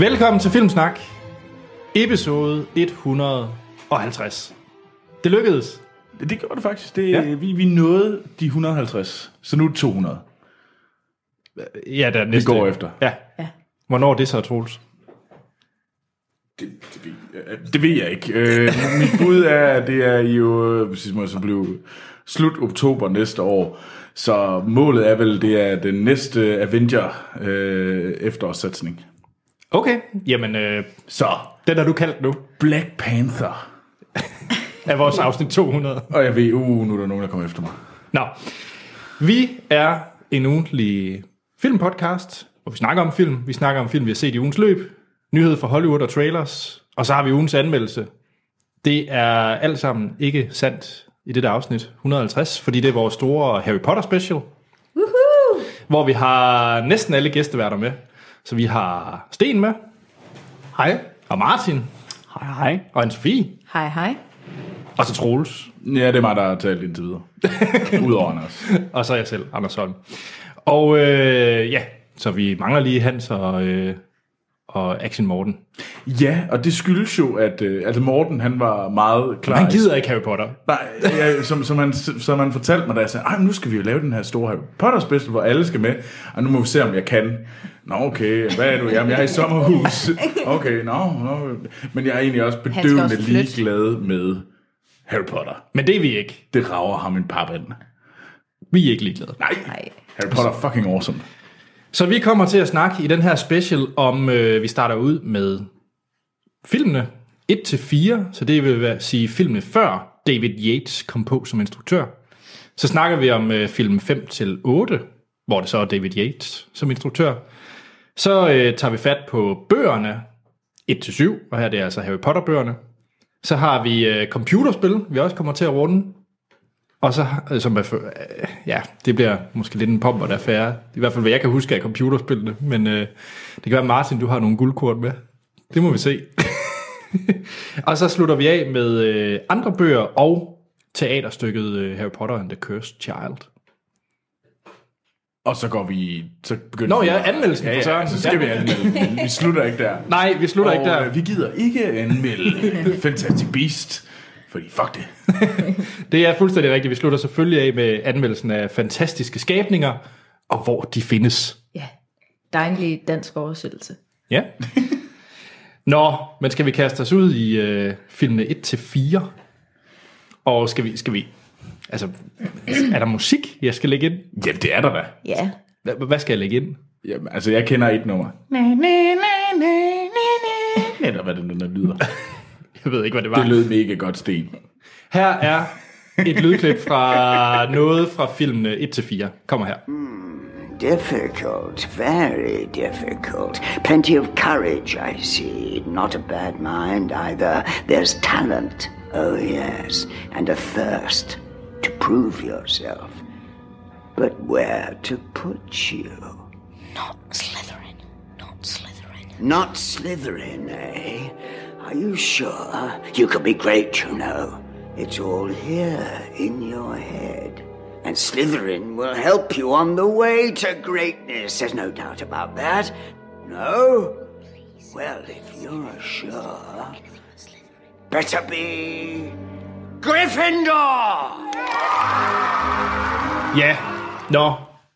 Velkommen til Filmsnak, episode 150. Det lykkedes. Det gjorde det faktisk. Det, ja. vi, vi nåede de 150, så nu er det 200. Ja, der er næste. går efter. Ja. Ja. Hvornår er det så, Troels? Det, det, ved, jeg- det ved jeg ikke. Øh, mit bud er, at det er jo, øh, præcis må så blive slut oktober næste år. Så målet er vel, det er den næste Avenger øh, efterårssatsning. Okay, jamen, øh, Så, den har du kaldt nu, Black Panther. af vores afsnit 200. Og jeg ved, uh, nu er der nogen, der kommer efter mig. Nå, vi er en ugentlig filmpodcast, hvor vi snakker om film. Vi snakker om film, vi har set i ugens løb, nyheder fra Hollywood og trailers, og så har vi ugens anmeldelse. Det er alt sammen ikke sandt i det der afsnit 150, fordi det er vores store Harry Potter special, Woohoo! hvor vi har næsten alle gæsteværter med. Så vi har Sten med. Hej. Og Martin. Hej, hej. Og Anne-Sophie. Hej, hej. Og så Troels. Ja, det er mig, der har talt indtil videre. Udover Anders. Og så jeg selv, Anders Holm. Og øh, ja, så vi mangler lige Hans og, øh, og Action Morten. Ja, og det skyldes jo, at øh, altså Morten, han var meget klar. Han gider ikke Harry Potter. Nej, ja, som, som, han, som han fortalte mig, da jeg sagde, Ej, men nu skal vi jo lave den her store Harry Potter special, hvor alle skal med, og nu må vi se, om jeg kan. Nå, okay, hvad er du? Jamen, jeg er i sommerhus. Okay, nå, nå. Men jeg er egentlig også bedøvende også ligeglad med Harry Potter. Men det er vi ikke. Det rager ham en pap ind. Vi er ikke ligeglade. Nej, Nej. Harry Potter er fucking awesome. Så vi kommer til at snakke i den her special om, øh, vi starter ud med filmene 1-4, så det vil være- sige filmene før David Yates kom på som instruktør. Så snakker vi om øh, film 5-8, hvor det så er David Yates som instruktør. Så øh, tager vi fat på bøgerne 1-7, og her det er altså Harry Potter-bøgerne. Så har vi øh, computerspil, vi også kommer til at runde. Og så, som er, for- øh, ja, det bliver måske lidt en pomp og affære. I hvert fald, hvad jeg kan huske af computerspillene. Men øh, det kan være, Martin, du har nogle guldkort med. Det må vi se. og så slutter vi af med øh, andre bøger og teaterstykket øh, Harry Potter and the Cursed Child. Og så går vi... Så begynder Nå vi ja, anmeldelsen ja, for søren. ja, så skal Ja. vi anmelde. Vi slutter ikke der. Nej, vi slutter og, ikke der. øh, vi gider ikke anmelde Fantastic Beast, fordi fuck det. Det er fuldstændig rigtigt. Vi slutter selvfølgelig af med anmeldelsen af fantastiske skabninger, og hvor de findes. Ja. Dejlig dansk oversættelse. Ja. Nå, men skal vi kaste os ud i øh, filmene 1-4? Og skal vi, skal vi... Altså, er der musik, jeg skal lægge ind? Ja, det er der da. Ja. Hvad, hvad skal jeg lægge ind? Jamen, altså, jeg kender et nummer. Eller hvad det nu der lyder. Jeg ved ikke, hvad det var. Det lød mega godt, Sten. Her er et lydklip fra noget fra filmene 1-4. Kommer her. Difficult, very difficult. Plenty of courage, I see. Not a bad mind either. There's talent, oh yes, and a thirst to prove yourself. But where to put you? Not Slytherin. Not Slytherin. Not Slytherin, eh? Are you sure? You could be great, you know. It's all here in your head. And Slytherin will help you on the way to greatness. There's no doubt about that. No? Well, if you're sure, better be Gryffindor! Ja. Nå,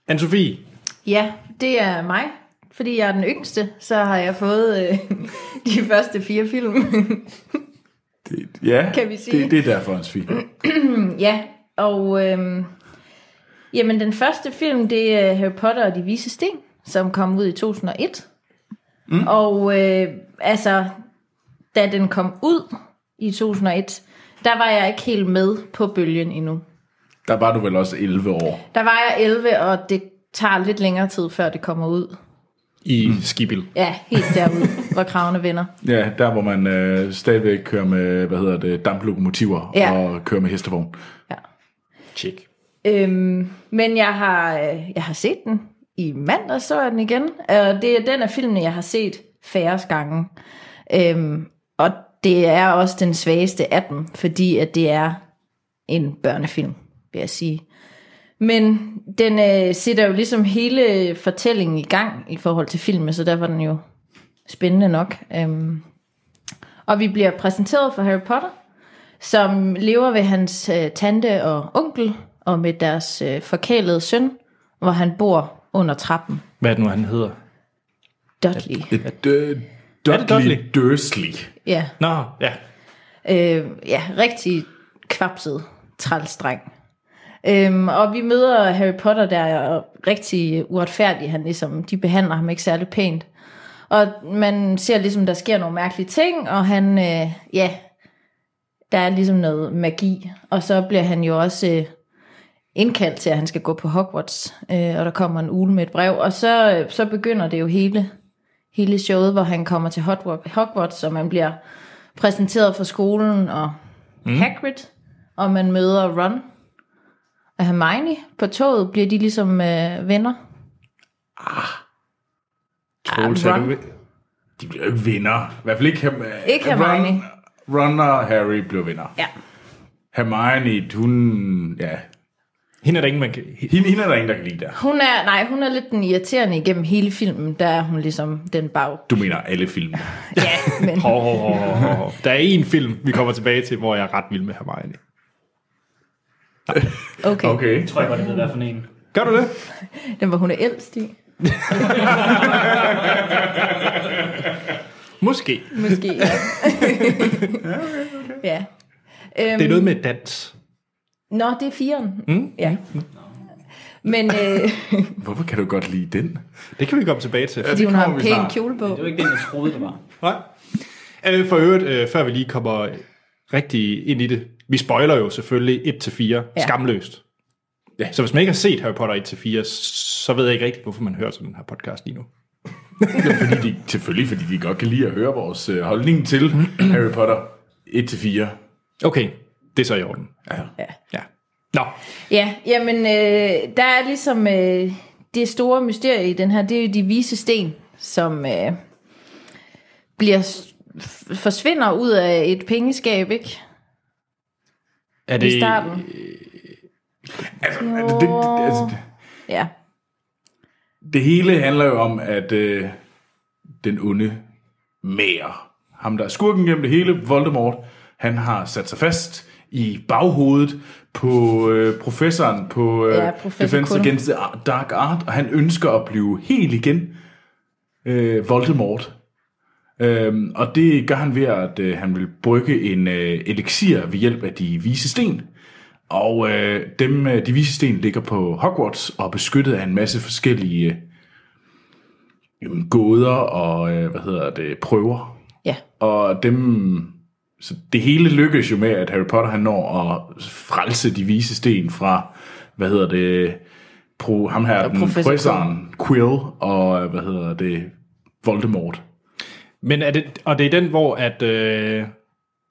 Anne-Sophie. Ja, det er mig. Fordi jeg er den yngste, så har jeg fået øh, de første fire film. Det, ja, Kan vi sige. Det, det er derfor, hans film. ja, og øhm, jamen den første film, det er Harry Potter og de vise sten, som kom ud i 2001. Mm. Og øh, altså, da den kom ud i 2001, der var jeg ikke helt med på bølgen endnu. Der var du vel også 11 år. Der var jeg 11, og det tager lidt længere tid, før det kommer ud. I mm. Skibil. Ja, helt derude, hvor kravene vender. Ja, der hvor man øh, stadigvæk kører med, hvad hedder det, damplokomotiver Ja. og kører med hestevogn. Ja. Check. Øhm, men jeg har, øh, jeg har set den i mandag så jeg den igen, og det er den af filmene, jeg har set færre gange. Øhm, og det er også den svageste af dem, fordi at det er en børnefilm, vil jeg sige. Men den øh, sætter jo ligesom hele fortællingen i gang i forhold til filmen, så derfor er den jo spændende nok. Øhm, og vi bliver præsenteret for Harry Potter, som lever ved hans øh, tante og onkel, og med deres øh, forkælede søn, hvor han bor under trappen. Hvad er det nu, han hedder? Dudley. Dudley, det Dudley? Dursley. Ja, Nå, ja. øh, ja rigtig kvapset trælstreng. Øhm, og vi møder Harry Potter der, og rigtig uretfærdig, han ligesom, de behandler ham ikke særlig pænt. Og man ser ligesom, der sker nogle mærkelige ting, og han, øh, ja, der er ligesom noget magi. Og så bliver han jo også øh, indkaldt til, at han skal gå på Hogwarts, øh, og der kommer en ule med et brev. Og så, øh, så begynder det jo hele, hele showet, hvor han kommer til Hogwarts, Hogwarts, og man bliver præsenteret for skolen og mm. Hagrid, og man møder Ron og Hermione. På toget bliver de ligesom øh, venner. Troels, Ah, er Ron. du... De bliver jo ikke vinder. I hvert fald ikke, Ham- Ikke Hermione. Ron, Ron og Harry bliver vinder. Ja. Hermione, hun... Ja, Hende er der ingen, man kan... hende, hende er der ingen, der kan lide der. Hun er, nej, hun er lidt den irriterende igennem hele filmen. Der er hun ligesom den bag. Du mener alle film. Ja, men Hov, hov, hov, hov, hov. Der er en film, vi kommer tilbage til, hvor jeg er ret vild med Hermione. okay. okay. Okay. Jeg tror jeg godt, jeg ved, hvad for en. Gør du det? Den var hun er ældst i. Måske. Måske, ja. ja. Øhm, Det er noget med dans. Nå, det er firen. Mm? Ja. Men øh, Hvorfor kan du godt lide den? Det kan vi komme tilbage til. fordi hun har en pæn kjole på. Det var ikke den, jeg troede, det var. Nej. Øh, For øvrigt, øh, før vi lige kommer rigtig ind i det. Vi spoiler jo selvfølgelig 1-4 ja. Skamløst. Ja. Så hvis man ikke har set Harry Potter 1-4, så ved jeg ikke rigtigt, hvorfor man hører sådan den her podcast lige nu. Fordi de, selvfølgelig, fordi de godt kan lide at høre vores øh, holdning til Harry Potter 1-4. Okay, det er så i orden. Ja. Ja. Ja. Nå, Ja, jamen, øh, der er ligesom øh, det store mysterie i den her, det er jo de vise sten, som øh, bliver forsvinder ud af et pengeskab, ikke? er I det... starten. Altså, det, det, det, altså, det, Ja. det hele handler jo om, at øh, den onde mager, ham der er skurken gennem det hele, Voldemort, han har sat sig fast i baghovedet på øh, professoren på øh, Ja, professor Defense Quirrell. Against the Dark Art, og han ønsker at blive helt igen øh, Voldemort. Øhm, og det gør han ved, at øh, han vil brygge en øh, elixir ved hjælp af de vise sten. Og øh, dem, øh, de vise sten ligger på Hogwarts og er beskyttet af en masse forskellige øh, gåder og øh, hvad hedder det, prøver. Ja. Og dem, så det hele lykkes jo med, at Harry Potter han når at frelse de vise sten fra, hvad hedder det, pro, ham her, den professor professoren Quill og, hvad hedder det, Voldemort. Men er det, og det er den, hvor at... Øh,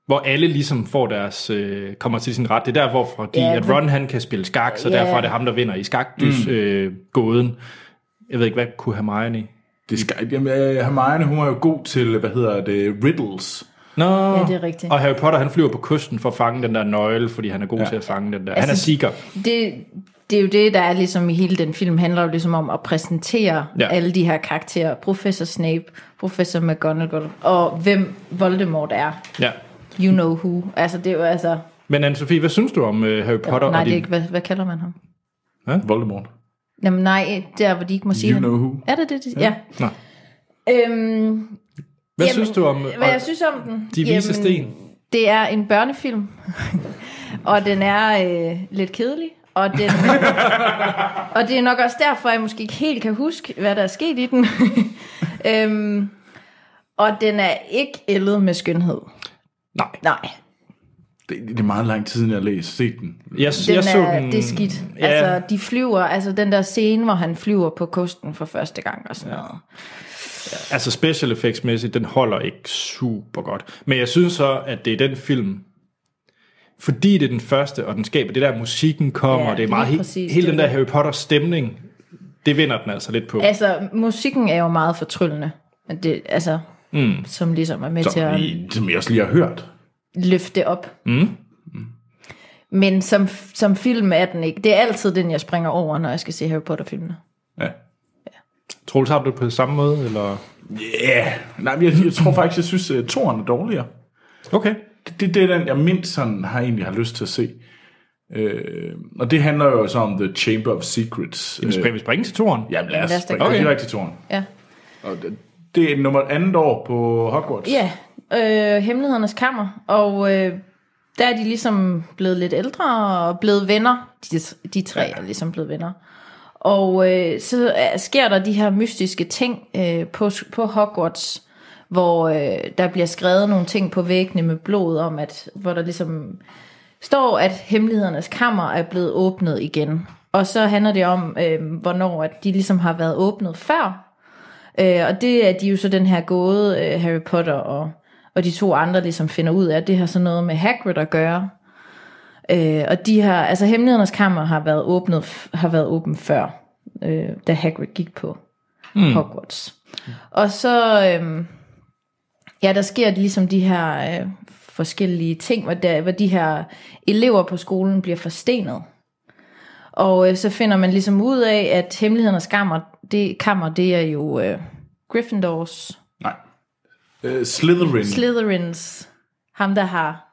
hvor alle ligesom får deres, øh, kommer til sin ret. Det er derfor, fordi Ja, at Ron han kan spille skak, så Ja. derfor er det ham, der vinder i skakdys mm. øh, gåden. Jeg ved ikke, hvad kunne Hermione? Det skal, jamen, øh, Hermione, hun er jo god til, hvad hedder det, riddles. Nå, Ja, det er rigtigt. Og Harry Potter, han flyver på kysten for at fange den der nøgle, fordi han er god ja. Ja. til at fange den der. Altså, han er seeker. Det, det er jo det, der er ligesom i hele den film, handler jo ligesom om at præsentere Ja. ja. alle de her karakterer. Professor Snape, Professor McGonagall, og hvem Voldemort er. Ja. You know who. Altså, det er jo altså... Men anne hvad synes du om øh, Harry Potter? nej, og det er de, ikke, hvad, hvad kalder man ham? Voldemort. Jamen nej, der hvor de ikke må sige You han. know who. Er det det? det? Ja. Nå. Øhm, Hvad synes du om Hvad jeg synes om den? De Vise Sten? Det er en børnefilm, og den er øh, lidt kedelig, og, den, og det er nok også derfor, jeg måske ikke helt kan huske, hvad der er sket i den. øhm, og den er ikke ældet med skønhed. Nej. Nej, Det, det er meget lang tid siden, jeg har læst set den. Jeg, den jeg så er, den, det er skidt. Ja, Altså, de flyver, altså den der scene, hvor han flyver på kosten for første gang og sådan ja. noget. altså special effects mæssigt, den holder ikke super godt. Men jeg synes så, at det er den film, fordi det er den første, og den skaber det der musikken kommer, Ja, og det er meget lige he, præcis, hele den er der. Harry Potter stemning, det vinder den altså lidt på. Altså, musikken er jo meget fortryllende. Men Det, altså, mm. som ligesom er med til Som, at I, som jeg også lige har hørt. løfte det op. Mm. Men som, som film er den ikke. Det er altid den, jeg springer over, når jeg skal se Harry Potter-filmene. Ja. Troels, har du det på samme måde? Eller? Ja, yeah. nej, jeg, jeg tror faktisk, jeg synes, at toren er dårligere. Okay. Det, det, det er den, jeg mindst sådan har egentlig har lyst til at se. Øh, og det handler jo så om The Chamber of Secrets. Vi springer, vi springer til toren. Jamen lad os Lad os da springe gøre okay. det. direkte til toren. Ja. Og det, det er nummer andet år på Hogwarts. Ja, øh, Hemmelighedernes Kammer, og øh, der er de ligesom blevet lidt ældre og blevet venner. De, de tre ja. er ligesom blevet venner. Og øh, så er, sker der de her mystiske ting øh, på, på Hogwarts, hvor øh, der bliver skrevet nogle ting på væggene med blod om, at hvor der ligesom står, at Hemmelighedernes Kammer er blevet åbnet igen. Og så handler det om, øh, hvornår at de ligesom har været åbnet før, Øh, og det er de jo så den her gåde, øh, Harry Potter og, og de to andre ligesom finder ud af, at det har så noget med Hagrid at gøre. Øh, og de har, altså Hemmelighedernes Kammer har været åbnet, har været åben før, øh, da Hagrid gik på mm. Hogwarts. Og så, øh, ja, der sker ligesom de her øh, forskellige ting, hvor, der, hvor de her elever på skolen bliver forstenet. Og øh, så finder man ligesom ud af, at hemmelighedernes kammer, det, kammer, det er jo øh, Gryffindors, Nej. Øh, Slytherin. Slytherins, ham der har,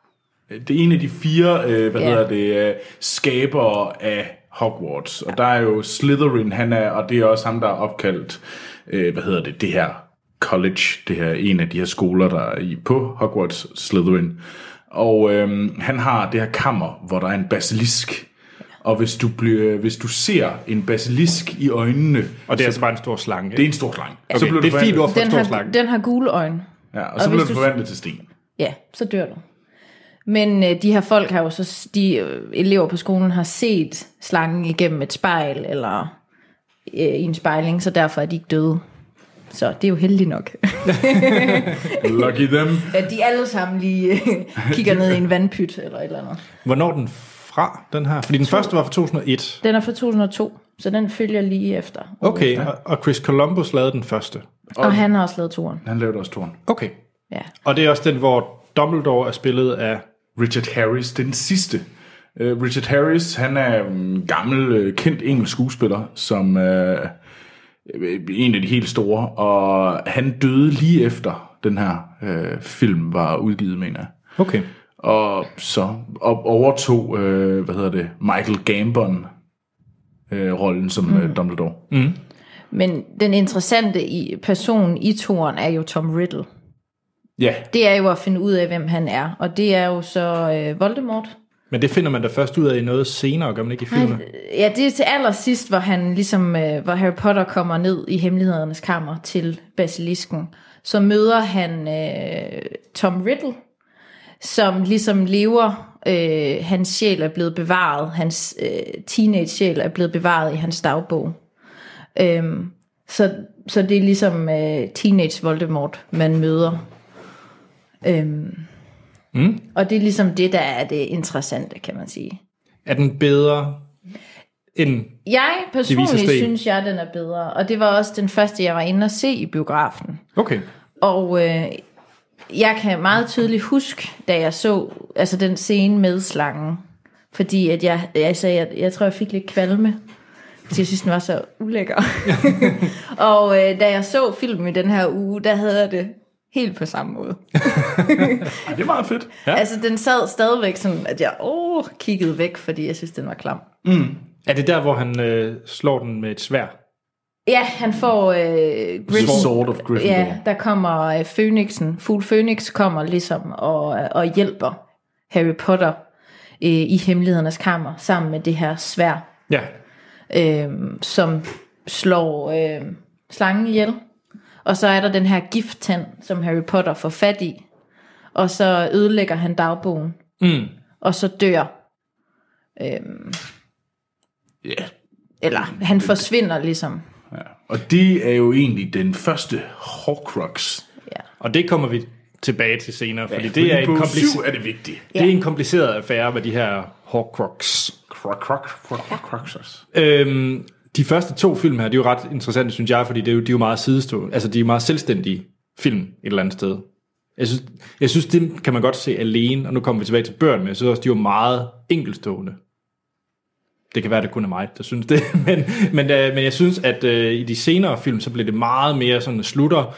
det er en af de fire, øh, hvad Ja. hedder det, øh, skabere af Hogwarts. Og der er jo Slytherin, han er, og det er også ham, der er opkaldt, øh, hvad hedder det, det her college, det her en af de her skoler, der er i på Hogwarts, Slytherin. Og øh, han har det her kammer, hvor der er en basilisk. Og hvis du, bliver, hvis du ser en basilisk i øjnene, Og det er altså bare en stor slange. det er en stor slange. okay. så bliver det du er fint ord forvandlet, for en den stor har, slange. den har gule øjne. ja, og så og bliver hvis du du- forvandlet til sten. Ja, så dør du. Men øh, de her folk har jo så, de øh, elever på skolen har set slangen igennem et spejl, eller øh, i en spejling, så derfor er de ikke døde. Så det er jo heldigt nok. Lucky them. at de alle sammen lige øh, kigger ned i en vandpyt, eller et eller andet. Hvornår den fra, den her? Fordi den første var fra 2001. Den er fra 2002, så den følger lige efter. Okay, og, og Chris Columbus lavede den første. Og han har også lavet toren. Han lavede også toren. Okay. Ja. Og det er også den, hvor Dumbledore er spillet af... Richard Harris, den sidste. Uh, Richard Harris, han er en gammel, uh, kendt engelsk skuespiller, som uh, en af de helt store, og han døde lige efter den her uh, film var udgivet, mener jeg. Okay. Og så og overtog, uh, hvad hedder det, Michael Gambon uh, rollen som mm. Dumbledore. Mm. Men den interessante i, person i toren er jo Tom Riddle. Ja, Det er jo at finde ud af, hvem han er. Og det er jo så øh, Voldemort. Men det finder man da først ud af i noget senere, gør man ikke i filmen? Ja, det er til allersidst, hvor han ligesom, øh, hvor Harry Potter kommer ned i hemmelighedernes kammer til basilisken. Så møder han øh, Tom Riddle, som ligesom lever, øh, hans sjæl er blevet bevaret, hans øh, teenage-sjæl er blevet bevaret i hans dagbog. Øhm, så, så det er ligesom øh, teenage Voldemort, man møder. Øhm, mm. Og det er ligesom det, der er det interessante, kan man sige. Er den bedre end... Jeg personligt synes, jeg den er bedre, og det var også den første, jeg var inde og se i biografen. Okay. Og øh, jeg kan meget tydeligt huske, da jeg så altså den scene med slangen, fordi at jeg, altså, jeg, jeg tror, jeg fik lidt kvalme, fordi jeg synes, den var så ulækker. og øh, da jeg så filmen i den her uge, der havde jeg det helt på samme måde. Ej, det er meget fedt. Ja. Altså, den sad stadigvæk sådan, at jeg åh, kiggede væk, fordi jeg synes, den var klam. Er det der, hvor han øh, slår den med et svær? Ja, han får øh, The Gryffindor. Sword of Gryffindor. Ja, der kommer øh, Phoenixen. Fugl Phoenix kommer ligesom og, og hjælper Harry Potter øh, i hemmelighedernes kammer sammen med det her svær, Ja. øh, som slår øh, slangen ihjel. Og så er der den her gifttand, som Harry Potter får fat i. Og så ødelægger han dagbogen. Mm. Og så dør. Øh, Ja. eller han forsvinder ligesom. ja. Og det er jo egentlig den første Horcrux. Og det kommer vi tilbage til senere, fordi Fordi det er, en syv er det vigtigt. det er en kompliceret affære med de her Horcrux. Croc, croc, croc, croc. Øhm, de første to film her, de er jo ret interessante, synes jeg, fordi det er jo, de er jo meget sidestående. Altså, de er jo meget selvstændige film et eller andet sted. Jeg synes, jeg synes, det kan man godt se alene, og nu kommer vi tilbage til børn, men jeg synes også, de er jo meget enkelstående. Det kan være, det kun er mig, der synes det, men, men, øh, men jeg synes, at øh, i de senere film, så bliver det meget mere sådan, slutter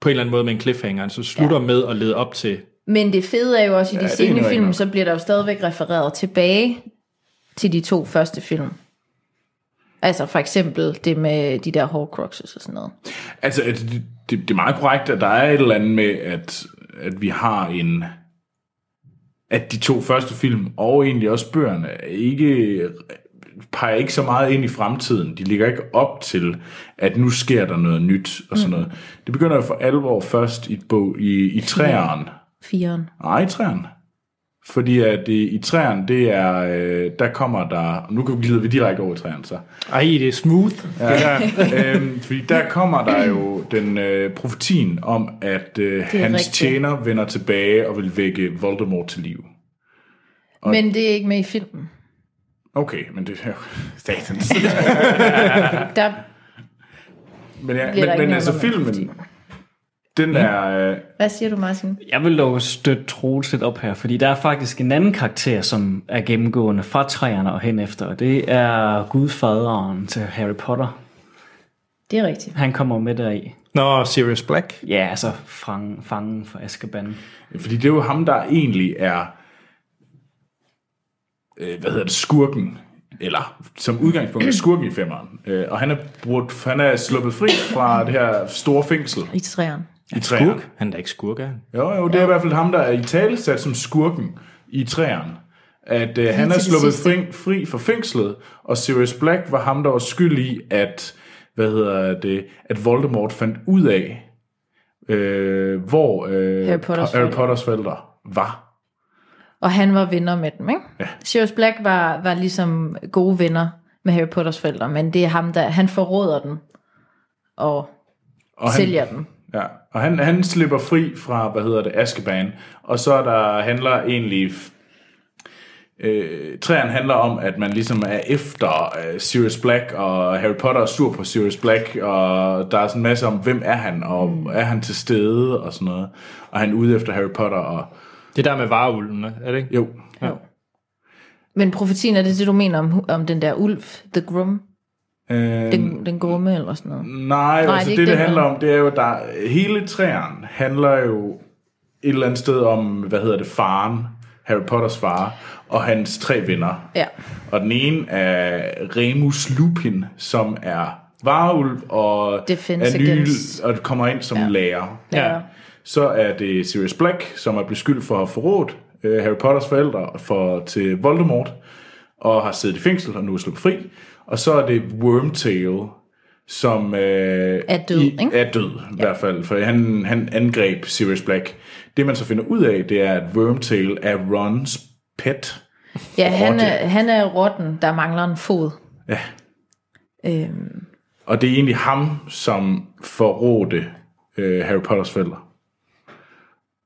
på en eller anden måde med en cliffhanger, altså slutter ja. med at lede op til Men det fede er jo også, i de Ja, ja, det er sene noget film, så bliver der jo stadigvæk refereret tilbage til de to første film. Altså for eksempel det med de der Horcruxes og sådan noget. Altså, det, det, er meget korrekt, at der er et eller andet med, at, at vi har en... At de to første film, og egentlig også bøgerne, er ikke peger ikke så meget ind i fremtiden. De ligger ikke op til, at nu sker der noget nyt og sådan noget. Det begynder jo for alvor først i, bog, i, i træeren. Firen. Nej, i træerne. Fordi at i, i træerne, det er, øh, der kommer der, nu kan vi glide vi direkte over i træerne så. Ej, det er smooth. Ja. Det der. øhm, fordi der kommer der jo den øh, profetien om, at øh, hans rigtigt. tjener vender tilbage og vil vække Voldemort til liv. Men det er ikke med i filmen. Okay, men det er jo statens. Der men ja, men, ikke men altså filmen, den er... Øh, Hvad siger du, Martin? Jeg vil dog støtte Troels lidt op her, fordi der er faktisk en anden karakter, som er gennemgående fra træerne og hen efter, og det er gudfaderen til Harry Potter. Det er rigtigt. Han kommer med deri. Nå, Sirius Black. Ja, altså fangen, fangen for Azkaban. fordi det er jo ham, der egentlig er... Øh, hvad hedder det? Skurken. Eller som udgangspunkt er skurken i femmeren. Øh, og han er, brugt, han er sluppet fri fra det her store fængsel I træerne. I træerne. Skurk. Han er da ikke skurk, er han? Jo, jo, det er i hvert fald ham, der er i tale sat som skurken i træerne. At øh, han er sluppet fri, fri fra fængslet, og Sirius Black var ham, der var skyld i, at, hvad hedder det, at Voldemort fandt ud af, øh, hvor øh, Harry Potters Harry. Potters forældre var. Og han var venner med dem, ikke? Ja. Sirius Black var, var ligesom gode venner med Harry Potters forældre, men det er ham, der han forråder dem og, Og og han, sælger dem. Ja, og han, han slipper fri fra, hvad hedder det, Azkaban, og så er der handler egentlig... Øh, træerne handler om, at man ligesom er efter øh, Sirius Black, og Harry Potter er sur på Sirius Black, og der er sådan en masse om, hvem er han, og mm. er han til stede, og sådan noget. Og han er ude efter Harry Potter, og Det der med varulven, er det ikke? jo, Men profetien, er det det, du mener om, om den der ulv, The Grum? Øh, Den, den grumme eller sådan noget? Nej, Nej, altså det det, det, handler om, det er jo, der hele træerne handler jo et eller andet sted om, hvad hedder det, faren, Harry Potters far, og hans tre venner. Ja. Og den ene er Remus Lupin, som er varulv og Defense er ny, against- og kommer ind som ja. lærer. Ja. Så er det Sirius Black, som er blevet skyldt for at have forrådt øh, Harry Potters forældre for, til Voldemort, og har siddet i fængsel og nu er sluppet fri. Og så er det Wormtail, som øh, Er død, ikke? er død i hvert fald, for han, han angreb Sirius Black. Det man så finder ud af, det er, at Wormtail er Rons pet. Ja, han er, han er rotten, der mangler en fod. Ja. Øhm, Og det er egentlig ham, som forrådte øh, Harry Potters forældre.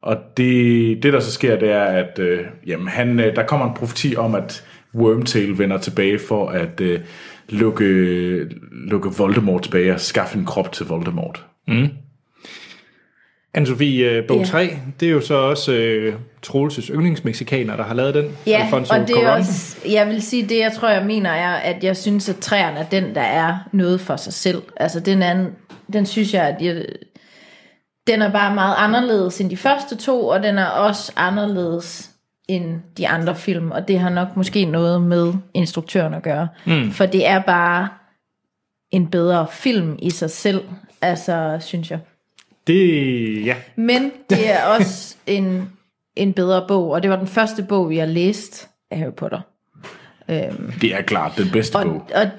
Og det, det, der så sker, det er, at øh, jamen, han, øh, der kommer en profeti om, at Wormtail vender tilbage for at øh, lukke, lukke Voldemort tilbage og skaffe en krop til Voldemort. Anne-Sophie, øh, bog Ja. 3, det er jo så også øh, Troelses yndlingsmexikaner, der har lavet den. ja, Alfonso og det er også, jeg vil sige, det jeg tror, jeg mener er, at jeg synes, at træerne er den, der er noget for sig selv. Altså, den anden, den synes jeg, at jeg, den er bare meget anderledes end de første to, og den er også anderledes end de andre film, og det har nok måske noget med instruktøren at gøre. Mm. For det er bare en bedre film i sig selv, altså, synes jeg. Det, ja. Men det er også en, en bedre bog, og det var den første bog, vi har læst af Harry Potter. Det er klart den bedste Og, bog. og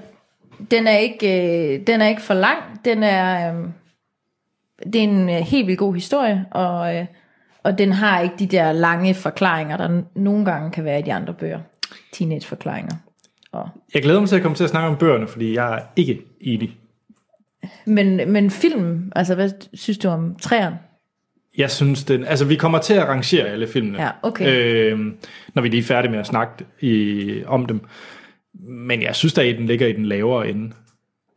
den, er ikke, øh, den er ikke for lang. Den er, øh, det er en øh, helt vildt god historie, og, øh, og den har ikke de der lange forklaringer, der nogle gange kan være i de andre bøger. Teenage-forklaringer. Og, Jeg glæder mig til at komme til at snakke om bøgerne, fordi jeg er ikke enig. men, men film, altså hvad synes du om træerne? Jeg synes, den, altså vi kommer til at rangere alle filmene, Ja, okay. øh, når vi lige er færdige med at snakke i, om dem. Men jeg synes, at den ligger i den lavere ende.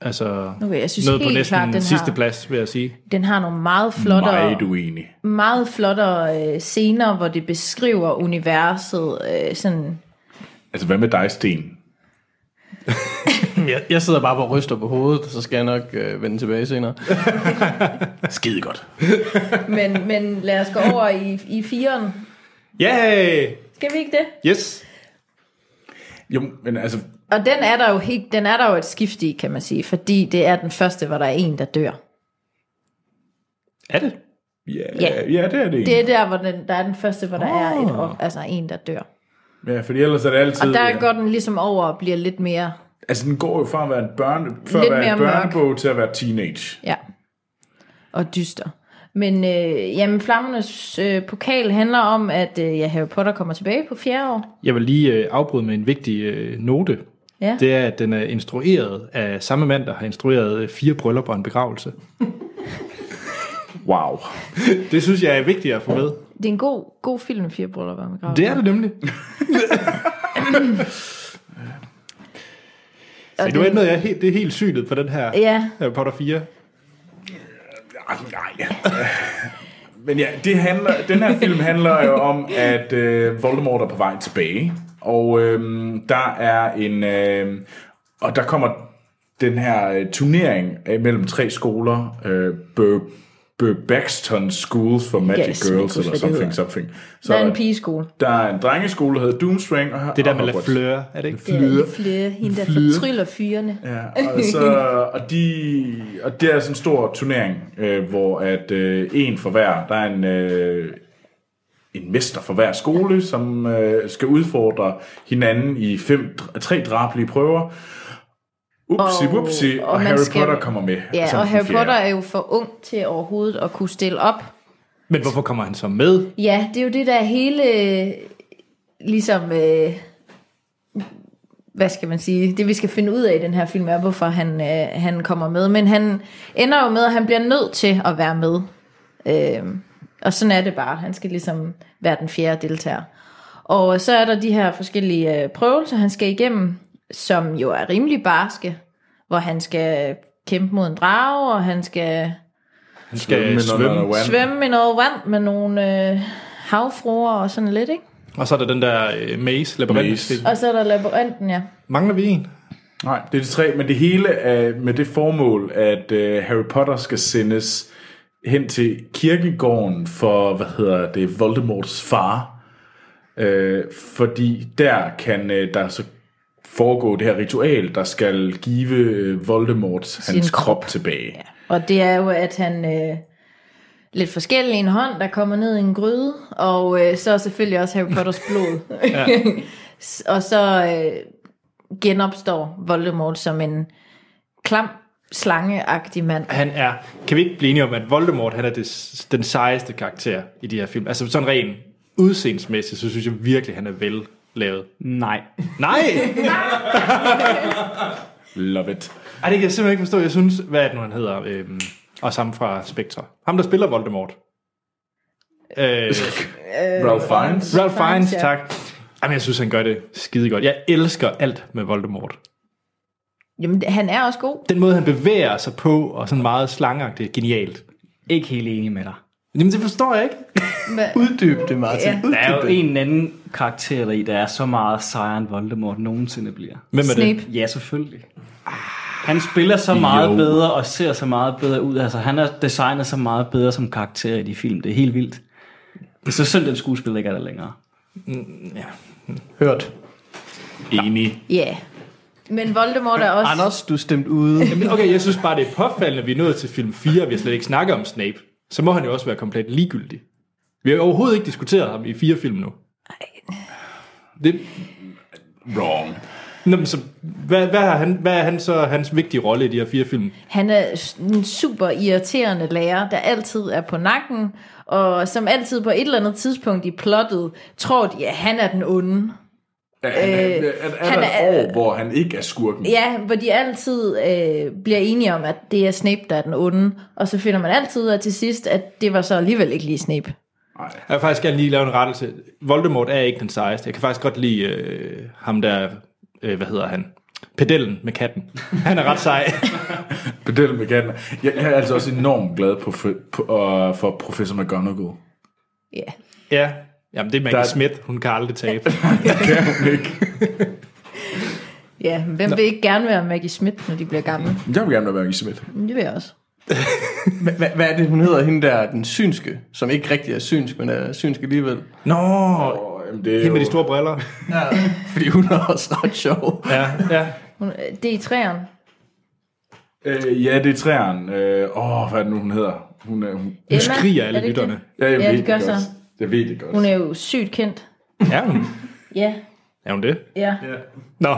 Altså, Okay, jeg synes noget på helt næsten klart, den sidste har- plads, vil jeg sige. Den har nogle meget flottere, Meget uenig. meget flottere øh, scener, hvor det beskriver universet øh, sådan... Altså, hvad med dig, Sten? Jeg, jeg sidder bare på og ryster på hovedet, så skal jeg nok øh, vende tilbage senere. Skide godt. Men, men lad os gå over i, i firen. Yay! Skal vi ikke det? Yes! Jo, men altså, Og den er der jo helt, den er der jo et skift i, kan man sige, fordi det er den første, hvor der er en, der dør. Er det? ja, Ja. ja det er det. Det er der, hvor den, der er den første, hvor der oh. er et, op- altså en, der dør. Ja, fordi ellers er det altid... Og der ja. går den ligesom over og bliver lidt mere, Altså, den går jo fra at være en, børne, fra Lidt at være en mere mørk. børnebog til at være teenage. ja, og dyster. Men øh, jamen, Flammernes øh, pokal handler om, at øh, ja, Harry Potter kommer tilbage på fjerde år. Jeg vil lige øh, afbryde med en vigtig øh, note. Ja. Det er, at den er instrueret af samme mand, der har instrueret øh, fire bryllupper og en begravelse. Wow. Det synes jeg er vigtigt at få med. Det er en god, god film, Fire Bryllupper med Grav. Det er det nemlig. Og Så du ændrede jeg helt, det er helt synet på den her Ja, Harry Potter 4. Ah, nej. Men ja, det handler, den her film handler jo om, at øh, Voldemort er på vej tilbage. Og øh, der er en... Øh, og der kommer den her øh, turnering øh, mellem tre skoler. Øh, Bur, Burbaxton School for Magic simpelthen Girls, eller something, something. Så der er en pigeskole. der er en drengeskole, der hedder Doomspring. Og, Det der med. Lafleur, er det ikke? Det er lidt flere, hende der fortryller fyrene. Ja, og, så, og, de, og det er sådan en stor turnering, øh, hvor at øh, en for hver, der er en, øh, en mester for hver skole, som øh, skal udfordre hinanden i fem, tre drabelige prøver. Upsi, Og- upsi, og, og Harry skal- Potter kommer med. Ja, og Harry fjerde. Potter er jo for ung til overhovedet at kunne stille op. Men hvorfor kommer han så med? Ja, det er jo det der hele, ligesom, øh, hvad skal man sige, det vi skal finde ud af i den her film er, hvorfor han, øh, han kommer med. Men han ender jo med, at han bliver nødt til at være med. Øh, og sådan er det bare. Han skal ligesom være den fjerde deltager. Og så er der de her forskellige øh, prøvelser, han skal igennem, som jo er rimelig barske, hvor han skal kæmpe mod en drage, og han skal Han skal Svømme med svømme. noget vand. svømme i noget vand med nogle øh, havfruer og sådan lidt, ikke? Og så er der den der øh, maze, labyrint. Maze. Og så er der labyrinten, ja. Mangler vi en? Nej, det er de tre, men det hele er med det formål, at øh, Harry Potter skal sendes hen til kirkegården for, hvad hedder det, Voldemorts far. Øh, fordi der kan øh, der så foregå det her ritual, der skal give øh, Voldemort Sin hans krop. krop tilbage. Ja. Og det er jo, at han øh, lidt forskellig en hånd, der kommer ned i en gryde, og øh, så selvfølgelig også Harry Potters blod. og så øh, genopstår Voldemort som en klam, slangeagtig mand. Han er... Kan vi ikke blive enige om, at Voldemort han er det, den sejeste karakter i de her film? Altså sådan rent udseendsmæssigt, så synes jeg virkelig, han er vel lavet. Nej. Nej! Love it. Ej, det kan jeg simpelthen ikke forstå. Jeg synes, hvad er det nu, han hedder? Øhm, og sammen fra Spectre. Ham, der spiller Voldemort. Øh, Ralph Fiennes. Ralph Fiennes, Fiennes, ja. tak. Jamen, jeg synes, han gør det skide godt. Jeg elsker alt med Voldemort. Jamen, han er også god. Den måde, han bevæger sig på, og sådan meget slangeagtigt, genialt. Ikke helt enig med dig. Jamen, det forstår jeg ikke. Uddyb det, Martin. Ja. Uddyb Der er jo det. en anden karakter i, der er så meget sejere end Voldemort nogensinde bliver. Hvem er Snape. det? Ja, selvfølgelig. Han spiller så meget Jo. bedre og ser så meget bedre ud. Altså, han er designet så meget bedre som karakter i de film. Det er helt vildt. Det er så synd, at skuespiller ikke er der længere. Hørt. Enig. Ja. Yeah. Men Voldemort er også... Anders, du er stemt ude. Jamen, okay, jeg synes bare, det er påfaldende, at vi er nået til film 4, og vi har slet ikke snakket om Snape. Så må han jo også være komplet ligegyldig. Vi har overhovedet ikke diskuteret ham i fire film nu. Det, Wrong. Nå, men så, hvad, hvad, er han, hvad er han så hans vigtige rolle i de her fire film? Han er en super irriterende lærer, der altid er på nakken, og som altid på et eller andet tidspunkt i plottet tror de, at han er den onde. Er, er, er, er, er han der er- et år, hvor han ikke er skurken? Ja, hvor de altid øh, bliver enige om, at det er Snape, der er den onde, og så finder man altid ud af til sidst, at det var så alligevel ikke lige Snape. Nej. Jeg vil faktisk gerne lige lave en rettelse. Voldemort er ikke den sejeste. Jeg kan faktisk godt lide øh, ham der, øh, hvad hedder han? Pedellen med katten. Han er ret sej. Pedel med katten. Jeg, jeg er altså også enormt glad på, for, på, uh, for Professor McGonagall. Ja. ja. Jamen, det er Maggie Der- Smith. Hun kan aldrig tabe. Det kan hun ikke. Ja, hvem vil ikke gerne være Maggie Smith, når de bliver gamle? Jeg vil gerne være Maggie Smith. Det vil jeg også. Hva- hva- Hvad er det, hun hedder, hende der, den synske, som ikke rigtig er synsk, men er synsk alligevel? Nå, jamen, det er hende med de store briller. Fordi hun er også ret sjov. Ja, ja. Hun, det er i træerne. Øh, ja, det er træeren. Øh, åh, hvad er det nu, hun hedder? Hun, er, hun, Emma, skriger alle er lytterne. ja, jeg Ja, det gør så. Jeg ved det godt. Hun er jo sygt kendt. Er hun? Ja, Er hun det? ja. Nå,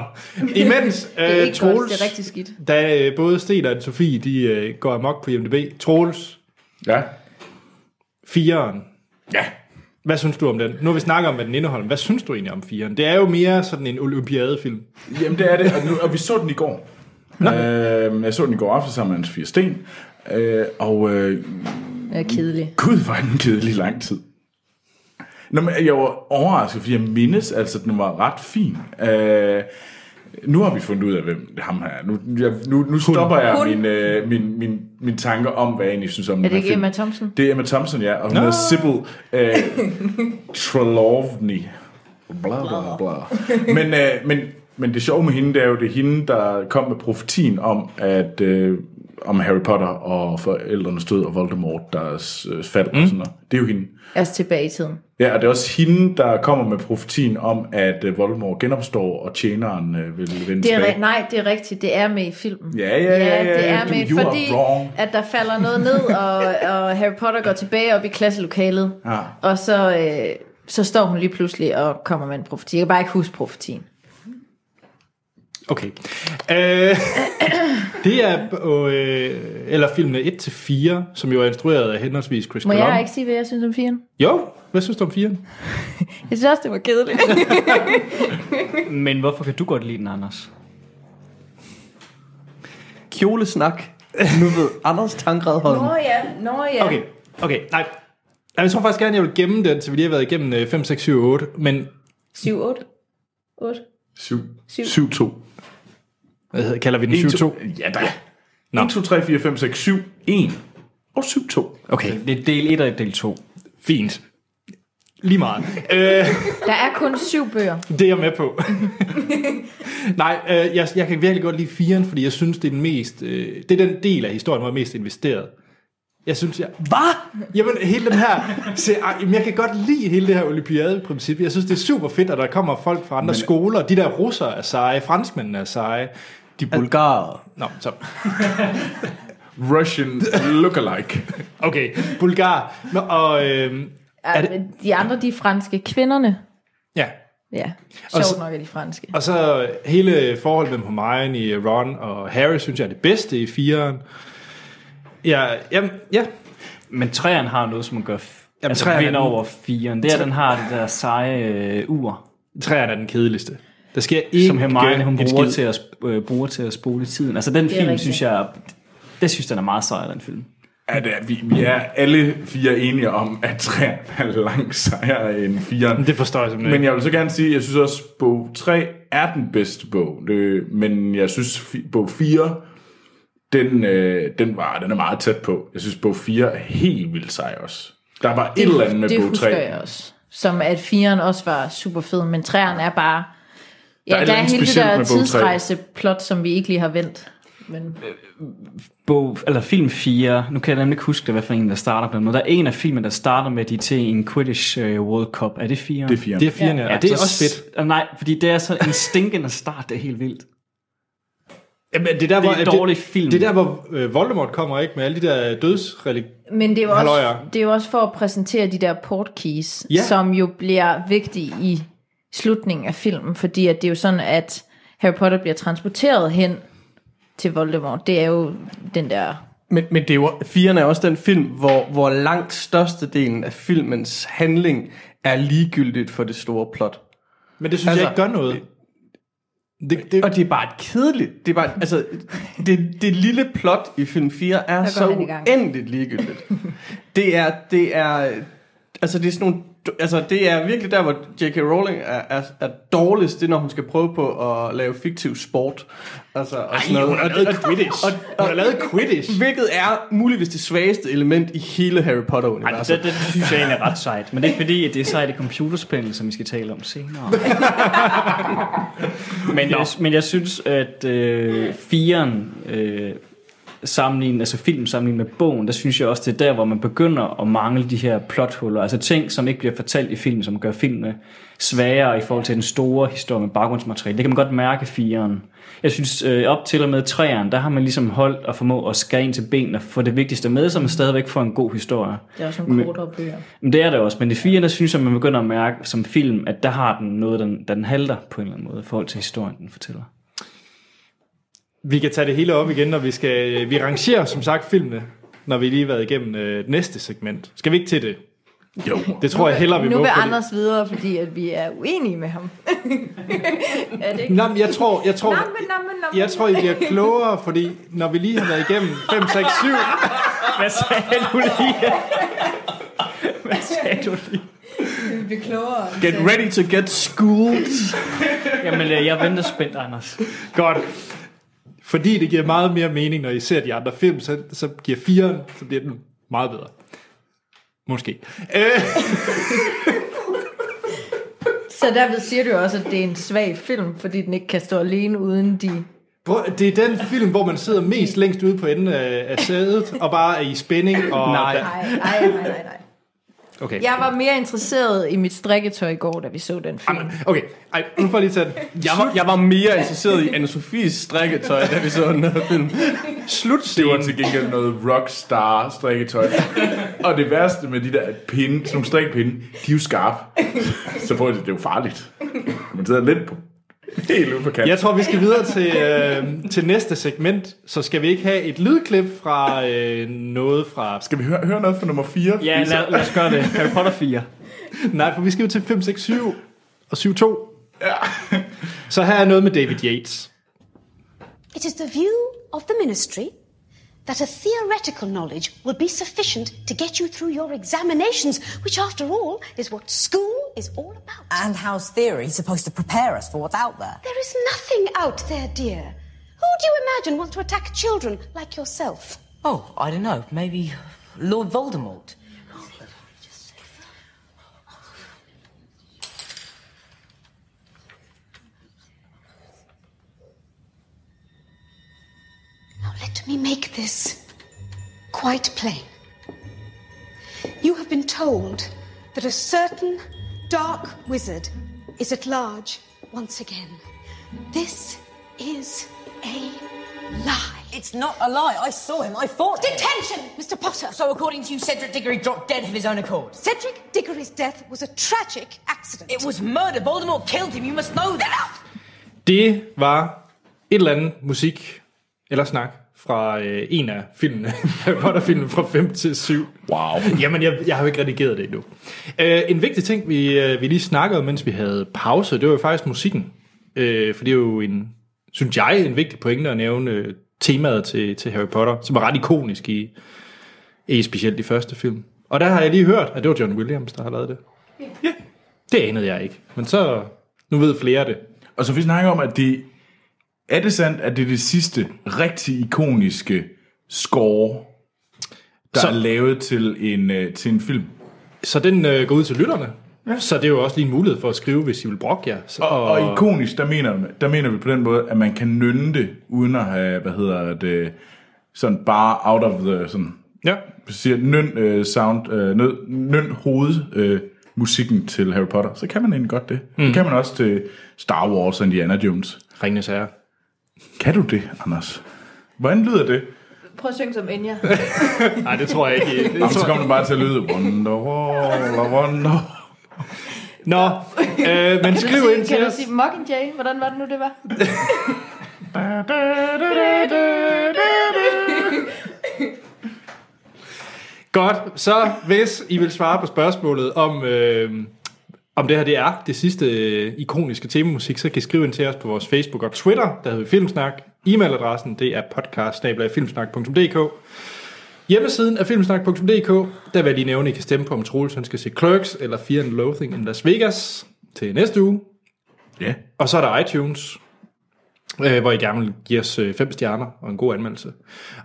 imens Det er øh, ikke godt, Troels, det er rigtig skidt. da øh, både Sten og Sofie, de øh, går amok på IMDb. Troels, Ja. fireren. Ja. Hvad synes du om den? Nu har vi snakket om, hvad den indeholder. Hvad synes du egentlig om fireren? Det er jo mere sådan en olympiadefilm. Jamen, det er det. Og, nu, og vi så den i går. Øh, jeg så den i går aften sammen med Hans Fire Sten. Øh, og øh, Det er kedelig. gud, var den kedelig lang tid. Nå, men jeg var overrasket, fordi jeg mindes, altså, den var ret fin. Øh, nu har vi fundet ud af, hvem det er ham her er. Nu, jeg, nu, nu stopper jeg Hun. min, øh, min, min, min tanker om, hvad jeg egentlig synes om Er det ikke. Emma Thompson? Det er Emma Thompson, ja, og hun hedder Sybil øh, Trelawney. Bla, bla, bla. Men, øh, men, men det sjove med hende, det er jo, det er hende, der kom med profetien om, at øh, om Harry Potter og forældrenes død og Voldemort, deres øh, fald mm. og sådan noget. Det er jo hende. Altså tilbage i tiden. Ja, og det er også hende, der kommer med profetien om, at øh, Voldemort genopstår, og tjeneren øh, vil vende Det er, tilbage. nej, det er rigtigt. Det er med i filmen. Ja, ja, ja, ja, det er du- med, fordi at der falder noget ned, og, og Harry Potter går tilbage op i klasselokalet. Ja. Og så, øh, så står hun lige pludselig og kommer med en profeti. Jeg kan bare ikke huske profetien. Okay. Øh, det er øh, eller filmene 1-4, som jo er instrueret af henholdsvis Chris Må Columbus. jeg ikke sige, hvad jeg synes om firen? Jo, hvad synes du om 4'eren? Jeg synes også, det var kedeligt. Men hvorfor kan du godt lide den, Anders? Kjolesnak. Nu ved Anders Tangrad Holm. Nå ja, nå ja. Okay, okay, nej. Jeg tror faktisk gerne, jeg vil gemme den, til vi lige har været igennem øh, 5, 6, 7, 8. Men 7, 8. 8. 7. Syv. 7, 2. hvad hedder, kalder vi den 7, 2? Ja, da. Nå. 1, 2, 3, 4, 5, 6, 7, 1 og 7, 2. Okay, Det er del 1 og del 2. fint. Lige meget. øh, Der er kun syv bøger. det er jeg med på. Nej, øh, jeg, jeg kan virkelig godt lide 4'eren, fordi jeg synes, det er den mest... Øh, det er den del af historien, hvor jeg er mest investeret. Jeg synes, jeg... Hvad? Jamen, hele den her... Se, ej, jeg kan godt lide hele det her olympiade-princip. Jeg synes, det er super fedt, at der kommer folk fra andre Men... skoler. De der russer er seje, franskmændene er seje. De bulgarer. Nå, så... Russian lookalike. Okay, bulgar. Nå, og... Øh, Er det-. De andre, de er franske. Kvinderne. ja, Ja, Og sjovt så- nok er de franske. Og så hele forholdet mellem Hermione, Ron og Harry, synes jeg er det bedste i fireren. Ja, jamen, ja. Men træerne har noget, som gør f- Jamen, altså, er vinder over 4'eren. Det er, den har det der seje øh, ur, Træerne er den kedeligste. Der sker ikke som Hermione hun bruger skid. til, at, øh, bruger til at spole tiden. Altså den film, rigtigt. synes jeg, det synes den er meget sej, den film. Ja, det er, vi, vi er alle fire enige om, at 3 er langt sejere end 4. Det forstår jeg simpelthen Men jeg vil så gerne sige, at jeg synes også, at bog 3 er den bedste bog. Det, men jeg synes, fi- bog 4, den, øh, den, var, den er meget tæt på. Jeg synes, bog 4 er helt vildt sej også. Der var et eller andet med det bog husker 3. jeg også. Som at firen også var super fed, men træerne er bare... Ja, Der er der, er hele det der tidsrejseplot, som vi ikke lige har vendt. Men Bog, eller film 4, nu kan jeg nemlig ikke huske det, hvad for en, der starter på den. Der er en af filmen, der starter med, at de er til en Quidditch øh, World Cup. Er det 4? Det er 4. Det er fireren, ja. ja. det er så også fedt. Nej, fordi det er så en stinkende start, det er helt vildt. Jamen, det, er der, hvor, en dårlig film. Det er der, hvor øh, Voldemort kommer, ikke? Med alle de der dødsrelig... Men det er, jo Halløjer. også, det er jo også for at præsentere de der portkeys, ja. som jo bliver vigtige i slutningen af filmen, fordi at det er jo sådan, at Harry Potter bliver transporteret hen til Voldemort. Det er jo den der... Men, men det er jo, firen er også den film, hvor, hvor langt størstedelen af filmens handling er ligegyldigt for det store plot. Men det synes altså, jeg ikke gør noget. Det, det, Og det er bare et kedeligt. Det er bare, altså, det, det lille plot i film 4 er så uendeligt ligegyldigt. det er, det er, altså det er sådan nogle altså det er virkelig der, hvor J.K. Rowling er, er, er dårligst, det er, når hun skal prøve på at lave fiktiv sport. Altså, og sådan noget. hun har Og- lavet og- Quidditch. og- Hun har lavet Quidditch. Hvilket er muligvis det svageste element i hele Harry Ej, Potter-universet. det, det, synes jeg egentlig er ret sejt. Men det er fordi, at det er sejt i computerspil, som vi skal tale om senere. men, jeg, men jeg synes, at øh, firen øh, sammenlignet, altså film sammenlignet med bogen, der synes jeg også, det er der, hvor man begynder at mangle de her plothuller. Altså ting, som ikke bliver fortalt i film, som gør filmene sværere i forhold til den store historie med baggrundsmateriale. Det kan man godt mærke i firen. Jeg synes, øh, op til og med træerne, der har man ligesom holdt og formå at skære ind til benene og få det vigtigste med, så man stadigvæk får en god historie. Det er også nogle kortere bøger. Men det er det også, men i 4, der synes jeg, man begynder at mærke som film, at der har den noget, den, den halter på en eller anden måde, i forhold til historien, den fortæller. Vi kan tage det hele op igen, når vi skal... Vi rangerer som sagt filmene, når vi lige har været igennem øh, næste segment. Skal vi ikke til det? Jo. Det tror jeg hellere, vi Nu må. vil fordi- Anders videre, fordi at vi er uenige med ham. er det ikke? Nå, jeg tror, jeg tror, men, nå, men. jeg tror, I bliver klogere, fordi når vi lige har været igennem 5, 6, 7, Hvad sagde du lige? Hvad sagde du lige? Vi bliver klogere. Get ready to get schooled. Jamen, øh, jeg venter spændt, Anders. godt. Fordi det giver meget mere mening, når I ser de andre film, så, så giver 4, så bliver den meget bedre. Måske. Øh, Så derved siger du også, at det er en svag film, fordi den ikke kan stå alene uden de... det er den film, hvor man sidder mest længst ude på enden af, af sædet, og bare er i spænding. Og Nej, nej, nej, nej, nej. Okay. Jeg var mere interesseret i mit strikketøj i går, da vi så den film. Jamen, Okay, Ej, nu får jeg lige tage. Jeg var, jeg var mere interesseret i Anne-Sophies strikketøj, da vi så den her film. Det var til gengæld noget rockstar strikketøj. og det værste med de der pinde, sådan nogle strikpinde, de er jo skarpe. Så får det, det er jo farligt. Man sidder lidt på helt ude på kanten. Jeg tror, vi skal videre til, øh, til næste segment. Så skal vi ikke have et lydklip fra øh, noget fra... Skal vi høre, høre noget fra nummer 4? Ja, lad, lad os gøre det. Harry Potter 4. Nej, for vi skal jo til 5, 6, 7 og 7, 2. Ja. så her er noget med David Yates. It is the view of the ministry that a theoretical knowledge will be sufficient to get you through your examinations, which, after all, is what school is all about. And how's theory supposed to prepare us for what's out there? There is nothing out there, dear. Who do you imagine wants to attack children like yourself? Oh, I don't know. Maybe Lord Voldemort. Let me make this quite plain. You have been told that a certain dark wizard is at large once again. This is a lie. It's not a lie. I saw him. I fought him. Detention, Mr. Potter! So, according to you, Cedric Diggory dropped dead of his own accord. Cedric Diggory's death was a tragic accident. It was murder. Voldemort killed him. You must know that. Det var et eller andet musik eller snak fra øh, en af filmene, Harry Potter-filmen fra 5 til 7. Wow. Jamen, jeg, jeg har jo ikke redigeret det endnu. Øh, en vigtig ting, vi, øh, vi lige snakkede om, mens vi havde pause, det var jo faktisk musikken. Øh, for det er jo en, synes jeg, en vigtig pointe at nævne øh, temaet til, til Harry Potter, som er ret ikonisk i, i specielt de første film. Og der har jeg lige hørt, at det var John Williams, der har lavet det. Ja. Det anede jeg ikke. Men så, nu ved flere det. Og så vi snakker om, at det... Er det sandt, at det er det sidste rigtig ikoniske score, der Så- er lavet til en, øh, til en film? Så den øh, går ud til lytterne. Ja. Så det er jo også lige en mulighed for at skrive, hvis I vil brokke jer. Så, Og, og ikonisk, der mener, der mener vi på den måde, at man kan nynne det, uden at have, hvad hedder det, sådan bare out of the, sådan, Ja. siger, nyn øh, sound, øh, nød, nyn hoved, øh, musikken til Harry Potter, så kan man egentlig godt det. Mm. Det kan man også til Star Wars og Indiana Jones. Ringnes Herre. Kan du det, Anders? Hvordan lyder det? Prøv at synge som Enya. Nej, det tror jeg ikke. Det Jamen, så kommer det bare til at lyde Wonderwall, Wonder. Nå, øh, men skriv ind Kan til du os. sige Mockingjay? Hvordan var det nu, det var? Godt, så hvis I vil svare på spørgsmålet om, øh, om det her det er det sidste øh, ikoniske temamusik, så kan I skrive ind til os på vores Facebook og Twitter, der hedder Filmsnak. E-mailadressen, det er podcast Hjemmesiden er filmsnak.dk. Der vil jeg lige nævne, at I kan stemme på, om Troels han skal se Clerks eller Fear and Loathing in Las Vegas til næste uge. Ja. Og så er der iTunes, øh, hvor I gerne vil give os øh, fem stjerner og en god anmeldelse.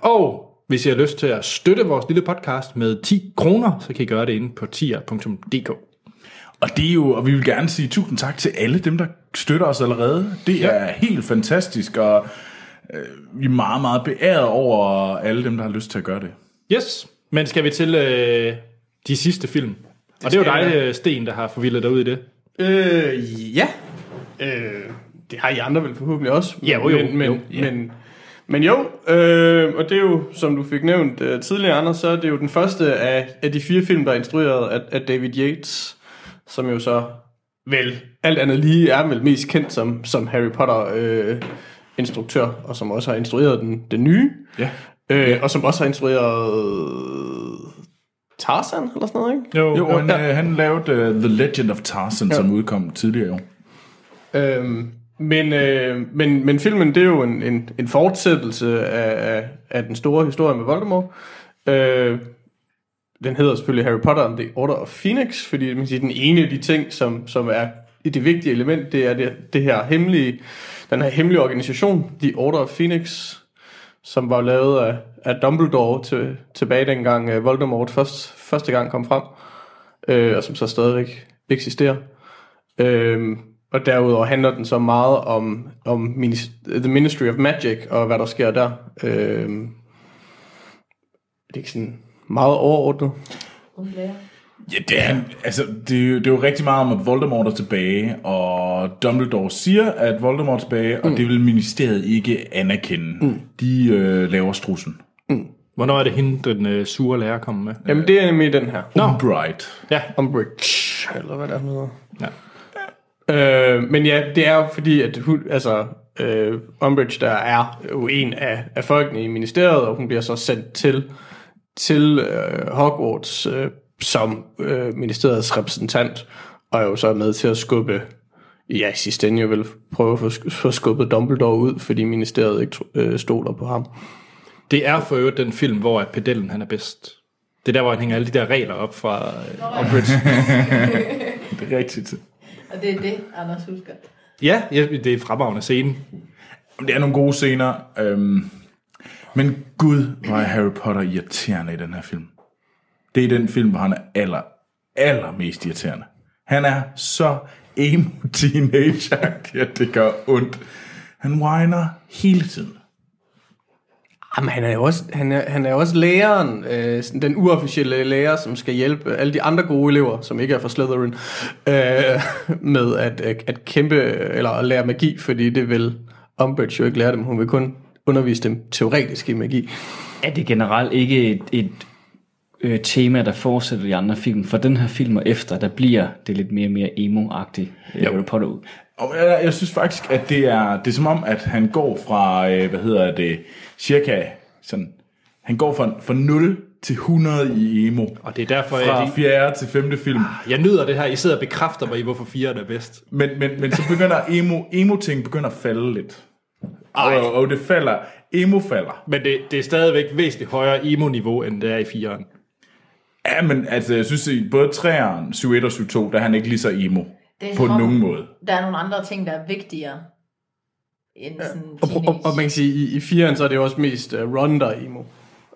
Og hvis I har lyst til at støtte vores lille podcast med 10 kroner, så kan I gøre det inde på tier.dk. Og det er jo, og vi vil gerne sige tusind tak til alle dem, der støtter os allerede. Det er helt fantastisk, og øh, vi er meget, meget beæret over alle dem, der har lyst til at gøre det. Yes, men skal vi til øh, de sidste film? Og det er jo dig, vi. øh, Sten, der har forvildet dig ud i det. Øh, ja. Øh, det har I andre vel forhåbentlig også. Ja, jo, jo, Men, men, jo, ja. men, men jo, øh, og det er jo, som du fik nævnt øh, tidligere, Anders, så er det jo den første af, af de fire film, der er instrueret af, af David Yates, som jo så vel alt andet lige er vel mest kendt som, som Harry Potter øh, instruktør, og som også har instrueret den, den nye, Ja. øh, og som også har instrueret Tarzan eller sådan noget, ikke? Jo, Jo, han, øh, han lavede uh, The Legend of Tarzan, ja. som udkom tidligere i år. Øhm, men, øh, men, men filmen, det er jo en, en, en fortsættelse af, af, af den store historie med Voldemort. Øh, den hedder selvfølgelig Harry Potter and the Order of Phoenix, fordi man siger, den ene af de ting, som, som er i det vigtige element, det er det, det her hemmelige, den her hemmelige organisation, The Order of Phoenix, som var lavet af, af Dumbledore til, tilbage dengang øh, Voldemort først, første gang kom frem, øh, og som så stadigvæk eksisterer. Øh, og derudover handler den så meget om, om minis- The Ministry of Magic og hvad der sker der. Øh, det er ikke sådan meget overordnet. Ja, det er, altså, det, er jo, det er jo rigtig meget om, at Voldemort er tilbage, og Dumbledore siger, at Voldemort er tilbage, og det vil ministeriet ikke anerkende. Mm. De øh, laver strussen. Hvornår er det hende, den øh, sure lærer kommer med? Jamen det er nemlig den her. No. Bright. Ja, Umbridge, eller hvad der hedder. ja. Øh, men ja, det er jo fordi, at hun, altså, øh, Umbridge, der er jo en af, af folkene i ministeriet, og hun bliver så sendt til, til øh, Hogwarts øh, som øh, ministeriets repræsentant, og er jo så med til at skubbe, ja, i sidste ende jo vil prøve at få, få skubbet Dumbledore ud, fordi ministeriet ikke øh, stoler på ham. Det er for øvrigt den film, hvor at pedellen han er bedst. Det er der, hvor han hænger alle de der regler op fra øh, Umbridge. Det er rigtigt. Og det er det, Anders husker. ja, ja, det er fremragende scene. Det er nogle gode scener. Øhm, men gud, hvor er Harry Potter irriterende i den her film. Det er den film, hvor han er aller, allermest irriterende. Han er så emo teenage at det gør ondt. Han whiner hele tiden. Jamen, han er jo også, han er, han er også læreren, øh, den uofficielle lærer, som skal hjælpe alle de andre gode elever, som ikke er fra Slytherin, øh, med at, at, at kæmpe, eller at lære magi, fordi det vil Umbridge jo ikke lære dem. Hun vil kun undervise dem teoretisk i magi. Er det generelt ikke et, et øh, tema, der fortsætter i andre film? For den her film og efter, der bliver det lidt mere og mere emo-agtigt øh, Harry Potter ud. Og jeg, jeg synes faktisk, at det er, det er som om, at han går fra, øh, hvad hedder det, cirka sådan, han går fra, fra 0 til 100 i emo. Og det er derfor, Fra jeg, fjerde til femte film. jeg nyder det her. I sidder og bekræfter mig i, hvorfor 4 er bedst. Men, men, men så begynder emo, emo-ting begynder at falde lidt. Og, og det falder, emo falder. Men det, det er stadigvæk væsentligt højere emo-niveau, end det er i 4'eren. Ja, men altså, jeg synes, i både 3'eren, 7 1 og 7 2, der er han ikke lige så emo. Det er På som om, nogen måde. Der er nogle andre ting, der er vigtigere end sådan Og, og, og man kan sige, i, i firen, så er det jo også mest uh, Ron, der er emo.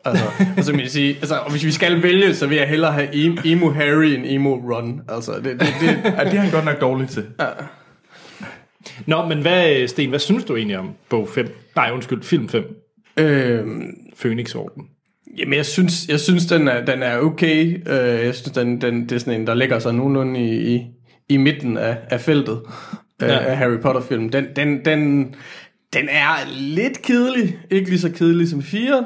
Altså, altså, man sige, altså, og hvis vi skal vælge, så vil jeg hellere have em, emo Harry end emo Ron. Altså, det, det, det, Ja, det er han godt nok dårlig til. Nå, men hvad, Sten, hvad synes du egentlig om bog 5? Nej, undskyld, film 5. øhm, Phoenix-orden. Jamen, jeg synes, jeg synes den, er, den er okay. Øh, jeg synes, den, den, det er sådan en, der lægger sig nogenlunde i, i, i midten af, af feltet øh, Ja. af Harry Potter-film. Den, den, den, den er lidt kedelig. Ikke lige så kedelig som 4.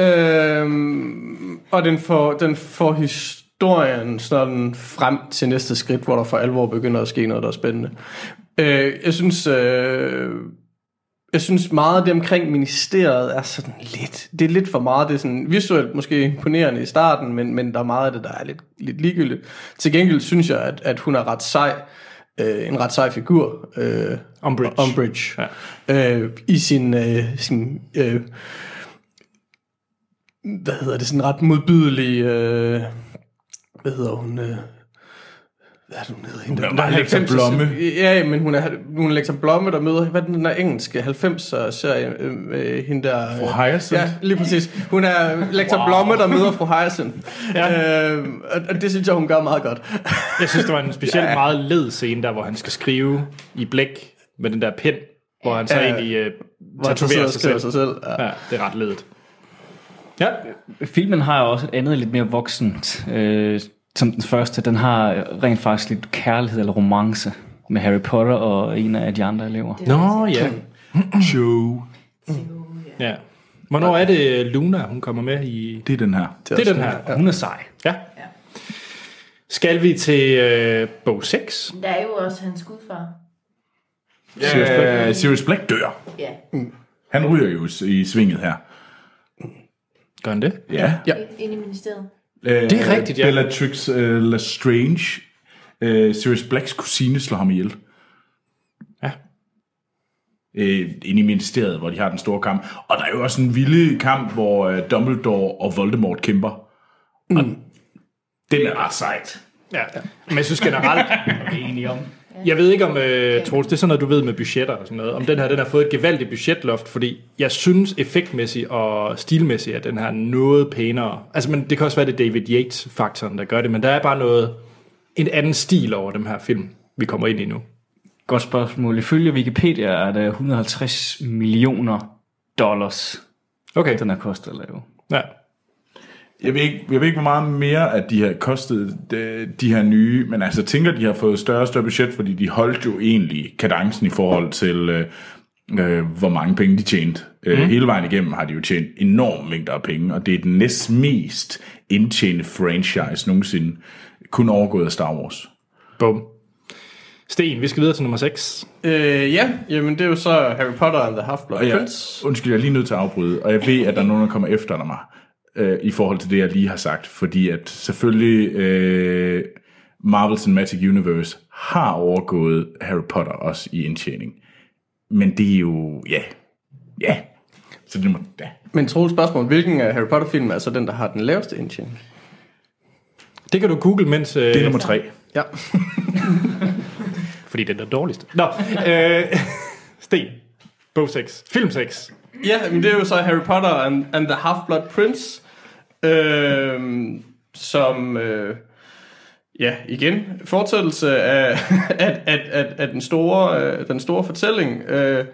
Øhm, og den får, den får historien sådan frem til næste skridt, hvor der for alvor begynder at ske noget, der er spændende. Øh, jeg synes... Øh, jeg synes meget af det omkring ministeriet er sådan lidt, det er lidt for meget, det er sådan visuelt måske imponerende i starten, men, men der er meget af det, der er lidt, lidt ligegyldigt. Til gengæld synes jeg, at, at hun er ret sej, øh, en ret sej figur, øh, Umbridge. Umbridge ja. øh, i sin, øh, sin øh, hvad hedder det, sådan ret modbydelig, øh, hvad hedder hun, øh, hvad er det, hun hedder? Hende, Hun er den der meget Alexa 90'er Blomme. Ja, men hun er, hun er Alexa Blomme, der møder, hvad er den der engelske 90'er serie, øh, øh, hende der... Fru Hyacinth? Ja, lige præcis. Hun er Alexa wow. Blomme, der møder fru Hyacinth. ja. øh, og, og det synes jeg, hun gør meget godt. Jeg synes, det var en specielt ja. meget led scene der, hvor han skal skrive i blæk med den der pen, hvor han så Ja. egentlig øh, Hvor han så sidder tatoverer sig selv. sig selv. Ja. Ja, det er ret ledet. Ja, Filmen har jo også et andet lidt mere voksent, øh, som den første. Den har rent faktisk lidt kærlighed eller romance med Harry Potter og en af de andre elever. Nå ja. Joe. ja. Hvornår er det Luna, hun kommer med i... Det er den her. Det er den her. Hun er sej. Ja. Skal vi til øh, bog 6? Der er jo også hans gudfar. Sirius Black, Sirius Black dør. Ja. Han ryger jo i svinget her. Gør han det? Ja. Ja. Ind i ministeriet. Det er rigtigt, ja. Bellatrix uh, Lestrange, uh, Sirius Blacks kusine, slår ham ihjel. Ja. Uh, inde i ministeriet, hvor de har den store kamp. Og der er jo også en vilde kamp, hvor uh, Dumbledore og Voldemort kæmper. Mm. Og den er ret sejt. Ja. Men jeg synes generelt... enige om. Jeg ved ikke om, øh, Troels, det er sådan noget, du ved med budgetter og sådan noget. Om den her, den har fået et gevaldigt budgetloft, fordi jeg synes effektmæssigt og stilmæssigt, at den her er noget pænere. Altså, men det kan også være, det er David Yates-faktoren, der gør det, men der er bare noget, en anden stil over den her film, vi kommer ind i nu. Godt spørgsmål. Ifølge Wikipedia er det 150 millioner dollars, Okay. den har kostet at lave. Ja. Jeg ved, ikke, jeg ved ikke, hvor meget mere, at de har kostet de, de her nye, men altså tænker, de har fået større og større budget, fordi de holdt jo egentlig kadencen i forhold til, øh, øh, hvor mange penge de tjente. Mm. Hele vejen igennem har de jo tjent enorme mængder af penge, og det er den næst mest indtjente franchise nogensinde, kun overgået af Star Wars. Bum. Sten, vi skal videre til nummer 6. Øh, ja, jamen det er jo så Harry Potter and the Half-Blood Prince. undskyld, jeg er lige nødt til at afbryde, og jeg ved, at der er nogen, der kommer efter mig, øh, i forhold til det, jeg lige har sagt, fordi at selvfølgelig øh, Marvel Cinematic Universe har overgået Harry Potter også i indtjening. Men det er jo, ja, ja, så det må, ja. Men Troels spørgsmål, hvilken af Harry Potter-film er så den, der har den laveste indtjening? Det kan du google, mens... Øh, Det er nummer tre. Ja. Fordi det er den dårligste. Nå, øh, Sten. Bog 6. Film 6. Ja, men det er jo så Harry Potter and, and the Half-Blood Prince, øh, som, øh, ja, igen, fortsættelse af, af, af, af, af den, store, øh, den store fortælling, øh,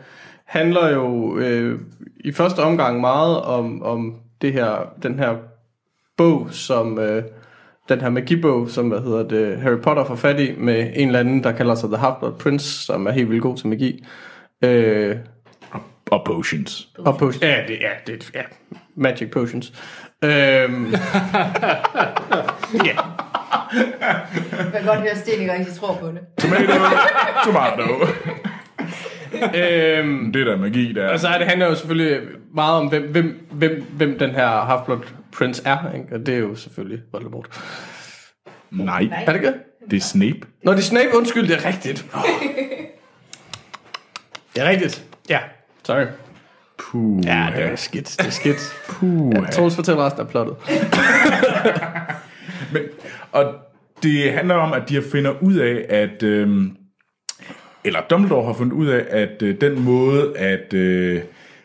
handler jo øh, i første omgang meget om, om det her, den her bog, som... Øh, den her magibog, som hvad hedder det, Harry Potter får fat i, med en eller anden, der kalder sig The Half-Blood Prince, som er helt vildt god til magi. Øh, Og Potions. og potions. Ja, det ja, det, ja. Magic potions. Øhm, ja. Jeg kan godt høre, at Sten ikke rigtig tror på det. Tomato. Tomato. øhm, Det er der magi, der er. og så er det handler jo selvfølgelig meget om, hvem, hvem, hvem, hvem den her Half-Blood Prince er. Ikke? Og det er jo selvfølgelig Voldemort. Nej, Er det ikke? det er Snape. Nå, det er Snape. Undskyld, det er rigtigt. Det er rigtigt. Ja. Sorry. Puh. Ja, det er skidt. Det er skidt. Puh. Ja, Troels, fortæl resten af plottet. Men, og det handler om, at de har finder ud af, at... Øhm, eller Dumbledore har fundet ud af, at øh, den måde, at øh,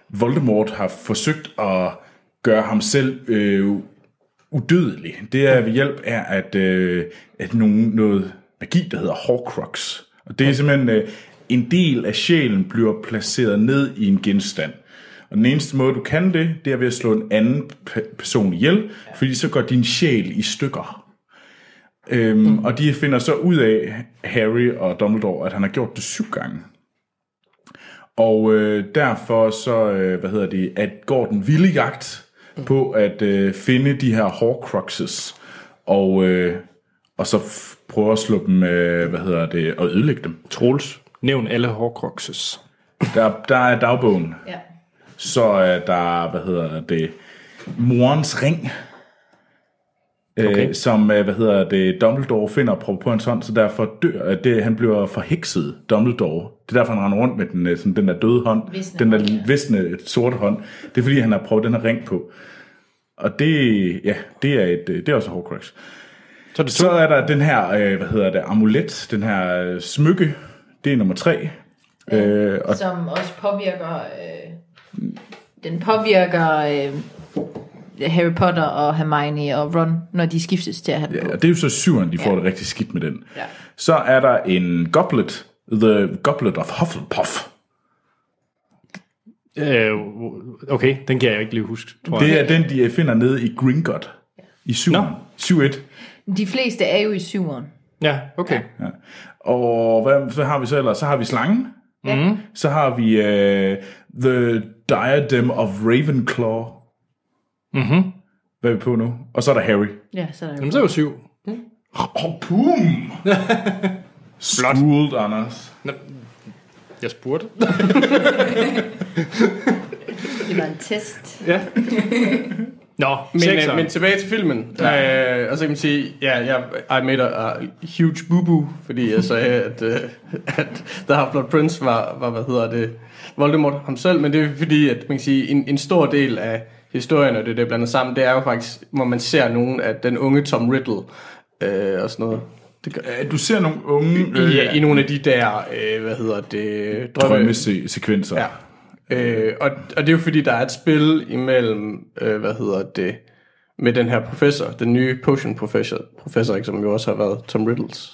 Voldemort har forsøgt at gøre ham selv øh, udødelig, det er ved hjælp af, at, øh, at nogen, noget magi, der hedder Horcrux. Og det er simpelthen øh, en del af sjælen bliver placeret ned i en genstand. Og den eneste måde, du kan det, det er ved at slå en anden pe- person ihjel, fordi så går din sjæl i stykker. Øhm, mm. Og de finder så ud af, Harry og Dumbledore, at han har gjort det syv gange. Og øh, derfor så, øh, hvad hedder det, at går den vilde jagt på at øh, finde de her Horcruxes, og, øh, og så f- prøve at slå dem, øh, hvad hedder det, og ødelægge dem. Troels. Nævn alle Horcruxes. Der, der er dagbogen. Ja. Så er der, hvad hedder det, morens ring, okay. Okay. øh, som, øh, hvad hedder det, Dumbledore finder på, på hans hånd, så derfor dør, øh, det, han bliver forhekset, Dumbledore. Det er derfor, han render rundt med den, øh, sådan, den der døde hånd, Visne den der hånd, ja. visne sorte hånd. Det er fordi, han har prøvet den her ring på. Og det, ja, det er, et, øh, det er også Horcrux. Så er det Så er der den her, øh, hvad hedder det, amulet, den her øh, smykke. Det er nummer tre. Øh, og Som også påvirker... Øh, den påvirker øh, Harry Potter og Hermione og Ron, når de skiftes til at have den på. Ja, og det er jo så syveren, de får Ja. det rigtig skidt med den. Ja. Så er der en goblet, The Goblet of Hufflepuff. Øh, okay, den kan jeg ikke lige huske, tror jeg. Det er den, de finder nede i Gringotts i syveren. Nå. 7-1. De fleste er jo i syveren. Ja, okay. Ja. Og hvad så har vi så ellers? Så har vi slangen. Ja. Mm. Så har vi uh, The Diadem of Ravenclaw. Mhm. Hvad er vi på nu? Og så er der Harry. Ja, så er der Jamen, så er jo syv. Oh, boom! Schooled, Anders. Jeg spurgte. Det var en test. Ja. Nå, Men, øh, men tilbage til filmen. Ja. Øh, og så kan man sige, ja, jeg I made a, a huge boo-boo, fordi jeg sagde, at, øh, at The Half-Blood Prince var, var, hvad hedder det, Voldemort ham selv, men det er fordi, at man kan sige, en, en stor del af historien, og det, det er blandet sammen, det er jo faktisk, hvor man ser nogen af den unge Tom Riddle øh, og sådan noget. Det gør, Øh, Du ser nogle unge i, i nogle af de der, øh, hvad hedder det, drømme, drømmesekvenser. Ja. Øh, og, og det er jo fordi, der er et spil imellem, øh, hvad hedder det, med den her professor, den nye potion professor, professor ikke, som jo også har været Tom Riddles.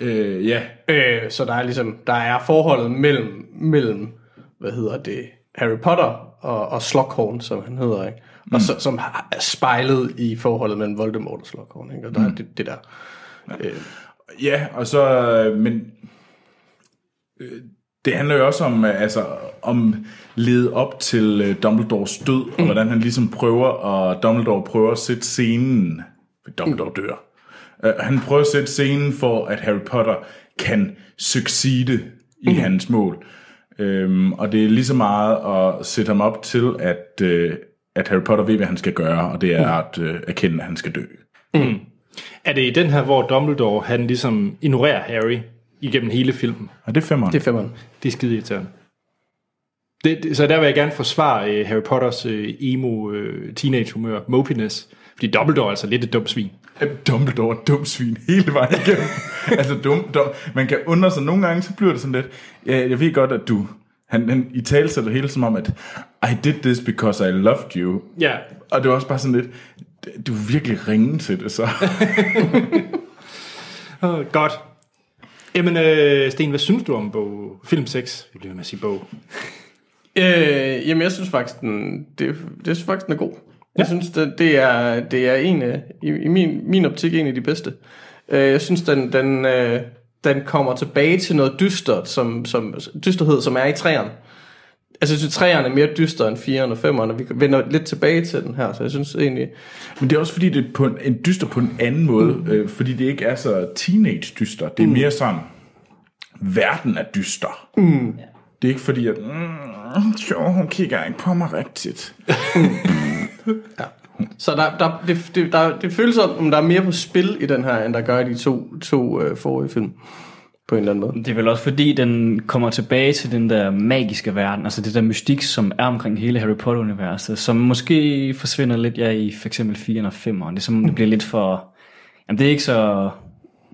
Øh, ja. Øh, så der er ligesom, der er forholdet mellem, mellem hvad hedder det, Harry Potter og, og Slughorn, som han hedder, ikke? Og så, som er spejlet i forholdet mellem Voldemort og Slughorn, ikke? Og der er det, det der. Ja, og så, øh, men øh, det handler jo også om, øh, altså, om lede op til øh, Dumbledores død, og hvordan han ligesom prøver, og Dumbledore prøver at sætte scenen, Dumbledore dør, Øh, han prøver at sætte scenen for, at Harry Potter kan succede i mm. hans mål. Øhm, og det er lige så meget at sætte ham op til, at, øh, at Harry Potter ved, hvad han skal gøre, og det er at øh, erkende, at han skal dø. Er det i den her, hvor Dumbledore, han ligesom ignorerer Harry igennem hele filmen? Og det er femmeren. Det er femmeren. Det er skide irriterende. Det, det, så der vil jeg gerne forsvare uh, Harry Potters uh, emo uh, teenage-humør, mopiness. Fordi Dumbledore er altså lidt et dumt svin. Dumbledore er dum svin hele vejen igennem. altså dum, dum. Man kan undre sig, nogle gange, så bliver det sådan lidt, ja, jeg ved godt, at du, han, han i tale sætter hele som om, at I did this because I loved you. Ja, Og det var også bare sådan lidt, du er virkelig ringe til det, så. oh, godt. Jamen, øh, Sten, hvad synes du om bog, film 6? Jeg bliver med at sige bog. Øh, jamen, jeg synes faktisk, den, det, det synes faktisk, den er god. Jeg synes, det, det, er, det er en af, i, i min, min optik en af de bedste. Øh, jeg synes, den, den, øh, den kommer tilbage til noget dystert, som, som, dysterhed, som er i træerne. Altså, jeg synes, træerne er mere dystre end 4'eren og 5'eren, og vi vender lidt tilbage til den her, så jeg synes egentlig... Men det er også fordi, det er på en, en dyster på en anden måde, mm. øh, fordi det ikke er så teenage-dyster. Det er mere sådan, verden er dyster. Mm. Det er ikke fordi, at mm, jo, hun kigger ikke på mig rigtigt. Så der, der, det, det, der, det føles som, om der er mere på spil i den her, end der gør i de to, to øh, forrige film. På en eller anden måde. Det er vel også fordi, den kommer tilbage til den der magiske verden, altså det der mystik, som er omkring hele Harry Potter-universet, som måske forsvinder lidt ja, i for eksempel 4'eren og 5'eren. Det er som, det bliver lidt for... Jamen det er ikke så...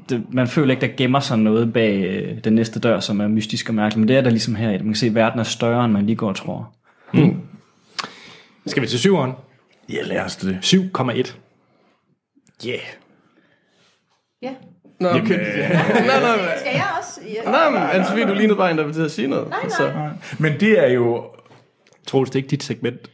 Det, man føler ikke, der gemmer sig noget bag øh, den næste dør, som er mystisk og mærkeligt, men det er der ligesom her. Man kan se, at verden er større, end man lige går og tror. Skal vi til syveren? Ja, lad os det. 7,1. Yeah. Ja. Nå, okay. nej, nej, nej. Skal jeg også? Ja. Nej, men Anne-Sophie, du lignede bare en, der vil til at sige noget. Nej, nej. Så. Men det er jo... Troels, det er ikke dit segment.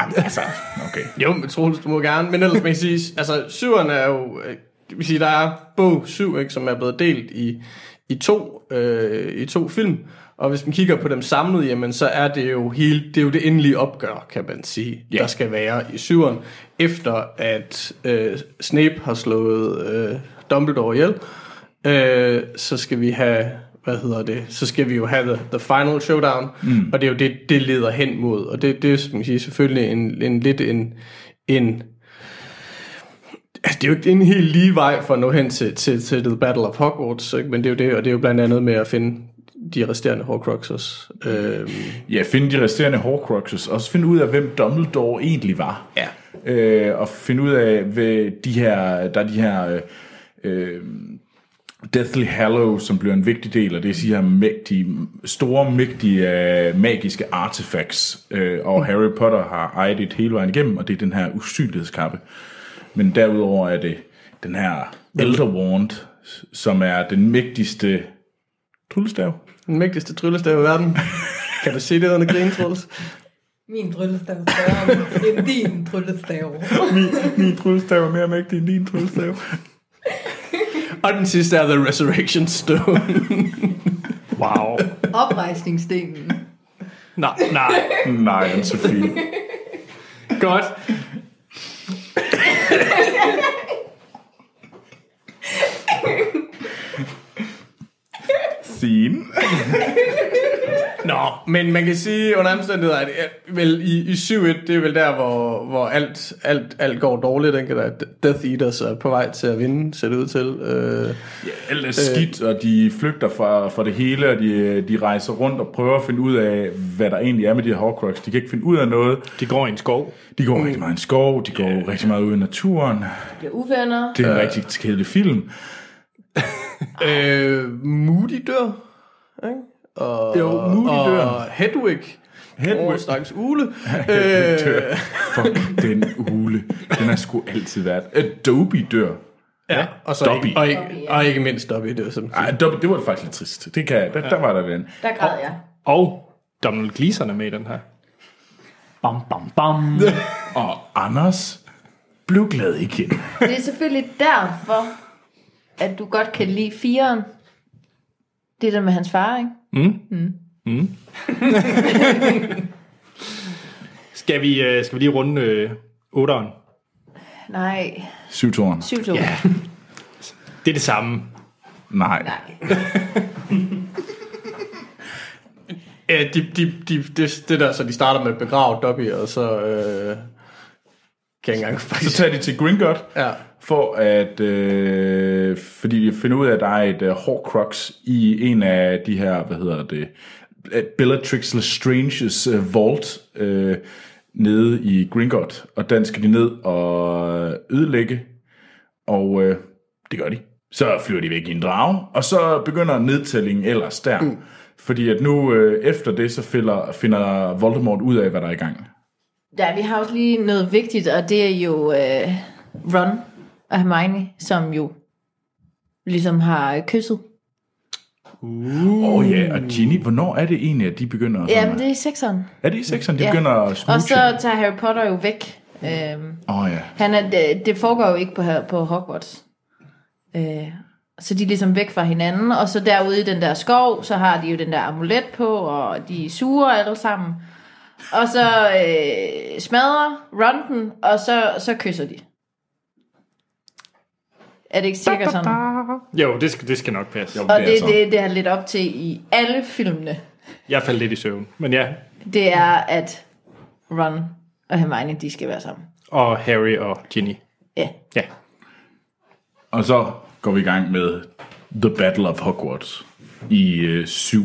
Altså, okay. Jo, men Troels, du må gerne. Men ellers man kan sige, altså syveren er jo, øh, det vil sige, der er bog 7, ikke, som er blevet delt i, i, to, øh, i to film. Og hvis man kigger på dem samlet, jamen, så er det jo hele, det er jo det endelige opgør, kan man sige, yeah. der skal være i syveren, efter at øh, Snape har slået øh, Dumbledore ihjel. Øh, så skal vi have, hvad hedder det, så skal vi jo have the, the final showdown, mm. og det er jo det, det leder hen mod, og det, det er som man siger, selvfølgelig en, en lidt en, en Altså, det er jo ikke en helt lige vej for at nå hen til, til, til The Battle of Hogwarts, ikke? men det er jo det, og det er jo blandt andet med at finde de resterende Horcruxes. Øhm, Ja, finde de resterende Horcruxes, og så finde ud af, hvem Dumbledore egentlig var. ja. øh, og finde ud af, hvad de her, der er de her øh, øh, Deathly Hallows, som bliver en vigtig del af det, de her mægtige, store, mægtige øh, magiske artifacts, øh, og Harry Potter har ejet det hele vejen igennem, og det er den her usynlighedskappe. Men derudover er det den her Elder Wand, som er den mægtigste tryllestav. Den mægtigste tryllestav i verden. kan du se det under grin, Troels? Min tryllestav er større end din tryllestav. min, min tryllestav er mere mægtig end din tryllestav. Og den sidste er The Resurrection Stone. Wow. Oprejsningsstenen. Nej, nej. Nej, Anne-Sophie. Godt. Scene. Nå, men man kan sige under omstændigheder, at vel i, i 7-1, det er vel der, hvor, hvor alt, alt, alt går dårligt. Den kan der Death Eaters er på vej til at vinde, ser det ud til. Øh, Ja, alt er skidt, og de flygter fra, fra det hele, og de, de rejser rundt og prøver at finde ud af, hvad der egentlig er med de her Horcrux. De kan ikke finde ud af noget. De går i en skov. De går rigtig meget i en skov, de går rigtig meget ud i naturen. Bliver uvenner. Det er en rigtig kedelig film. øh, Moody dør. Ikke? Og, Jo, Moody dør. Og Hedwig. Hedwig. Hedwig. stakkels ule. dør. øh, Fuck den ule. Den har sgu altid været. Adobe dør. ja, og, så Dobby. ikke, og, ikke, og ikke mindst Dobby, det var som Ej, Adobe, det var faktisk lidt trist. Det kan, der, der var der den. Der græd jeg. Og Donald Gleeson er med i den her. Bam, bam, bam. Og Anders blev glad igen. Det er selvfølgelig derfor, at du godt kan lide firen. Det der med hans far, ikke? Skal vi, øh, skal vi lige runde øh, 8'eren? Nej, Syv tårn. 7 2 Ja. Det er det samme. Nej. Nej. Ja, de, de, de, det, det der, så de starter med at begrave Dobby, og så... Øh, kan jeg ikke engang Så faktisk... tager de til Gringotts. Ja. For at, øh, fordi de finder ud af, at der er et uh, Horcrux i en af de her, hvad hedder det, øh, Bellatrix Lestranges uh, vault øh, nede i Gringotts, og den skal de ned og ødelægge, og øh, det gør de. Så flyver de væk i en drage, og så begynder nedtællingen ellers der. Mm. Fordi at nu øh, efter det, så finder, finder Voldemort ud af, hvad der er i gang. Ja, vi har også lige noget vigtigt, og det er jo øh, Ron og Hermione, som jo ligesom har kysset. Åh oh, ja, og Ginny, hvornår er det egentlig, at de begynder? Ja, sådan men det er i sekseren. Er det i sekseren, de Ja. begynder at smooche? Og så tager Harry Potter jo væk. Øhm, Åh oh, ja. han er, det, det foregår jo ikke på, på Hogwarts. Øh, så de er ligesom væk fra hinanden, og så derude i den der skov, så har de jo den der amulet på, og de suger alle sammen. Og så øh, smadrer Ron den, og så, så kysser de. Er det ikke cirka sådan? Jo, det skal, det skal nok passe. Jo. Og Det er det, det, det er lidt op til i alle filmene. Jeg faldt lidt i søvn. Men ja, Det er, at Ron og Hermione, de skal være sammen. og Harry og Ginny. Ja. Ja. Og så går vi i gang med The Battle of Hogwarts i øh, 7.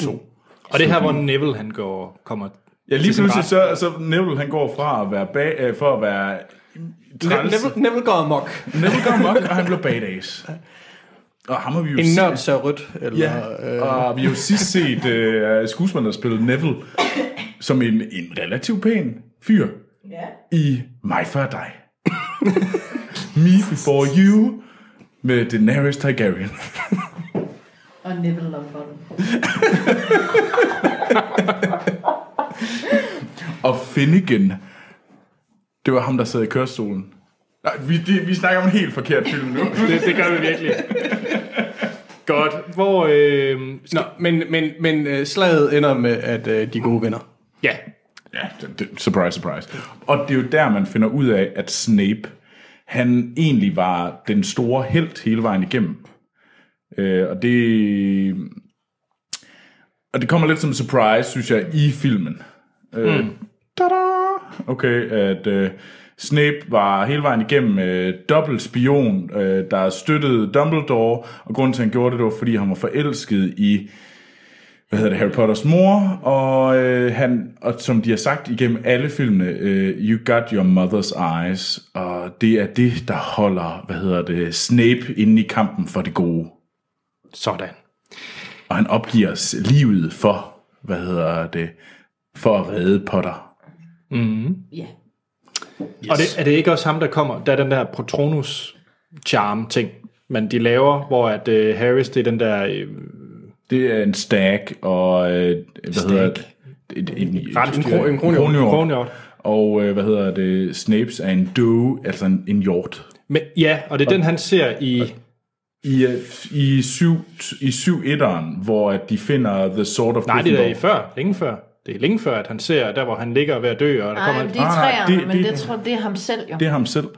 2. Og det her, hvor Neville han går, kommer Ja, lige pludselig så, så Neville han går fra at være bag, øh, for at være træls. Neville, Neville går amok. Neville går mok, og han blev badass. Og ham har vi jo En set- nørd ser rødt. Eller, Ja, øh, og vi har jo sidst set øh, skuespilleren, der spillede Neville, som en, en relativt pæn fyr Ja. i My Fair Die. Me Before You med Daenerys Targaryen. Og Neville Longbottom. Og Finnegan, det var ham, der sad i kørestolen. Nej, vi, det, vi snakker om en helt forkert film nu. Det, det gør vi virkelig. Godt. Hvor... Øh, Nå, men, men, men øh, slaget ender med, at øh, de gode vinder. ja. Ja, det, det, surprise, surprise. Og det er jo der, man finder ud af, at Snape, han egentlig var den store held hele vejen igennem. Øh, og det... Og det kommer lidt som en surprise, synes jeg, i filmen. Øh, Mm. tada! Okay, at øh, Snape var hele vejen igennem øh, dobbelt spion, øh, der støttede Dumbledore, og grunden til, at han gjorde det, det var, fordi han var forelsket i hvad hedder det, Harry Potters mor, og, øh, han, og som de har sagt igennem alle filmene, øh, You got your mother's eyes, og det er det, der holder, hvad hedder det, Snape inde i kampen for det gode. Sådan. Og han opgiver livet for, hvad hedder det, for at redde Potter. Ja. Yes. Og det, er det ikke også ham, der kommer, der er den der Patronus charm ting, men de laver, hvor at uh, Harris, det er den der øh, Det er en stag, og øh, hvad Stag. hedder det, et, et, et, rensdyr. kro- en kronhjort. Og øh, hvad hedder det, Snapes er en due, altså en, en hjort. Men, ja, og det er den, han ser i... I, øh, i, syv, i syv etteren, hvor at de finder The Sword of Nej, det er i før. Længe før. Det er længe før, at han ser der, hvor han ligger ved at dø, og der Nej, kommer... men det er træerne, det- men det- det, tror, det er ham selv jo. Det er ham selv.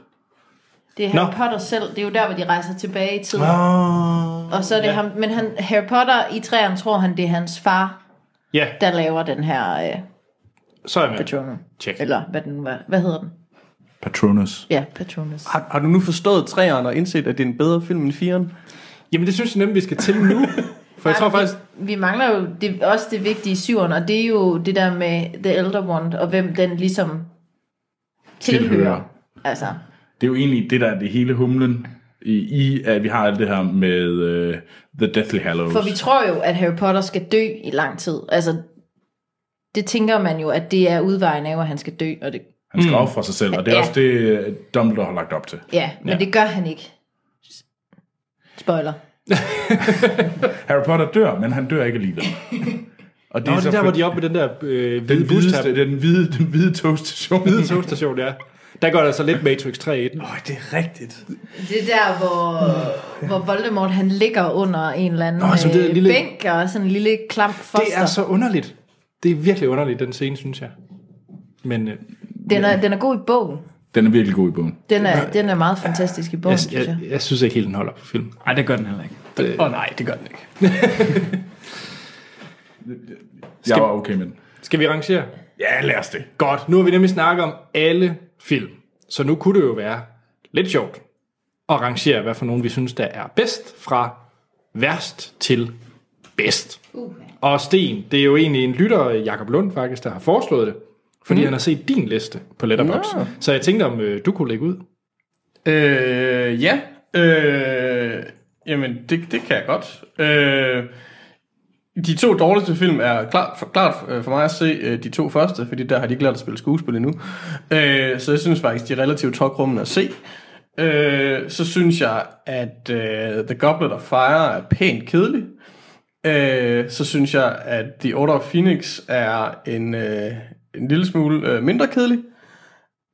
Det er Harry Nå. Potter selv. Det er jo der, hvor de rejser tilbage i tiden. Ah. Og så er det ja. ham, men han, Harry Potter i træerne tror han, det er hans far, Ja, der laver den her øh, så er jeg med. Patronus. Check. Eller hvad, den var. hvad hedder den? Patronus. Ja, Patronus. Har, har du nu forstået træerne og indset, at det er en bedre film end firen? Jamen, det synes jeg nemlig, vi skal til nu. For jeg tror faktisk... Vi, vi mangler jo det, også det vigtige i syveren, og det er jo det der med The Elder One, og hvem den ligesom tilhører. Tilhører. Altså, Det er jo egentlig det, der er det hele humlen i, i at vi har alt det her med uh, The Deathly Hallows. for vi tror jo, at Harry Potter skal dø i lang tid. Altså, det tænker man jo, at det er udvejen af, at han skal dø, og det, Han skal ofre sig selv, og det er Ja. også det, Dumbledore har lagt op til. ja, men ja. det gør han ikke. Spoiler. Harry Potter dør, men han dør ikke alligevel. Og Nå, det er så der, hvor for- de er oppe ved den der øh, hvide den, bustab. den, hvide, den hvide togstation. Hvide togstation, ja. Der går der så lidt Matrix 3 i den. Åh, det er rigtigt. Det er der, hvor, hvor Voldemort han ligger under en eller anden Nå, som det øh, lille- bænk, og sådan en lille klam foster. Det er så underligt. Det er virkelig underligt, den scene, synes jeg. Men øh, den, er, den er god i bogen. Den er virkelig god i bogen. Den er, den er meget fantastisk i bogen, jeg, synes jeg. jeg, jeg synes ikke helt, den holder på film. Nej, det gør den heller ikke. Åh oh, nej, det gør den ikke. Jeg var okay med den. Skal vi rangere? Ja, lad os det. Godt. Nu har vi nemlig snakket om alle film. Så nu kunne det jo være lidt sjovt at rangere, hvad for nogen vi synes, der er bedst fra værst til bedst. Uh. Og Sten, det er jo egentlig en lytter, Jakob Lund faktisk, der har foreslået det. Fordi mm. han har set din liste på Letterboxd. Nå. Så jeg tænkte, om øh, du kunne lægge ud. Øh, ja. Øh, jamen, det, det kan jeg godt. Øh, de to dårligste film er klart for, klart øh, for mig at se øh, de to første, fordi der har de ikke lært at spille skuespil endnu. Øh, så jeg synes faktisk, de er relativt tokrummende at se. Øh, så synes jeg, at øh, The Goblet of Fire er pænt kedelig. Øh, så synes jeg, at The Order of Phoenix er en, øh, en lille smule øh, mindre kedelig.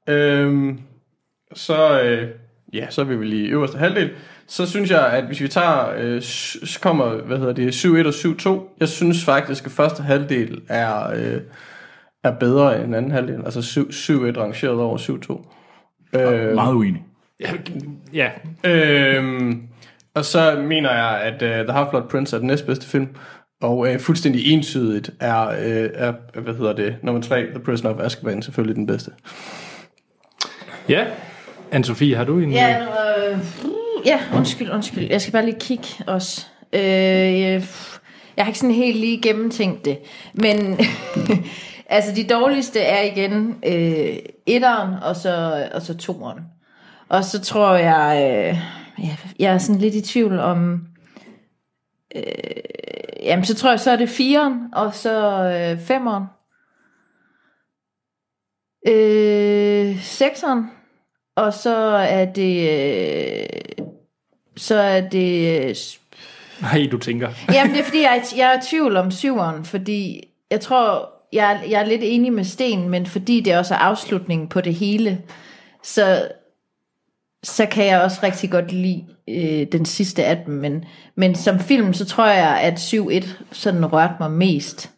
Øh, så, øh, ja, så er vi vel i øverste halvdel. Så synes jeg, at hvis vi tager, øh, så kommer, hvad hedder det, 7-1 og 7-2. Jeg synes faktisk, at første halvdel er, øh, er bedre end anden halvdel. Altså 7-1 rangeret over 7-2. Øh, Meget uenig. Ja, øh, og så mener jeg, at uh, The Half-Blood Prince er den næstbedste film. Og uh, fuldstændig entydigt er, uh, er, hvad hedder det, nummer 3, The Prisoner of Azkaban, selvfølgelig den bedste. ja. Anne-Sophie, har du en... Ja, øh, ja, undskyld, undskyld. Jeg skal bare lige kigge også. Øh, jeg, jeg har ikke sådan helt lige gennemtænkt det. Men altså, de dårligste er igen øh, etteren og så, og så toeren. Og så tror jeg, øh, ja, jeg er sådan lidt i tvivl om... Øh, jamen, så tror jeg, så er det fireren og så øh, femeren. Øh, sekseren. Og så er det... Øh, så er det... Øh, Nej, du tænker. jamen, det er fordi, jeg, er- jeg er i tvivl om syveren, fordi jeg tror, jeg, jeg er lidt enig med Sten, men fordi det også er afslutningen på det hele, så, så kan jeg også rigtig godt lide øh, den sidste af dem. Men, men som film, så tror jeg, at 7-1 sådan rørte mig mest.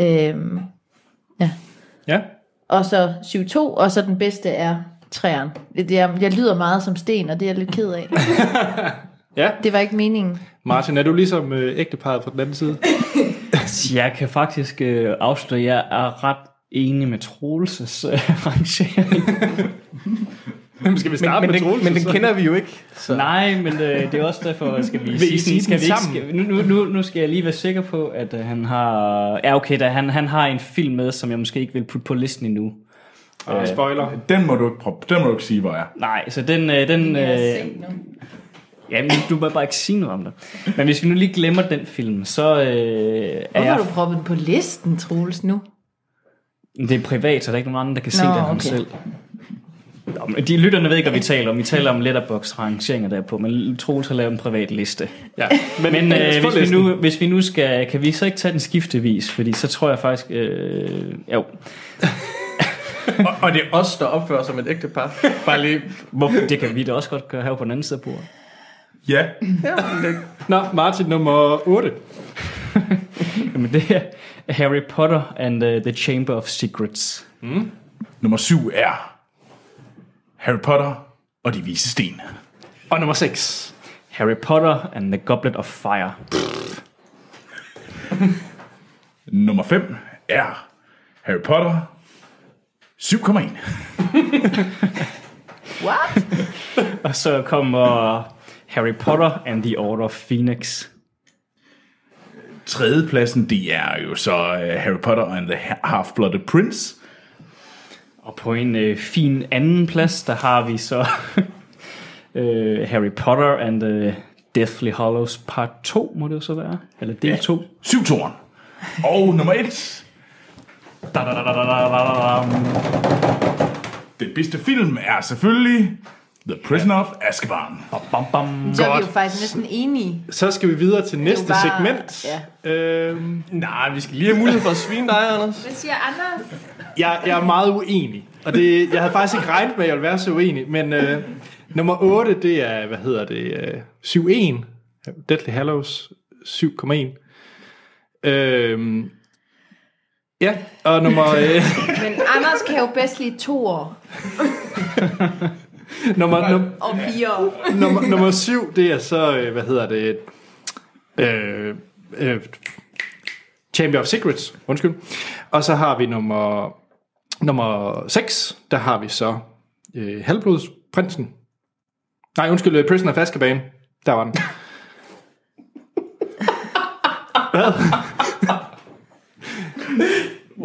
Øhm, Ja. og så 7-2, og så den bedste er træeren. Det, jeg, jeg lyder meget som sten, og det er jeg lidt ked af. Ja. Det var ikke meningen. Martin, er du ligesom øh, ægteparet på den anden side? Jeg kan faktisk øh, afsløre, at jeg er ret enig med Troelses øh, rangering. Jamen, skal vi Men, starte men, med den, Troels? men den kender vi jo ikke. Så. Nej, men øh, det er også derfor, skal vi sige, sige skal den vi ikke, sammen? skal, nu, nu, nu, skal jeg lige være sikker på, at øh, han har... Ja, okay, da, han, han har en film med, som jeg måske ikke vil putte på listen endnu. Og spoiler. Den må du ikke, prøve- den må du ikke sige, hvor er. Nej, så den... Øh, den Jeg har øh, set nu. ja, men du må bare ikke sige noget om det. Men hvis vi nu lige glemmer den film, så øh, er Hvorfor har du proppet den på listen, Troels, nu? Det er privat, så der er ikke nogen andre, der kan se Nå, det end ham okay. selv. Nå, De lytterne ved ikke, hvad vi taler om. Vi taler om letterbox rangeringer derpå, men Troels har lavet en privat liste. Ja. Men, men øh, få hvis, vi nu, hvis vi nu skal, kan vi så ikke tage den skiftevis? Fordi så tror jeg faktisk, øh, jo, Og, og det er os, der opfører som et ægte par. Bare lige... hvorfor, det kan vi da også godt gøre her på den anden side af bordet. Ja, Nå, Martin nummer 8. Jamen det er Harry Potter and uh, the Chamber of Secrets. nummer syv er Harry Potter og de vise sten. Og nummer 6. Harry Potter and the Goblet of Fire. Nummer 5 er Harry Potter 7,1. What? Og så kommer Harry Potter and the Order of Phoenix. Tredjepladsen, det er jo så uh, Harry Potter and the Half-Blooded Prince. Og på en øh, fin anden plads, der har vi så øh, Harry Potter and the Deathly Hollows part 2, må det jo så være. Eller del 2. Syv toren. Og nummer 1, den bedste film er selvfølgelig The Prisoner of Azkaban. Bam, bam. Så er vi jo faktisk næsten enige. Så skal vi videre til næste bare- segment. ja. Øhm, Nej, vi skal lige have mulighed for at svine dig, Anders. Hvad siger Anders? jeg, jeg er meget uenig. Og det, jeg havde faktisk ikke regnet med, at jeg ville være så uenig. Men øh, nummer 8, det er, hvad hedder det, øh, 7-1. Deathly Hallows 7,1. Øhm, ja, og nummer, øh, Men Anders kan jo bedst lide to år nummer, num, og fire nummer, nummer 7, det er så, øh, hvad hedder det, øh, øh, Chamber of Secrets, undskyld. Og så har vi nummer, nummer 6, der har vi så øh, Halvblodsprinsen. Nej, undskyld, øh, Prisoner of Azkaban. Der var den.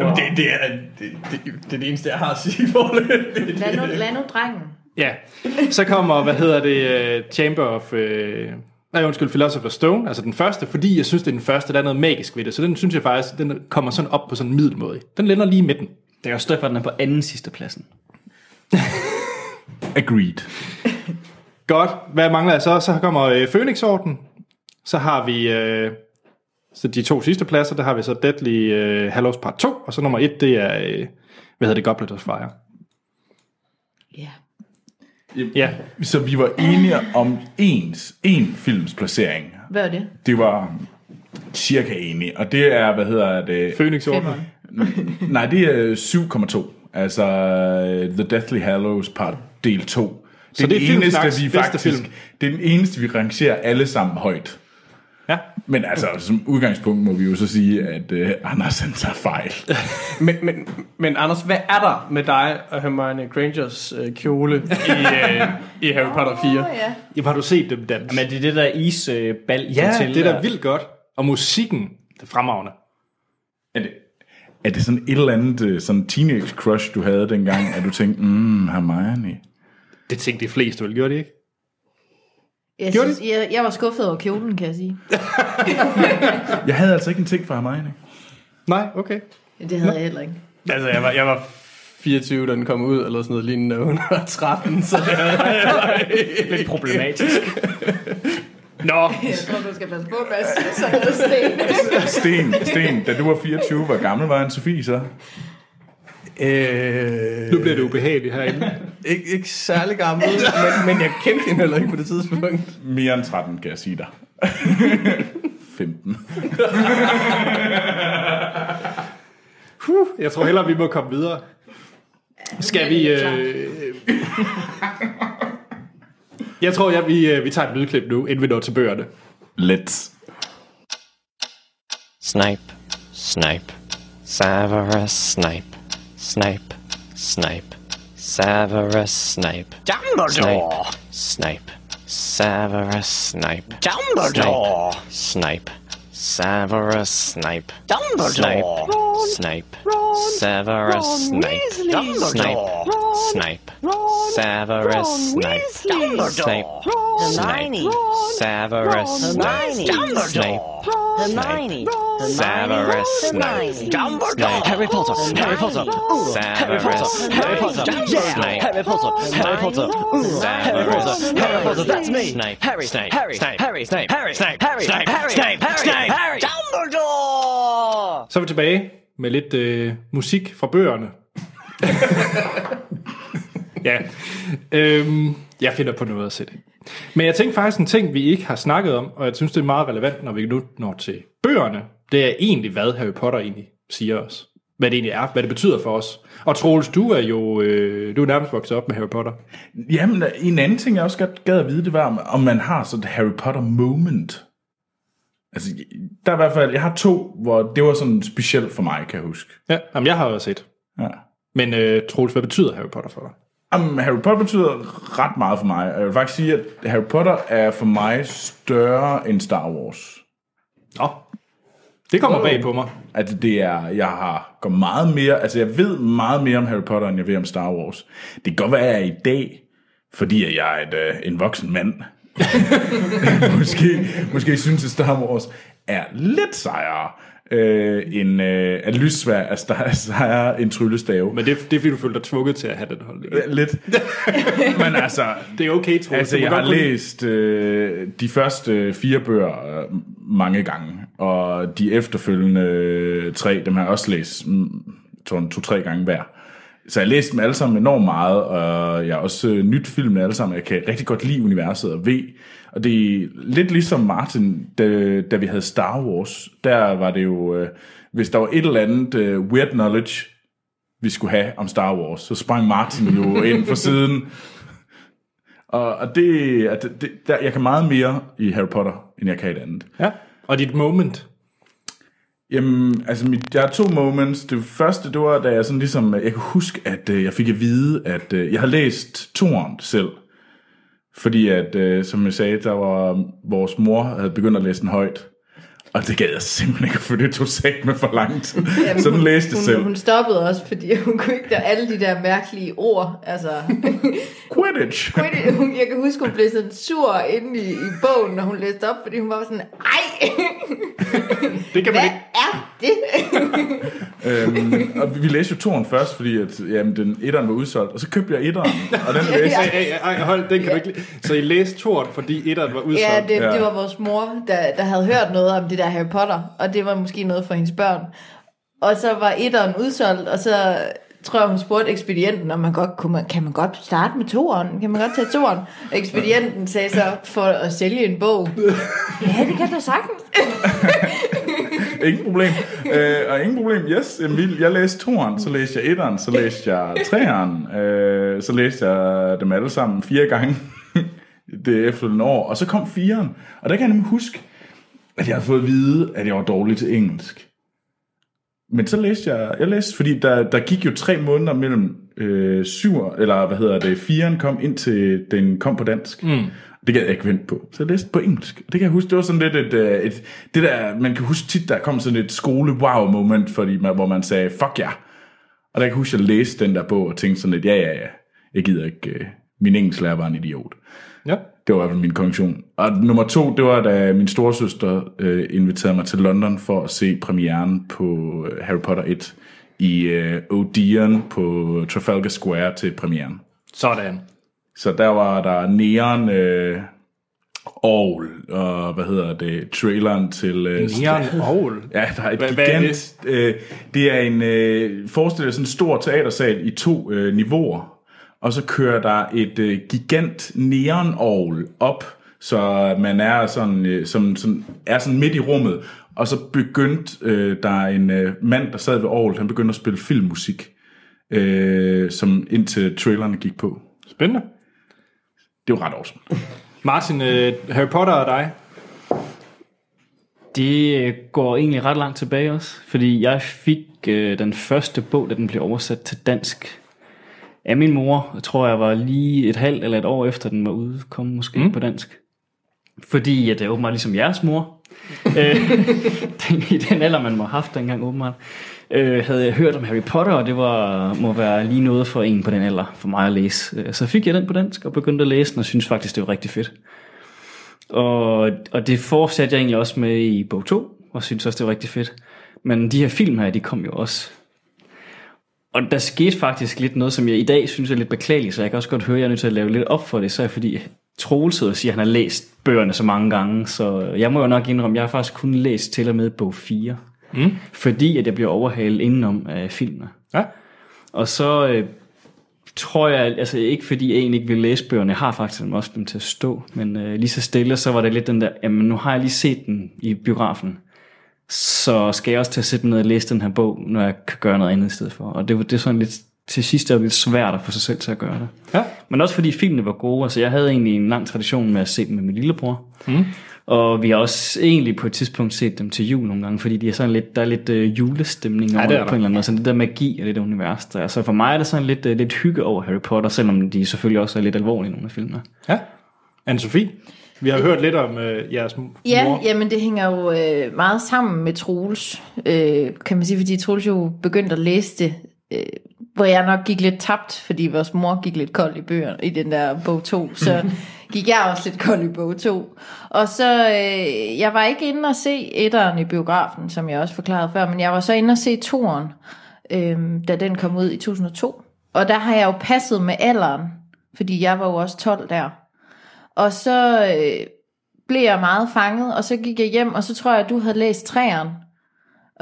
Jamen, det, det, er, det, det, det er det eneste, jeg har at sige for det. det, Lad nu, lad nu drengen. Ja, så kommer, hvad hedder det, uh, Chamber of... Uh, nej, undskyld, Philosopher's Stone, altså den første, fordi jeg synes, det er den første, der er noget magisk ved det, så den synes jeg faktisk, den kommer sådan op på sådan en middelmåde. Den lander lige i midten. Det er også derfor, den er på anden sidste pladsen. Agreed. Godt, hvad mangler jeg så? Så kommer uh, Phoenix-orden, så har vi... Uh, så de to sidste pladser, der har vi så Deadly uh, Hallows Part 2, og så nummer 1, det er, uh, hvad hedder det, Goblet of Fire. Ja. Ja, Så vi var enige om ens, en films placering. Hvad er det? Det var cirka enige, og det er, hvad hedder det? Phoenix-orden. Femmeren. Nej, det er 7,2. Altså øh, The Deathly Hallows part del 2. Så det er Filmsnaks vi bedste faktisk, film. Det er den eneste, vi rangerer alle sammen højt. Ja. Men altså, som udgangspunkt må vi jo så sige, at øh, Anders han tager fejl. Men, men, men Anders, hvad er der med dig og Hermione Grangers øh, kjole i, øh, i Harry Potter 4? Åh, ja. Jamen, har du set dem danse? Men det er det der isbal, I ja, fortæller. det er da vildt godt. Og musikken, det er fremragende. Er det, er det sådan et eller andet øh, sådan teenage crush, du havde dengang, at du tænkte, mm, Hermione? Det tænkte de fleste vel, gjorde de ikke? Jeg, Gjorde synes, jeg, jeg var skuffet over kjolen, kan jeg sige. Jeg havde altså ikke en ting for Hermione. Nej, okay. Det havde jeg heller ikke. Altså, jeg var, jeg var 24, da den kom ud, eller sådan noget lignende, og hun var 13, så det er lidt problematisk. Nå, Jeg tror, du skal passe på, Mads. Så er det sten. Sten, Sten, da du var 24, hvor gammel var en Sofie så? Øh, nu bliver det ubehageligt herinde. ikke, ikke særlig gammel, men, men jeg kendte hende heller ikke på det tidspunkt. Mere end 13, kan jeg sige dig. 15. Puh, jeg tror hellere, vi må komme videre. Skal vi... Øh... Jeg tror, ja, vi, øh, vi tager et lydklip nu, inden vi når til bøgerne. Let's. Snipe, snipe, Severus Snipe, Snipe. Snipe. Savarus Snipe. Dumbledore! Snipe. Snipe. Savarus Snipe. Dumbledore! Snipe. Snipe. Severus Snape. Dumbledore! Snape. Severus Snape. Dumbledore! Snape. Severus Snape. Snape. Snape. Severus Snape. Snape. Hermione! Severus Hermione! Snape. Hermione! Severus Snape. Dumbledore! Harry Potter. Harry Potter. Severus Harry Potter! Yeah! Snape. Harry Potter! Harry Potter! Harry Potter! Harry Potter! That's me! Snape. Harry! Snape. Harry! Snape. Harry! Snape. Harry! Snape. Harry! Snape. Harry! Snape. Harry! Harry! Dumbledore! Så er vi tilbage med lidt øh, musik fra bøgerne. ja, øhm, jeg finder på noget at sætte ind. Men jeg tænkte faktisk en ting, vi ikke har snakket om, og jeg synes, det er meget relevant, når vi nu når til bøgerne. Det er egentlig, hvad Harry Potter egentlig siger os. Hvad det egentlig er, hvad det betyder for os. Og Troels, du er jo øh, du er nærmest vokset op med Harry Potter. Jamen, en anden ting, jeg også godt gad at vide, det var, om- om man har sådan et Harry Potter moment. Altså, der er i hvert fald, jeg har to, hvor det var sådan specielt for mig, kan jeg huske. Ja, jamen, jeg har jo set. Ja. Men øh, Troels, hvad betyder Harry Potter for dig? Jamen, Harry Potter betyder ret meget for mig. Jeg vil faktisk sige, at Harry Potter er for mig større end Star Wars. Nå, det kommer bag på mig. Altså, det er, jeg har går meget mere, altså jeg ved meget mere om Harry Potter, end jeg ved om Star Wars. Det kan godt være, at jeg i dag, fordi at jeg er et, øh, en voksen mand, måske, måske synes, at Star Wars er lidt sejere, øh, end øh, at lyssvær er sejere end tryllestave. Men det, det er fordi, du føler dig tvunget til at have den holdning. Lidt. Men altså, Det er okay, Troels. Altså, jeg har kunne- læst øh, de første fire bøger øh, mange gange, og de efterfølgende øh, tre, dem har jeg også læst mm, to- to-tre gange hver. Så jeg har læst dem alle sammen enormt meget, og jeg har også øh, nyt filmene alle sammen. Jeg kan rigtig godt lide universet og ved. Og det er lidt ligesom Martin, da, da vi havde Star Wars. Der var det jo, øh, hvis der var et eller andet øh, weird knowledge, vi skulle have om Star Wars, så sprang Martin jo ind for siden og, og det, at det der, jeg kan meget mere i Harry Potter, end jeg kan i det andet. Ja, og dit moment. Jamen, altså, mit, jeg har to moments. Det første, det var, da jeg sådan ligesom, øh, jeg kan huske, at øh, jeg fik at vide, at øh, jeg havde læst toren selv. Fordi at, øh, som jeg sagde, der var, vores mor havde begyndt at læse den højt. Og det gad jeg simpelthen ikke, for det tog sat med for langt. så den læste hun, selv. hun stoppede også, fordi hun kunne ikke der alle de der mærkelige ord. Altså, Quidditch. Quidditch, hun, jeg kan huske, hun blev sådan sur inde i, i bogen, når hun læste op, fordi hun var sådan, ej, Det kan man hvad ikke. er det? øhm, og vi, vi læste jo toren først, fordi at, jamen, den etteren var udsolgt. Og så købte jeg etteren, og den læste Ej, ej, ej, hold, den kan du ikke. Så I læste Tort, fordi etteren var udsolgt. Ja, det, Ja. det var vores mor, der, der havde hørt noget om det der Harry Potter, og det var måske noget for hendes børn. Og så var etteren udsolgt, og så tror jeg, hun spurgte ekspedienten, om man godt, kunne man, kan man godt starte med toeren? Kan man godt tage toeren? Ekspedienten sagde så, for at sælge en bog. Ja, det kan du sagtens. Ingen problem. Øh, og ingen problem, yes. Jeg læste toeren, så læste jeg etteren, så læste jeg treeren, øh, så læste jeg dem alle sammen fire gange det efterfølgende år. Og så kom firen, og der kan jeg nemlig huske, at jeg havde fået at vide, at jeg var dårlig til engelsk. Men så læste jeg, jeg læste, fordi der, der gik jo tre måneder mellem øh, syv, eller hvad hedder det, firen kom ind til den kom på dansk. Mm. Det kan jeg ikke vente på. Så jeg læste på engelsk. Det kan jeg huske, det var sådan lidt et, øh, et det der, man kan huske tit, der kom sådan et skole-wow-moment, fordi man, hvor man sagde, fuck ja. Og der kan jeg huske, at jeg læste den der bog og tænkte sådan lidt, ja, ja, ja, jeg gider ikke, øh, min engelsklærer var en idiot. Ja. Det var i hvert fald min konklusion. Og nummer to, det var da min storesøster øh, inviterede mig til London for at se premieren på øh, Harry Potter 1 i øh, Odeon på Trafalgar Square til premieren. Sådan. Så der var der neon øh, Aarhus, og hvad hedder det, traileren til... Øh, Neon Aarhus. Ja, der er et Hvad- hvad er gigant... det? Øh, det er en... Øh, forestil dig sådan en stor teatersal i to øh, niveauer, og så kører der et øh, gigant neon op, så man er sådan, øh, som, sådan, er sådan midt i rummet, og så begyndte øh, der en øh, mand, der sad ved Aarhus, han begyndte at spille filmmusik, øh, som indtil trailerne gik på. Spændende. Det var ret awesome. Martin, øh, Harry Potter og dig. Det øh, går egentlig ret langt tilbage også, fordi jeg fik øh, den første bog, da den blev oversat til dansk, af min mor. Tror, jeg var lige et halvt eller et år efter, den var udkommet måske mm. på dansk. Fordi at det er åbenbart ligesom jeres mor. Øh, den, I den alder, man må have haft dengang åbenbart. Øh, havde jeg hørt om Harry Potter, og det var, må være lige noget for en på den alder, for mig at læse. Øh, Så fik jeg den på dansk, og begyndte at læse den, og synes faktisk, det var rigtig fedt. Og, og det fortsatte jeg egentlig også med i bog 2, og synes også, det var rigtig fedt. Men de her film her, de kom jo også. Og der skete faktisk lidt noget, som jeg i dag synes er lidt beklageligt, så jeg kan også godt høre, at jeg er nødt til at lave lidt op for det, så er fordi Troels sidder og siger, at han har læst bøgerne så mange gange, så jeg må jo nok indrømme, at jeg har faktisk kun læst til og med bog 4. Mm. Fordi at jeg bliver overhalet indenom af filmene. Ja. Og så øh, tror jeg, altså ikke fordi jeg egentlig ikke vil læse bøgerne, jeg har faktisk også dem til at stå, men øh, lige så stille, så var det lidt den der, jamen nu har jeg lige set den i biografen, så skal jeg også til at sætte mig ned og læse den her bog, når jeg kan gøre noget andet i stedet for. Og det, var- det er sådan lidt, til sidst er det lidt svært at få sig selv til at gøre det. Ja. Men også fordi filmene var gode, altså jeg havde egentlig en lang tradition med at se dem med min lillebror. Mm. Og vi har også egentlig på et tidspunkt set dem til jul nogle gange, fordi de er sådan lidt, der er lidt øh, julestemning over det er det der. på en eller anden måde. Så det der magi og det der univers. Der. Så for mig er det sådan lidt, øh, lidt hygge over Harry Potter, selvom de selvfølgelig også er lidt alvorlige, nogle af filmene. Ja. Anne-Sophie, vi har hørt lidt om øh, jeres mor. Ja, jamen det hænger jo øh, meget sammen med Troels, øh, kan man sige, fordi Troels jo begyndte at læse det, øh, hvor jeg nok gik lidt tabt, fordi vores mor gik lidt kold i bøger i den der bog 2, så gik jeg også lidt kold i bog 2. Og så, øh, jeg var ikke inde og se etteren i biografen, som jeg også forklarede før, men jeg var så inde og se toeren, øh, da den kom ud i 2002. Og der har jeg jo passet med alderen, fordi jeg var jo også 12 der. Og så øh, blev jeg meget fanget, og så gik jeg hjem, og så tror jeg, at du havde læst træeren,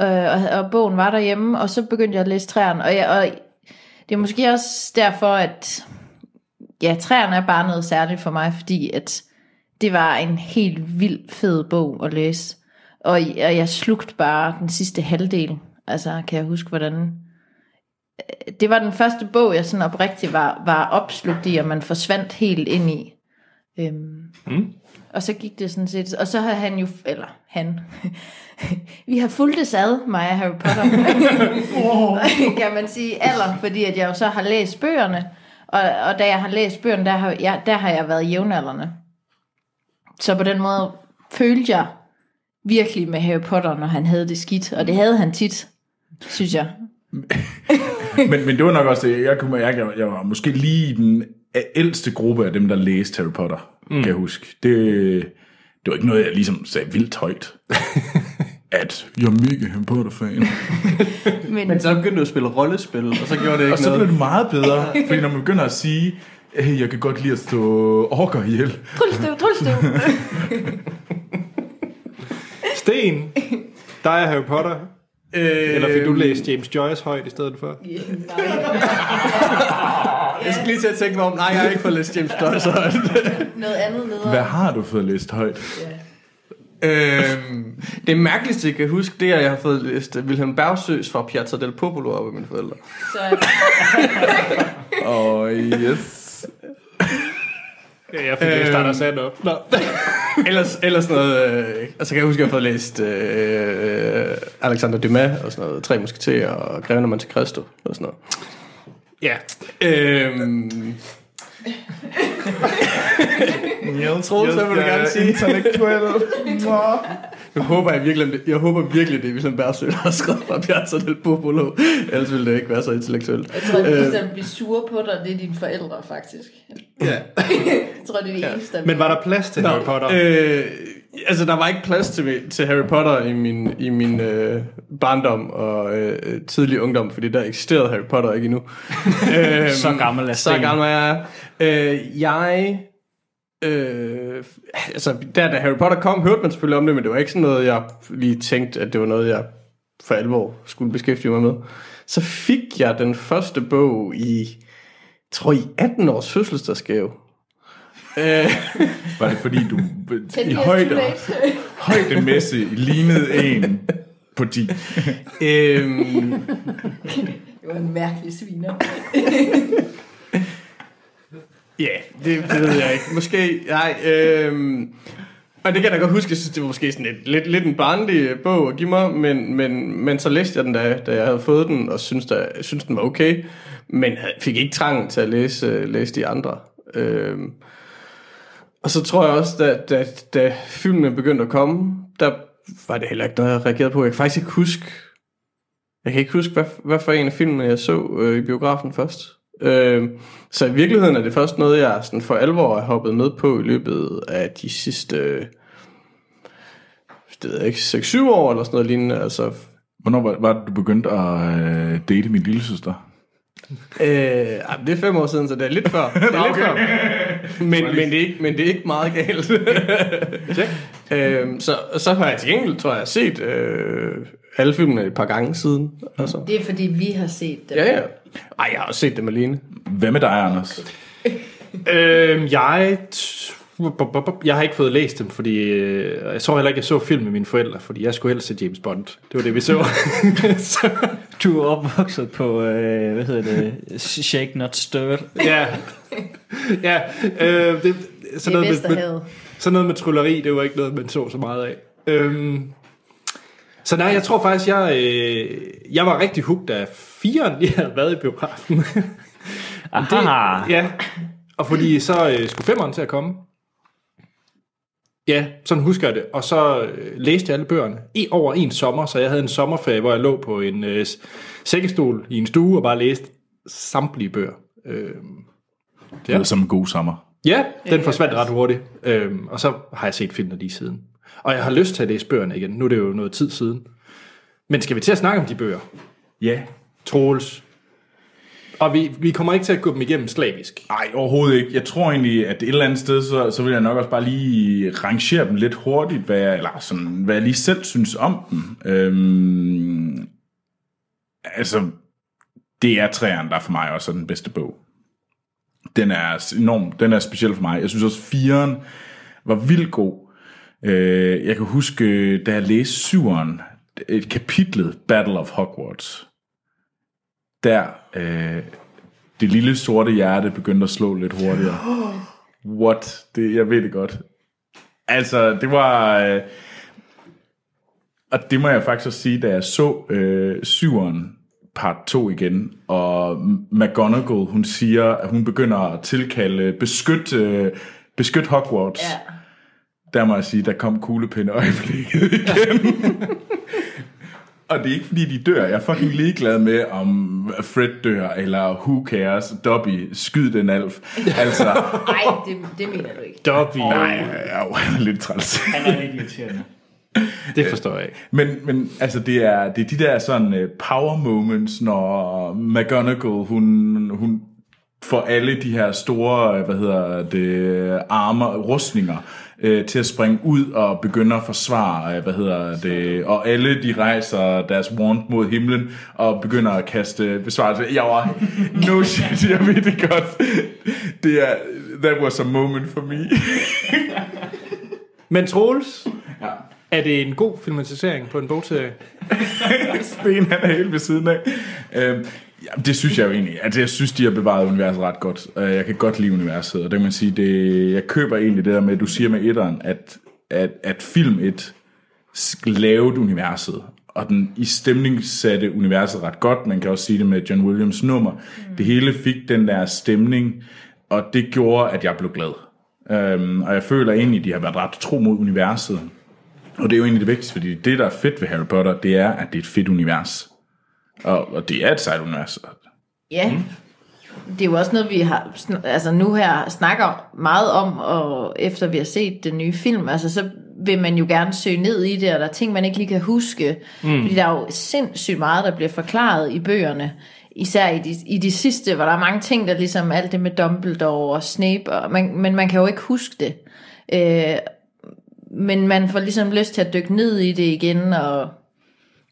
øh, og, og bogen var derhjemme, og så begyndte jeg at læse træeren, og, jeg, og det er måske også derfor, at ja, træerne er bare noget særligt for mig, fordi at det var en helt vild fed bog at læse, og, og jeg slugte bare den sidste halvdel, altså kan jeg huske, hvordan øh, det var den første bog, jeg sådan oprigtigt var, var opslugt i, og man forsvandt helt ind i. Øhm, mm. Og så gik det sådan set, og så har han jo, eller han, vi har fulgt det ad, mig og Harry Potter, kan man sige, alder, fordi at jeg jo så har læst bøgerne, og, og da jeg har læst bøgerne, der har, jeg, der har jeg været jævnaldrende. Så på den måde følte jeg virkelig med Harry Potter, når han havde det skidt, og det havde han tit, synes jeg. men, men det var nok også det, jeg, kunne, jeg, jeg var måske lige den ældste gruppe af dem, der læste Harry Potter, mm. kan jeg huske. Det, det var ikke noget, jeg ligesom sagde vildt højt. at jeg er mega Harry Potter-fan. Men, Men så begyndte du at spille rollespil, og så gjorde det ikke Og så noget. blev det meget bedre, fordi når man begynder at sige, hey, jeg kan godt lide at stå orker ihjel. Tryllestøv, tryllestøv. Sten, der er Harry Potter. Øh, Eller fik du læst James Joyce højt i stedet for? Jeg skal lige til at tænke mig om, nej, jeg har ikke fået læst James Joyce højt. Noget andet nederen. Hvad har du fået læst højt? øhm, det mærkeligste, jeg kan huske, det er, at jeg har fået læst Wilhelm Bergsøs fra Piazza del Popolo op af mine forældre. Så, Åh, oh, yes. Ja, jeg fik læst Øhm. Anders Sand op. Nå. ellers, ellers noget... Øh, altså, kan jeg huske, at jeg har fået læst øh, Alexander Dumas og sådan noget. Tre musketerer og Greven af Monte Cristo og sådan noget. Ja. Øhm, Troels, hvad vil du gerne sige? Intellektuel. Jeg håber, jeg virkelig, jeg håber virkelig, det er Wilhelm Bergsø, der har skrevet fra Piazza del Popolo. Ellers ville det ikke være så intellektuelt. jeg tror, at de der bliver sure på dig, det er dine forældre, faktisk. Ja. Jeg tror, det er det eneste, der Men var der plads til Harry Potter? Øh, altså, der var ikke plads til, til Harry Potter i min, i min øh, barndom og øh, tidlig ungdom, fordi der eksisterede Harry Potter ikke endnu. øhm, Så gammel er Så gammel er jeg. Øh, jeg... Øh, altså, der da Harry Potter kom, hørte man selvfølgelig om det, men det var ikke sådan noget, jeg lige tænkte, at det var noget, jeg for alvor skulle beskæftige mig med. Så fik jeg den første bog i, tror i 18 års fødselsdagsgave. Øh, Var det fordi, du i højde, højdemæssigt lignede en på 10? øhm, Det var en mærkelig sviner. Ja, det ved jeg ikke. Måske, nej. Øhm, og det kan jeg da godt huske, jeg synes, det var måske sådan lidt, lidt, lidt en barnlig bog at give mig, men, men, men så læste jeg den, da, da jeg havde fået den, og synes, da, synes den var okay men fik ikke trang til at læse, øh, læse de andre. Øh, og så tror jeg også, da, da, da filmene begyndte at komme, der var det heller ikke noget, jeg reagerede på. Jeg kan faktisk ikke huske, jeg kan ikke huske, hvad, hvad for en af filmene, jeg så øh, i biografen først. Øh, så i virkeligheden er det først noget, jeg sådan for alvor er hoppet med på i løbet af de sidste, øh, det ved jeg ikke, 6-7 år eller sådan noget lignende. Altså, Hvornår var, var det, du begyndte at øh, date min lille søster? Øh, ej, det er fem år siden, så det er lidt før. Det er lidt før. Men, men, det er ikke, men det er ikke meget galt. øhm, så, så har jeg til gengæld, tror jeg, set øh, alle filmene et par gange siden. Altså. Det er fordi, vi har set det. Ja, ja. Ej, jeg har også set dem alene. Hvad med dig, Anders? Øh, jeg, t- jeg har ikke fået læst dem, fordi øh, jeg tror heller ikke, jeg så film med mine forældre, fordi jeg skulle helst se James Bond. Det var det, vi så. så Du er opvokset på, øh, hvad hedder det, Shake Not Stirred. ja, ja øh, det, sådan, noget med, med, sådan noget med trylleri, det var ikke noget, man så så meget af. Øhm, så nej, jeg tror faktisk, jeg, øh, jeg var rigtig hugt af firen, lige havde været i biografen. Aha. Det, ja, og fordi så øh, skulle femmeren til at komme. Ja, sådan husker jeg det. Og så øh, læste jeg alle bøgerne i over en sommer, så jeg havde en sommerferie, hvor jeg lå på en øh, sækkestol i en stue og bare læste samtlige bøger. Øh, Det var som en god sommer. ja, den forsvandt ret hurtigt. Øh, og så har jeg set filmene lige siden. Og jeg har lyst til at læse bøgerne igen. Nu er det jo noget tid siden. Men skal vi til at snakke om de bøger? Ja. Troels. Og vi, vi kommer ikke til at gå dem igennem slavisk. Nej, overhovedet ikke. Jeg tror egentlig, at et eller andet sted, så, så vil jeg nok også bare lige rangere dem lidt hurtigt, hvad jeg, eller sådan, hvad jeg lige selv synes om dem. Øhm, altså, det er træerne, der for mig også er den bedste bog. Den er enorm, den er speciel for mig. Jeg synes også, firen var vildt god. Øh, jeg kan huske, da jeg læste syveren, et kapitlet Battle of Hogwarts, der øh, det lille sorte hjerte begyndte at slå lidt hurtigere. What? Det, jeg ved det godt. Altså, det var... Øh, og det må jeg faktisk også sige, da jeg så øh, syveren part 2 igen, og McGonagall, hun siger, at hun begynder at tilkalde beskyt, øh, beskyt Hogwarts. Ja. Der må jeg sige, der kom kuglepinde øjeblikket igen. Og det er ikke fordi, de dør. Jeg er fucking ligeglad med, om Fred dør, eller who cares, Dobby, skyd den alf. Altså, Nej, det, det mener du ikke. Dobby. nej, jeg er jo lidt træls. Han er lidt irriterende. Det forstår jeg ikke. Men, men altså, det er, det er de der sådan uh, power moments, når McGonagall, hun, hun får alle de her store, øh, hvad hedder det, armer, rustninger, øh, til at springe ud og begynde at forsvare, øh, hvad hedder det, og alle de rejser deres wand mod himlen og begynder at kaste besvarelse. Jeg var, no shit, jeg ved det godt. Det er, that was a moment for me. Men Troels, Ja. er det en god filmatisering på en bogserie? Sten han er helt ved siden af. Øhm, ja, det synes jeg jo egentlig. Altså, jeg synes, de har bevaret universet ret godt. Øh, Jeg kan godt lide universet, og det kan man sige, det, jeg køber egentlig det der med, at du siger med etteren, at, at, at film et lavede universet, og den i stemning satte universet ret godt. Man kan også sige det med John Williams nummer. Mm. Det hele fik den der stemning, og det gjorde, at jeg blev glad. Øhm, og jeg føler egentlig, at de har været ret tro mod universet. Og det er jo egentlig det vigtigste, fordi det, der er fedt ved Harry Potter, det er, at det er et fedt univers. Og, og det er et sejt univers. Ja. Mm. Det er jo også noget, vi har altså nu her snakker meget om, og efter vi har set den nye film, altså så vil man jo gerne søge ned i det, og der er ting, man ikke lige kan huske. Mm. Fordi der er jo sindssygt meget, der bliver forklaret i bøgerne. Især i de, i de sidste, hvor der er mange ting, der ligesom alt det med Dumbledore og Snape, og man, men man kan jo ikke huske det. Øh, men man får ligesom lyst til at dykke ned i det igen, og,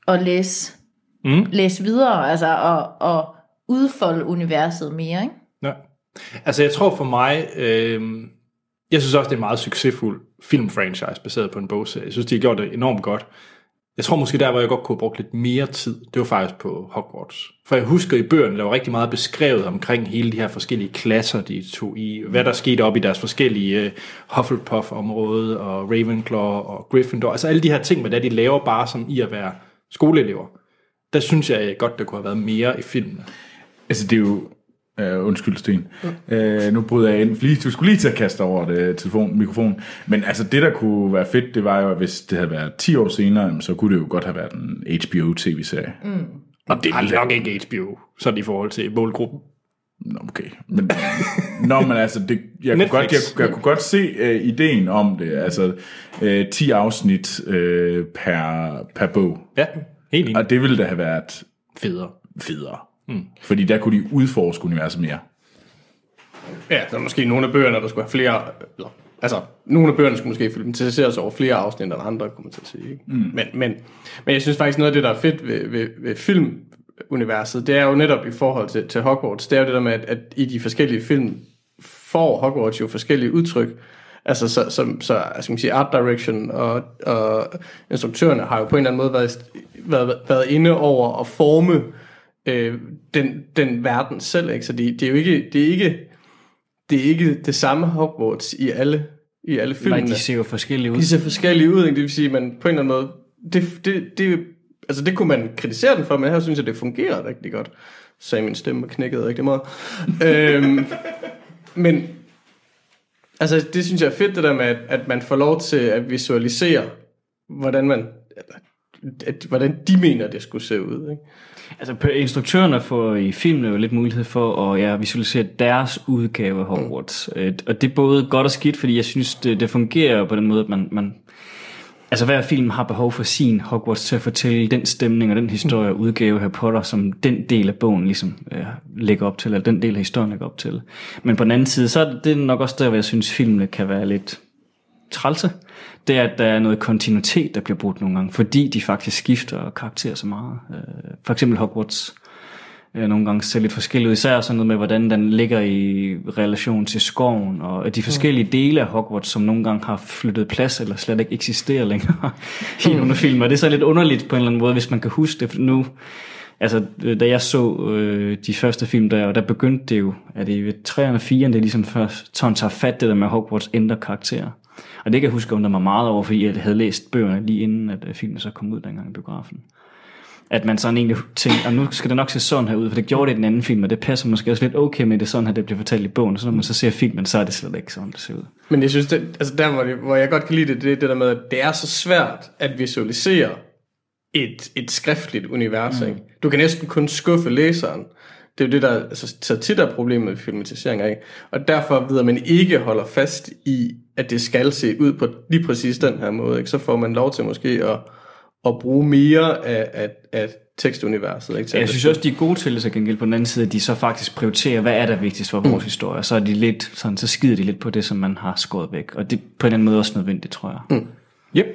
og læse, mm. læse videre, altså, og, og udfolde universet mere, ikke? Ja. Altså jeg tror for mig, øh, jeg synes også, det er en meget succesfuld filmfranchise baseret på en bogserie. Jeg synes, de har gjort det enormt godt. Jeg tror måske der, hvor jeg godt kunne have brugt lidt mere tid, det var faktisk på Hogwarts. For jeg husker i bøgerne, der var rigtig meget beskrevet omkring hele de her forskellige klasser, de tog i. Hvad der skete op i deres forskellige uh, Hufflepuff-område, og Ravenclaw og Gryffindor. Altså alle de her ting, hvad de laver bare som i at være skoleelever. Der synes jeg godt, der kunne have været mere i filmene. Altså, det er jo... Uh, undskyld, Sten. Uh, nu bryder jeg ind. Lige, du skulle lige til at kaste over det, telefon, mikrofon. Men altså, det der kunne være fedt, det var jo, at hvis det havde været 10 år senere, så kunne det jo godt have været en HBO-tv-serie. Mm. Og det ville nok ikke HBO, sådan i forhold til målgruppen. Nå, okay. Men, Nå, men altså, det, jeg, kunne godt, jeg, jeg kunne godt se uh, ideen om det. Altså, uh, 10 afsnit uh, per, per bog. Ja, helt enig. Og det ville da have været Federe. federe. Mm. Fordi der kunne de udforske universet mere. Ja, der er måske nogle af bøgerne, der skulle have flere... Eller, altså, nogle af bøgerne skulle måske filmatiseres over flere afsnit end andre, kunne man til at sige. Ikke? Mm. Men, men, men jeg synes faktisk, noget af det, der er fedt ved, ved, ved filmuniverset, det er jo netop i forhold til, til Hogwarts, det er jo det der med, at, at i de forskellige film får Hogwarts jo forskellige udtryk. Altså, så, så, så skal man sige, art direction og, og instruktørerne har jo på en eller anden måde været, været, været inde over at forme øh, den, den verden selv, ikke? Så det, det er jo ikke, det er ikke, det er ikke det samme Hogwarts i alle, i alle Nej, filmene. de ser jo forskellige ud. De ser forskellige ud, ikke? det vil sige, man på en eller anden måde, det, det, det, altså det kunne man kritisere den for, men her synes jeg, det fungerer rigtig godt. Sagde min stemme knækkede rigtig meget. øhm, men altså det synes jeg er fedt, det der med, at, at man får lov til at visualisere, hvordan man, at, hvordan de mener, det skulle se ud. Ikke? Altså, instruktørerne får i filmen jo lidt mulighed for at ja, visualisere deres udgave af Hogwarts. Mm. Og det er både godt og skidt, fordi jeg synes, det, det fungerer på den måde, at man, man... Altså, hver film har behov for sin Hogwarts til at fortælle den stemning og den historie og udgave her Harry Potter, som den del af bogen ligesom øh, lægger op til, eller den del af historien lægger op til. Men på den anden side, så er det- nok også der, hvor jeg synes, filmene kan være lidt trælse, det er, at der er noget kontinuitet, der bliver brugt nogle gange, fordi de faktisk skifter karakter så meget. Øh, For eksempel Hogwarts øh, nogle gange ser lidt forskelligt ud, især sådan noget med, hvordan den ligger i relation til skoven, og de forskellige dele af Hogwarts, som nogle gange har flyttet plads, eller slet ikke eksisterer længere i nogle filmer. Det er så lidt underligt på en eller anden måde, hvis man kan huske det, nu, Altså, øh, da jeg så øh, de første film der, og der begyndte det jo, at det i 3'erne og 4'erne, det er ligesom først, sådan tager fat det der med Hogwarts ændrer karakter. Og det kan jeg huske, undre mig meget over, fordi jeg havde læst bøgerne lige inden, at øh, filmen så kom ud dengang i biografen. At man sådan egentlig tænkte, at nu skal det nok se sådan her ud, for det gjorde det i den anden film, og det passer måske også lidt okay med det sådan her, det bliver fortalt i bogen. Og så når man så ser filmen, så er det slet ikke sådan, det ser ud. Men jeg synes, det, altså der hvor, det, hvor jeg godt kan lide det, det er det der med, at det er så svært at visualisere et, et skriftligt univers. Mm. Ikke? Du kan næsten kun skuffe læseren. Det er jo det, der altså, så tit er problemet med filmatiseringer. Ikke? Og derfor ved at man ikke holder fast i, at det skal se ud på lige præcis den her måde. Ikke? Så får man lov til måske at, at bruge mere af, af, af tekstuniverset. Ikke? Til Jeg synes også, de er gode til det så gengæld på den anden side, at de så faktisk prioriterer, hvad er der vigtigst for vores historie. Så er de lidt, sådan, så skider de lidt på det, som man har skåret væk. Og det er på en anden måde også nødvendigt, tror jeg. Mm. Yep.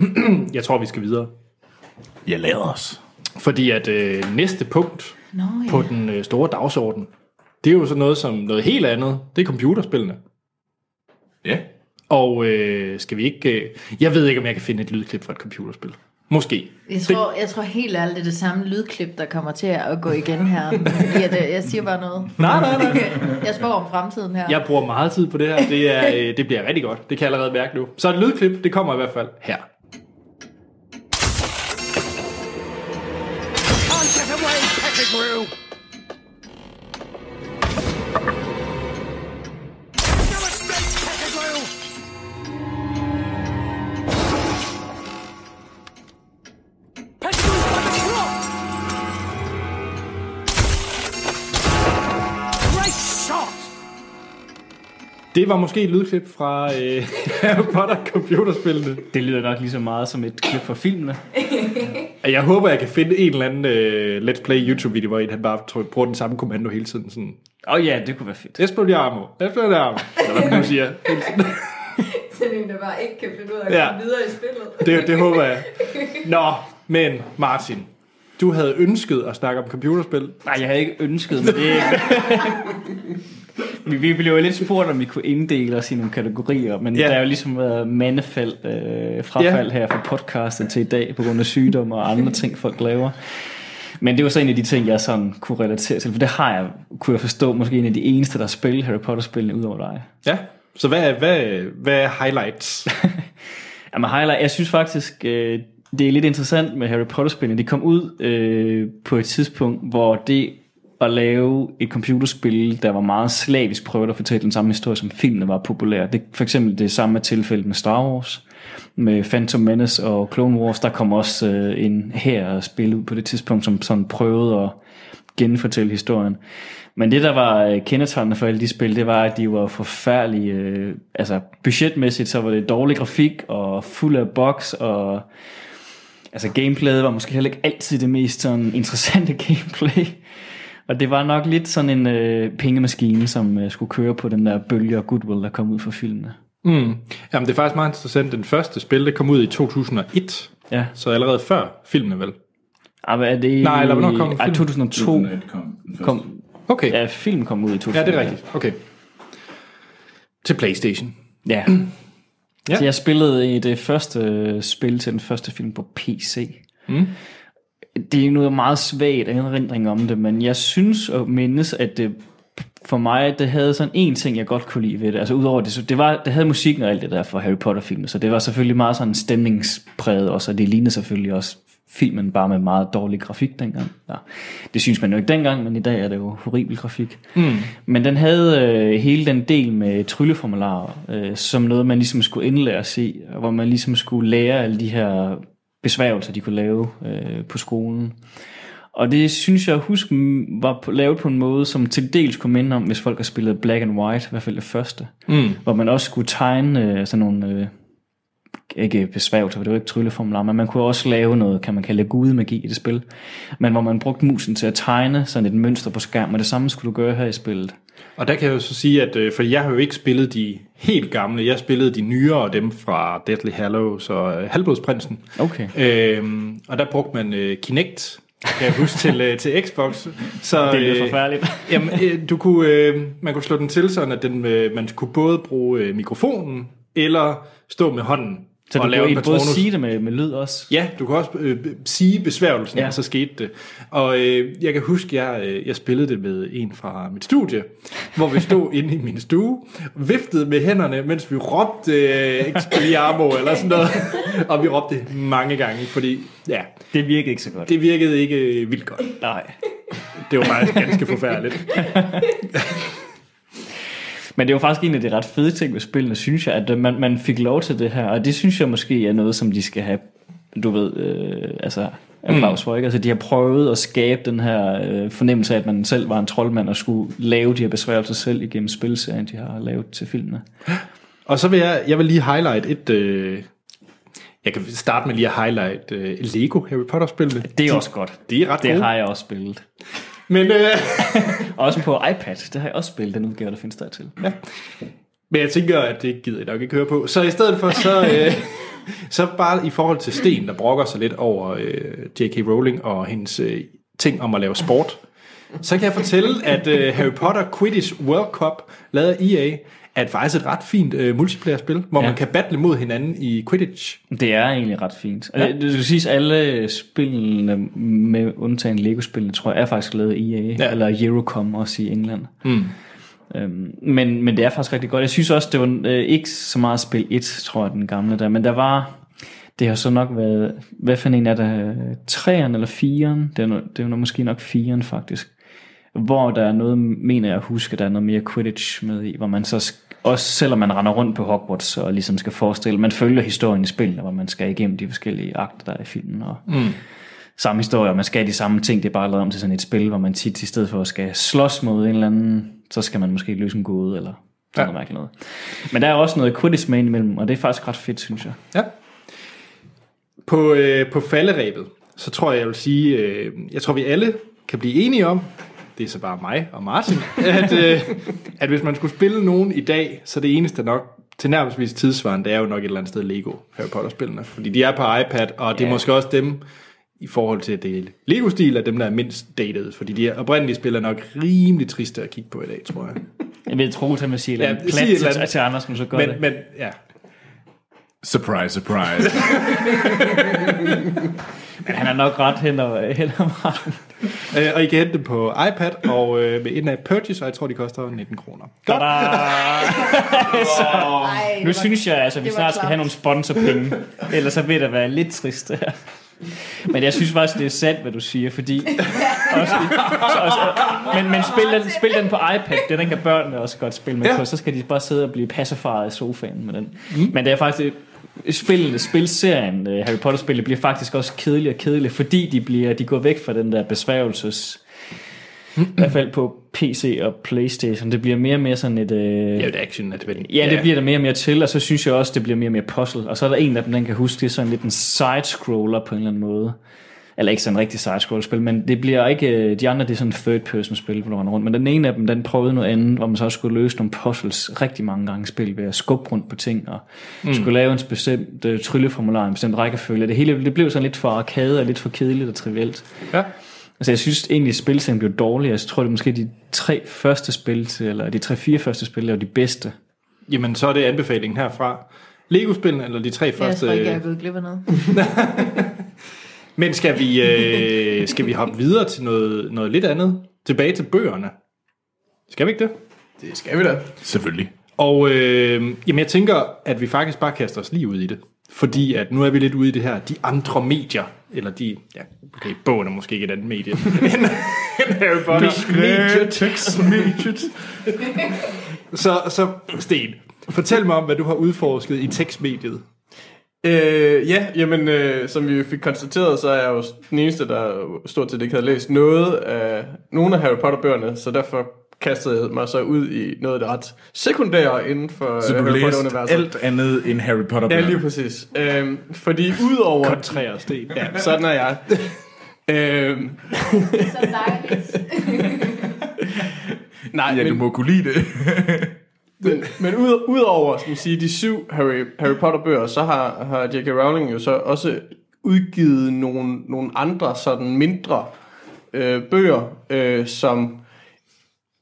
jeg tror, vi skal videre. Jeg lader os. Fordi at øh, næste punkt Nå, ja. på den øh, store dagsorden, det er jo sådan noget som noget helt andet. Det er computerspillene. Ja. Og øh, skal vi ikke... Øh, jeg ved ikke, om jeg kan finde et lydklip fra et computerspil. Måske. Jeg tror, jeg tror helt ærligt, det er det samme lydklip, der kommer til at gå igen her. Ja, det, jeg siger bare noget. Nej, nej, nej. Jeg spår om fremtiden her. Jeg bruger meget tid på det her. Det, er, øh, det bliver rigtig godt. Det kan jeg allerede mærke nu. Så et lydklip, det kommer i hvert fald her. Det var måske et lydklip fra øh, Harry Potter computerspillene. Det lyder nok lige så meget som et klip fra filmene. Jeg håber, jeg kan finde en eller anden øh, Let's Play YouTube-video, hvor en han bare tror- bruger den samme kommando hele tiden. Sådan, Åh oh, ja, det kunne være fedt. Esplodiamo, Esplodiamo. Eller hvad man nu siger. Sådan en, der bare ikke kan finde ud af at Ja. komme videre i spillet. Det, det håber jeg. Nå, men Martin, du havde ønsket at snakke om computerspil. Nej, jeg havde ikke ønsket, men det... vi, vi blev jo lidt spurgt, om vi kunne inddele os i nogle kategorier, men Ja. der er jo ligesom været mandefald, øh, frafald Ja. her fra podcastet til i dag, på grund af sygdom og andre ting, folk laver. Men det var så en af de ting, jeg sådan kunne relatere til, for det har jeg, kunne jeg forstå, måske en af de eneste, der spiller Harry Potter-spillene ud over dig. Ja, så hvad, er- hvad, hvad er highlights? Jamen highlight, jeg synes faktisk, øh, det er lidt interessant med Harry Potter-spillene. De kom ud øh, på et tidspunkt, hvor det at lave et computerspil, der var meget slavisk prøvet at fortælle den samme historie, som filmene var populære. Det for eksempel det samme tilfælde med Star Wars, med Phantom Menace og Clone Wars. Der kom også øh, en her spil ud på det tidspunkt, som sådan prøvede at genfortælle historien. Men det, der var øh, kendetegnende for alle de spil, det var, at de var forfærdelige. Øh, altså budgetmæssigt, så var det dårlig grafik og fuld af bugs, og altså gameplayet var måske heller ikke altid det mest sådan interessante gameplay. Og det var nok lidt sådan en øh, pengemaskine, som øh, skulle køre på den der bølge og goodwill, der kom ud fra filmene. Mm. Jamen, det er faktisk meget interessant. Den første spil, det kom ud i 2001. Ja. Så allerede før filmene, vel? Ah, hvad er det? Nej, eller hvornår kom Ej, filmen? 2002 kom den første. kom, Okay. ja, film kom ud i 2002. Ja, det er rigtigt. Okay. Til Playstation. Ja. Ja. ja. Så jeg spillede i det første spil til den første film på PC. Mm. Det er noget meget svagt erindring om det, men jeg synes at mindes, at det for mig, det havde sådan en ting, jeg godt kunne lide ved det. Altså udover det, så det, var, det havde musikken og alt det der for Harry Potter-filmen, så det var selvfølgelig meget sådan stemningspræget også, og det lignede selvfølgelig også filmen bare med meget dårlig grafik dengang. Ja. Det synes man jo ikke dengang, men i dag er det jo horribel grafik. Mm. Men den havde øh, hele den del med trylleformularer, øh, som noget, man ligesom skulle indlære sig, hvor man ligesom skulle lære alle de her besværgelser, de kunne lave øh, på skolen. Og det synes jeg, husk, var på, lavet på en måde, som til dels kunne minde om, hvis folk har spillet Black and White, i hvert fald det første. Mm. Hvor man også skulle tegne øh, sådan nogle, øh, ikke besværgelser, for det var ikke trylleformularer, men man kunne også lave noget, kan man kalde gudemagi i det spil. Men hvor man brugte musen til at tegne sådan et mønster på skærmen, og det samme skulle du gøre her i spillet. Og der kan jeg jo så sige, at øh, for jeg har jo ikke spillet de helt gamle, jeg spillede de nyere, dem fra Deadly Hallows og øh, Halvblodsprinsen. Okay. Øhm, og der brugte man øh, Kinect, kan jeg huske, til, øh, til Xbox. Så, Det er øh, forfærdeligt. Jamen, øh, du kunne, øh, man kunne slå den til sådan, at den, øh, man kunne både bruge øh, mikrofonen, eller stå med hånden Så du og kunne lave en egentlig både patronus. sige det med, med lyd også. Ja, du kan også øh, sige besværgelsen, ja. Og så skete det. Og øh, jeg kan huske, jeg, øh, jeg spillede det med en fra mit studie, hvor vi stod inde i min stue, viftede med hænderne, mens vi råbte øh, Expelliarmo eller sådan noget. og vi råbte det mange gange, fordi ja, Det virkede ikke så godt. det virkede ikke øh, vildt godt. Nej. Det var faktisk ganske forfærdeligt. Men det var faktisk en af de ret fede ting ved spillene, synes jeg, at man, man fik lov til det her, og det synes jeg måske er noget, som de skal have, du ved, øh, altså applaus for, ikke? Altså de har prøvet at skabe den her øh, fornemmelse af, at man selv var en troldmand og skulle lave de her besværgelser selv igennem spilserien, de har lavet til filmene. Og så vil jeg, jeg vil lige highlight et... Øh, jeg kan starte med lige at highlight øh, Lego Harry Potter-spillene. Det er også godt. De er ret Det gode. har jeg også spillet. Men, øh, Også på iPad, det har jeg også spillet, den udgave, der findes der til. Ja. men jeg tænker, at det gider jeg nok ikke høre på. Så i stedet for, så, øh, så bare i forhold til Sten, der brokker sig lidt over øh, J.K. Rowling og hendes øh, ting om at lave sport, så kan jeg fortælle, at øh, Harry Potter Quidditch World Cup, lavet af EA, er faktisk et ret fint øh, multiplayer-spil, hvor ja. Man kan battle mod hinanden i Quidditch. Det er egentlig ret fint. Ja. Det skal siges, alle spillene, med undtagen Lego-spillene, tror jeg, er faktisk lavet af EA, Ja. eller Eurocom også i England. Mm. Øhm, men, men det er faktisk rigtig godt. Jeg synes også, det var øh, ikke så meget spil 1, tror jeg, den gamle der, men der var, det har så nok været, hvad for en er det, 3'eren eller 4'eren? Det er, no- det er måske nok 4'eren faktisk. Hvor der er noget, mener jeg at huske, der er noget mere Quidditch med i, hvor man så også selvom man render rundt på Hogwarts og ligesom skal forestille, man følger historien i spillene, hvor man skal igennem de forskellige akter, der er i filmen, og mm. samme historie, og man skal de samme ting, det er bare lavet om til sådan et spil, hvor man tit i stedet for at skal slås mod en eller anden, så skal man måske løse en gåde, eller sådan ja. noget noget. Men der er også noget Quidditch med imellem, og det er faktisk ret fedt, synes jeg. Ja. På, øh, på falderæbet, så tror jeg, jeg vil sige, øh, jeg tror vi alle kan blive enige om, det er så bare mig og Martin, at, øh, at hvis man skulle spille nogen i dag, så det eneste nok til nærmest tidsvarende, det er jo nok et eller andet sted Lego Harry Potter-spillene, fordi de er på iPad, og det er Ja. måske også dem, i forhold til at det Lego-stil, er dem, der er mindst dated, fordi de oprindelige spil er nok rimelig triste at kigge på i dag, tror jeg. Jeg vil tro, at man siger Ja, plat til, til Anders, men så gør Men, det. men ja, Surprise, surprise. Men han er nok ret hen og, hen og Martin. Øh, og I kan hente dem på iPad og øh, med in-app purchase, og jeg tror, de koster 19 kroner. Godt. Ej, Nu synes jeg, altså, vi var snart skal klamt. have nogle sponsorpenge. Ellers så vil det være lidt trist. det her. Men jeg synes faktisk, det er sandt, hvad du siger, fordi... Også, så også, men men spil, den, spil den på iPad, det den kan børnene også godt spille med Ja. ja. på, så skal de bare sidde og blive pacifieret i sofaen med den. Mm. Men det er faktisk... Spillene, spilserien, øh, Harry Potter-spillet, bliver faktisk også kedeligere og kedeligere, fordi de, bliver, de går væk fra den der besværgelses... I hvert fald på PC og Playstation. Det bliver mere og mere sådan et... Øh, Ja, det er action adventure. Ja, det bliver der mere og mere til, og så synes jeg også, det bliver mere og mere puzzle. Og så er der en af dem, den kan huske, det er sådan lidt en side-scroller på en eller anden måde. Eller ikke sådan en rigtig side-scroller-spil, men det bliver ikke, øh, de andre det er sådan third-person-spil, hvor du render rundt. Men den ene af dem, den prøvede noget andet, hvor man så også skulle løse nogle puzzles rigtig mange gange i spil ved at skubbe rundt på ting, og mm. skulle lave en bestemt uh, trylleformular, en bestemt rækkefølge. Det hele det blev sådan lidt for arcade og lidt for kedeligt og trivielt. Ja. Altså jeg synes egentlig, at spilserien blev dårlig. Jeg tror, det er måske de tre første spil, til, eller de tre-fire første spil, er jo de bedste. Jamen, så er det anbefalingen herfra. Lego-spillene, eller de tre Jeg første... tror ikke, jeg er gået glip af noget. Men skal vi, øh, skal vi hoppe videre til noget, noget lidt andet? Tilbage til bøgerne. Skal vi ikke det? Det skal vi da. Selvfølgelig. Og øh, jamen jeg tænker, at vi faktisk bare kaster os lige ud i det. Fordi at nu er vi lidt ude i det her, de andre medier, eller de, ja, okay, bogen er måske ikke et andet medie, end, end Harry Potter. Mediet. Så, så Sten, fortæl mig om, hvad du har udforsket i tekstmediet. Øh, ja, jamen, øh, som vi fik konstateret, så er jeg jo den eneste, der stort set ikke havde læst noget af nogle af Harry Potter-bøgerne, så derfor kastede jeg mig så ud i noget af det ret sekundære inden for Så øh, du Harry Potter-universet. alt andet end Harry Potter Ja, lige præcis. Øhm, fordi udover... Kontrære Sten. Ja, sådan er jeg. øhm, Så dejligt. nej, Ja, men, du må kunne lide det. men, men ud, udover skal man sige, de syv Harry, Harry Potter-bøger, så har, har J.K. Rowling jo så også udgivet nogle, nogle andre sådan mindre øh, bøger, øh, som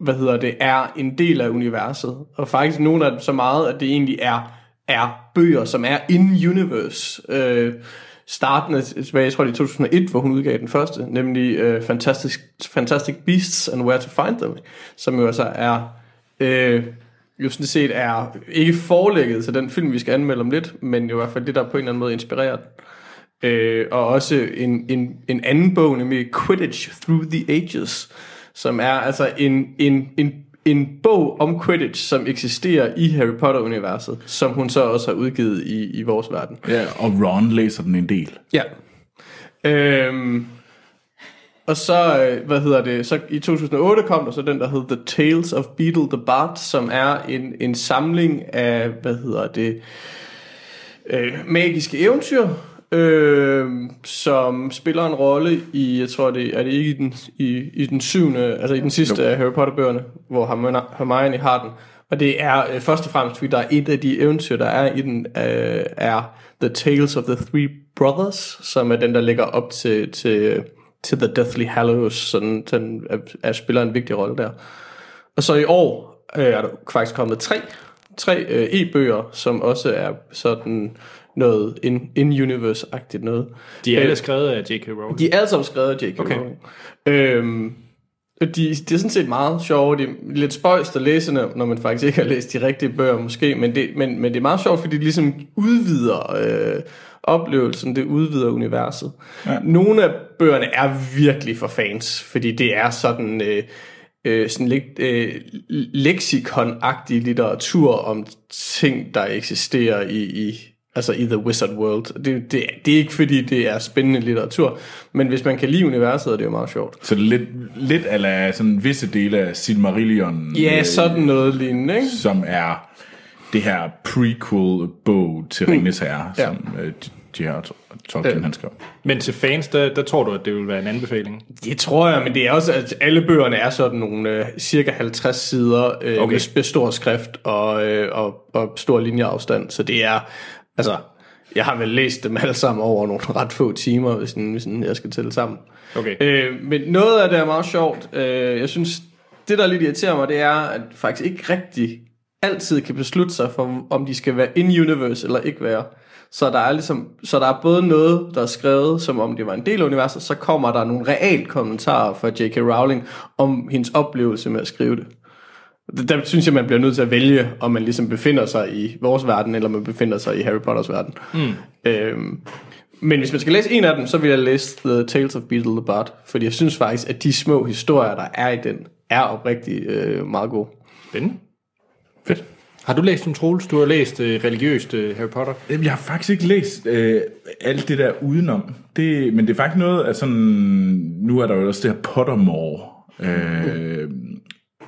hvad hedder det, er en del af universet. Og faktisk nogle af dem så meget, at det egentlig er, er bøger, som er in-universe. Øh, startende tilbage, jeg tror det er i 2001, hvor hun udgav den første, nemlig øh, Fantastic, Fantastic Beasts and Where to Find Them, som jo altså er... Øh, jo sådan set er ikke forlægget til den film, vi skal anmelde om lidt, men jo i hvert fald det, der på en eller anden måde inspirerer den. Øh, og også en, en, en anden bog, nemlig Quidditch Through the Ages, som er altså en, en, en, en bog om Quidditch, som eksisterer i Harry Potter-universet, som hun så også har udgivet i, i vores verden. Ja, og Ron læser den en del. Ja. Øhm, og så, øh, hvad hedder det, så i 2008 kom der så den, der hed The Tales of Beetle the Bard, som er en, en samling af, hvad hedder det, øh, magiske eventyr, øh, som spiller en rolle i, jeg tror det, er det ikke i den, i, i den syvende, altså i den sidste af Harry Potter bøgerne, hvor Hermione, Hermione har den. Og det er øh, først og fremmest, fordi der er et af de eventyr, der er i den, øh, er The Tales of the Three Brothers, som er den, der ligger op til, til, til The Deathly Hallows, sådan, den er, er, spiller en vigtig rolle der. Og så i år øh, er der faktisk kommet tre, tre øh, e-bøger, som også er sådan noget in- in-universe-agtigt noget. De er Øh, alle skrevet af J.K. Rowling. de er alle sammen skrevet af J.K. Okay. Rowling. Øhm, de, de er sådan set meget sjove. Det er lidt spøjst at læse, når når man faktisk ikke har læst de rigtige bøger måske, men det, men, men det er meget sjovt, fordi de ligesom udvider øh, oplevelsen, det udvider universet. Ja. Nogle af bøgerne er virkelig for fans, fordi det er sådan... Øh, øh, sådan lidt øh, leksikon-agtig litteratur om ting, der eksisterer i, i altså i The Wizard World. Det, det, det er ikke fordi, det er spændende litteratur, men hvis man kan lide universet, er det jo meget sjovt. Så det lidt, lidt ala sådan visse dele af Silmarillion. Ja, øh, sådan noget lignende, ikke? Som er det her prequel-bog til Ringnes Herre, Ja. som øh, J.R. Tolkien Øh. han skrev. Men til fans, der, der tror du, at det vil være en anbefaling? Det tror jeg, men det er også, at alle bøgerne er sådan nogle øh, cirka 50 sider øh, Okay. med stor skrift og, øh, og, og stor linjeafstand, så det er, altså, jeg har vel læst dem alle sammen over nogle ret få timer, hvis, den, hvis den, jeg skal tælle sammen. Okay. Øh, men noget af det er meget sjovt. Øh, jeg synes, det der lidt irriterer mig, det er, at faktisk ikke rigtig altid kan beslutte sig for, om de skal være in-universe eller ikke være. Så der er ligesom, så der er både noget, der er skrevet, som om det var en del af universet, så kommer der nogle realt kommentarer fra J.K. Rowling om hendes oplevelse med at skrive det. Der- Der synes jeg, man bliver nødt til at vælge, om man ligesom befinder sig i vores verden, eller man befinder sig i Harry Potters verden. Mm. Øhm, men hvis man skal læse en af dem, så vil jeg læse The Tales of Beetle the Bard, fordi jeg synes faktisk, at de små historier, der er i den, er oprigtigt øh, meget gode. Spændende. Fedt. Har du læst dem, Troels? Du har læst øh, religiøst øh, Harry Potter. Jamen, Jeg har faktisk ikke læst øh, alt det der udenom. Det, men det er faktisk noget af sådan... Nu er der jo også det her Pottermore. Øh,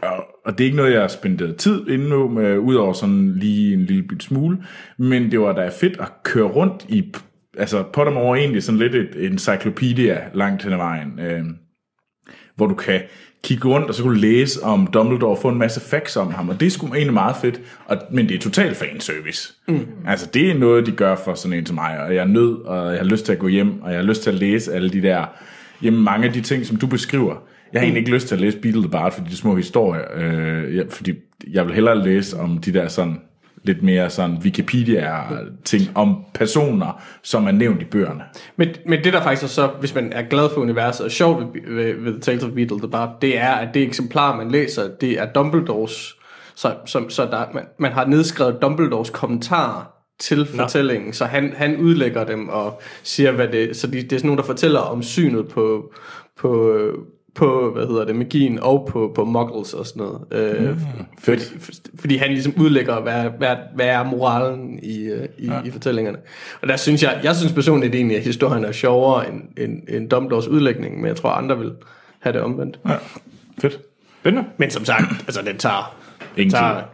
og, og det er ikke noget, jeg har spændt tid inde nu, med, øh, udover sådan lige en lille bit smule. Men det var da fedt at køre rundt i... Altså, Pottermore er egentlig sådan lidt et encyclopedia langt hen ad vejen. Øh, hvor du kan kigge rundt, og så kunne læse om Dumbledore og få en masse facts om ham, og det er sgu egentlig meget fedt, og, men det er total fanservice. Mm. Altså, det er noget, de gør for sådan en som mig, og jeg er nød, og jeg har lyst til at gå hjem, og jeg har lyst til at læse alle de der, jamen mange af de ting, som du beskriver. Jeg har egentlig ikke lyst til at læse Beetle the Bard for de små historier, øh, fordi jeg vil hellere læse om de der sådan, lidt mere sådan Wikipedia-ting om personer, som er nævnt i bøgerne. Men, men det der faktisk er så, hvis man er glad for universet, og sjovt ved, ved, ved Tales of Beetle the Bard, det er, at det eksemplar, man læser, det er Dumbledores, så, som, så der, man, man har nedskrevet Dumbledores kommentarer til fortællingen, så han, han udlægger dem og siger, hvad det så de, det er sådan nogen, der fortæller om synet på, på, på hvad hedder det, magien og på, på muggles og sådan noget. Øh, fordi, fordi han ligesom udlægger, hvad, hvad, hvad er moralen i, øh, i, ja. i fortællingerne. Og der synes jeg, jeg synes personligt egentlig, at historien er sjovere end, end, end Dumbledores udlægning, men jeg tror, andre vil have det omvendt. Ja, fedt. Spændende. Men som sagt, altså den tager, Ingen tager tid.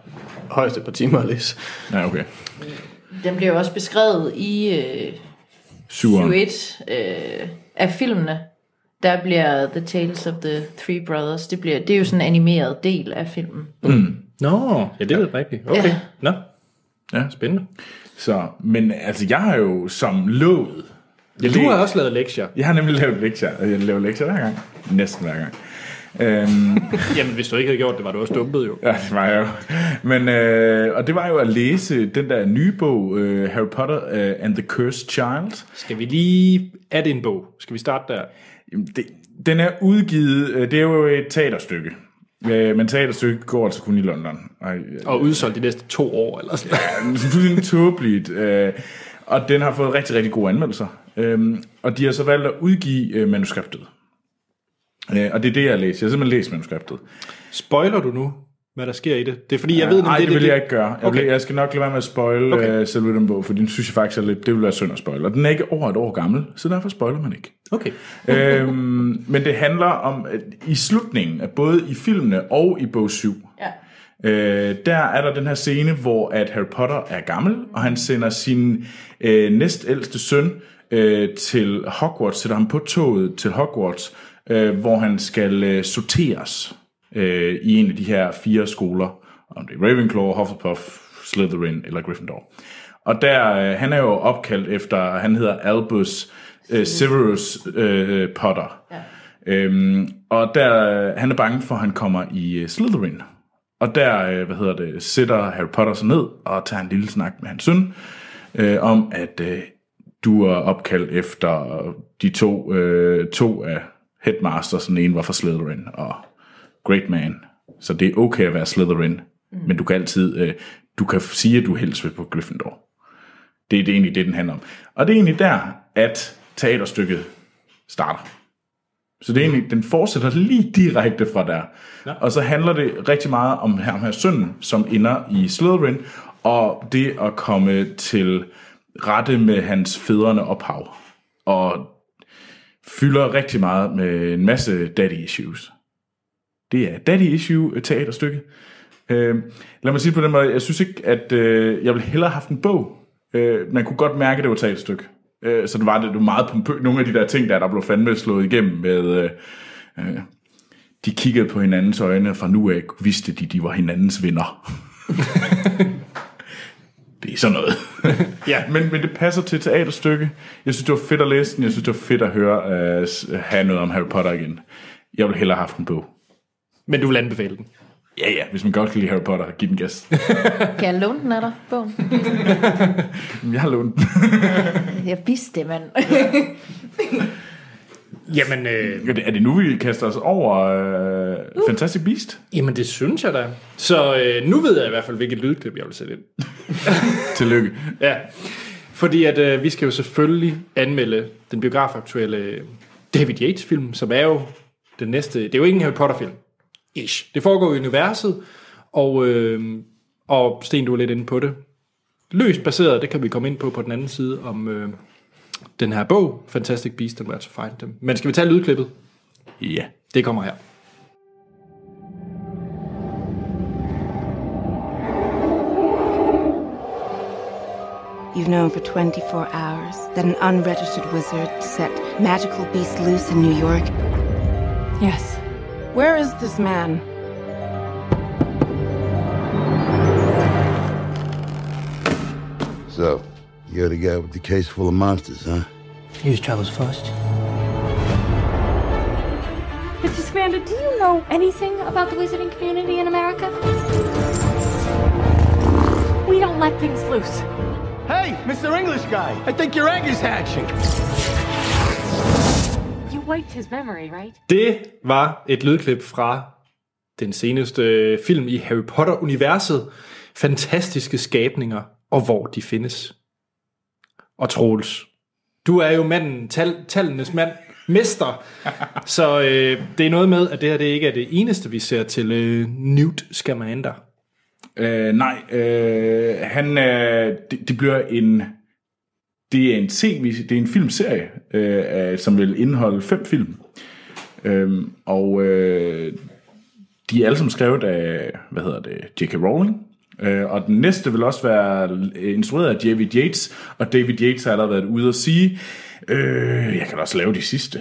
højst et par timer at læse. Ja, okay. Den bliver jo også beskrevet i øh, Syveren. 21 øh, af filmene. Der bliver The Tales of the Three Brothers. Det, bliver, det er jo sådan en animeret del af filmen. Nå, ja, det ved jeg rigtigt. Okay. Ja. Nå, Ja. spændende. Så, men altså, jeg har jo som lovet... Jeg Du har også lavet lektier. Jeg har nemlig lavet lektier, og jeg laver lektier hver gang. Næsten hver gang. Øhm, Jamen, hvis du ikke havde gjort det, var du også dumpet jo. ja, det var jeg jo. Men, øh, og det var jo at læse den der nye bog, øh, Harry Potter øh, and the Cursed Child. Skal vi lige... Er det en bog? Skal vi starte der? Jamen, det, den er udgivet, øh, det er jo et teaterstykke. Øh, men teaterstykket går altså kun i London. Og, øh, Og udsolgt de næste to år, eller sådan er fuldstændig tåbeligt. Og den har fået rigtig, rigtig gode anmeldelser. Øh, og de har så valgt at udgive manuskriptet. Og det er det, jeg har læst. Jeg har simpelthen læst manuskriptet. Spoiler du nu, hvad der sker i det? Det er fordi, jeg ved, Nej, det, det vil jeg ikke gøre. Jeg, Okay. jeg skal nok lade være med at spoil Okay. uh, selve den bog, for den synes jeg faktisk er lidt, det vil være synd at spoil. Og den er ikke over et år gammel, så derfor spoiler man ikke. Okay. øhm, men det handler om, at i slutningen af både i filmene og i bog 7, Ja. Øh, der er der den her scene, hvor at Harry Potter er gammel, og han sender sin øh, næstældste søn øh, til Hogwarts, sætter ham på toget til Hogwarts, øh, hvor han skal øh, sorteres øh, i en af de her fire skoler, om det er Ravenclaw, Hufflepuff, Slytherin eller Gryffindor. Og der, øh, han er jo opkaldt efter, han hedder Albus øh, Severus øh, Potter. Ja. Øhm, og der, han er bange for, at han kommer i øh, Slytherin. Og der, øh, hvad hedder det, sætter Harry Potter sig ned og tager en lille snak med hans søn, øh, om at øh, du er opkaldt efter de to, øh, to af headmasters. Den ene var fra Slytherin og Great Man. Så det er okay at være Slytherin, mm. men du kan altid, øh, du kan sige, at du helst vil på Gryffindor. Det er det egentlig det, den handler om. Og det er egentlig der, at teaterstykket starter. Så det er egentlig, den fortsætter lige direkte fra der. Ja. Og så handler det rigtig meget om ham her sønnen, som ender i Slytherin, og det at komme til rette med hans fædrene ophav. Og fylder rigtig meget med en masse daddy issues. Det er daddy issue teaterstykke. Øh, lad mig sige på den måde, jeg synes ikke, at øh, jeg ville hellere have haft en bog. Øh, man kunne godt mærke, at det var et teaterstykke. Øh, så det var det, var meget pompø. Nogle af de der ting, der, der blev fandme slået igennem med... Øh, øh, de kiggede på hinandens øjne, og fra nu af vidste de, de var hinandens venner. det er sådan noget. ja, men, men det passer til teaterstykke. Jeg synes, det var fedt at læse den. Jeg synes, det var fedt at høre uh, have noget om Harry Potter igen. Jeg ville hellere have haft en bog. Men du vil anbefale den. Ja, ja, hvis man godt kan lide Harry Potter, giv den gas. Kan jeg låne den af dig, bogen? jeg har lånt den. Jeg vidste det, mand. Jamen, øh, Er det, er det nu, vi kaster os over uh, Fantastic Beast? jamen, det synes jeg da. Så øh, nu ved jeg i hvert fald, hvilket lydklip jeg vil sætte ind. Tillykke. Ja. Fordi at øh, vi skal jo selvfølgelig anmelde den biografaktuelle David Yates-film, som er jo den næste... Det er jo ikke en Harry Potter-film. Ish. Det foregår i universet, og, øh, og Sten, du er lidt inde på det. Løst baseret, det kan vi komme ind på på den anden side, om øh, den her bog, Fantastic Beasts and Where to Find Them. Men skal vi tage lydklippet? Ja. Det kommer her. You've known for 24 hours that an unregistered wizard set magical beasts loose in New York. Yes. Where is this man? So, you're the guy with the case full of monsters, huh? Use travels first. Mr. Scamander, do you know anything about the wizarding community in America? We don't let things loose. Hey, Mr. English guy, I think your egg is hatching. Wiped his memory, right? Det var et lydklip fra den seneste film i Harry Potter-universet. Fantastiske skabninger, og hvor de findes. Og Troels, du er jo manden, tal, tallenes mand, mester. Så øh, det er noget med, at det her det ikke er det eneste, vi ser til øh, Newt Scamander. Øh, nej, øh, han, øh, det, det bliver en, det er en TV, det er en filmserie, øh, som vil indeholde fem film. Øh, og øh, de er alle sammen skrevet af, hvad hedder det, J.K. Rowling. Øh, og den næste vil også være instrueret af David Yates, og David Yates har allerede været ude at sige, øh, jeg kan også lave de sidste.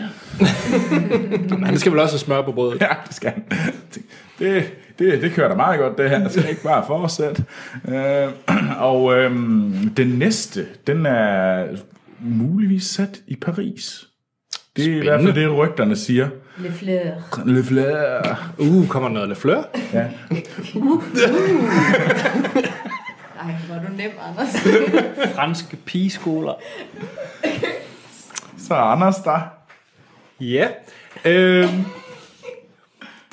Men han skal vel også have smør på brødet. Ja, det skal han. Det, det, det kører da meget godt, det her. Jeg skal ikke bare fortsætte. Øh, og øh, den næste, den er muligvis sat i Paris. Det er i hvert fald det, rygterne siger. Le Fleur. Le Fleur. Uh, kommer noget Le Fleur? Ja. Ej, hvor er du nem, Anders. Franske pigeskoler. Så er Anders der. Ja. Øhm,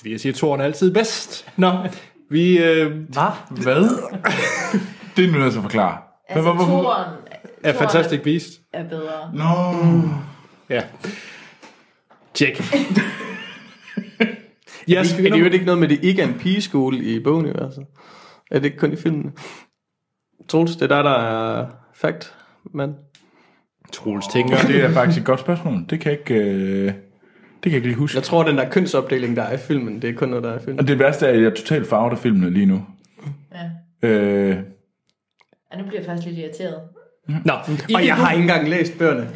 jeg siger, toren er altid bedst. Nå, vi... Øh, Hvad? Hvad? det er nu til at forklare. Altså, Hvad- hvorfor- toren er Fantastic Beast. er bedre. Nå. Ja. Tjek. Er, det, er det jo ikke noget med, det ikke er en pigeskole i bogen, altså? Er det ikke kun i filmene? Troels, det er der, der er fact, mand. Troels tænker. Det er faktisk et godt spørgsmål. Det kan jeg ikke, øh, kan jeg ikke lige huske. Jeg tror, den der kønsopdeling, der er i filmen, det er kun noget, der er i filmen. Og det værste er, at jeg er totalt farvet af filmene lige nu. Ja. Øh, Ja, nu bliver jeg faktisk lidt irriteret. Nå, Og jeg har ikke engang læst bøgerne.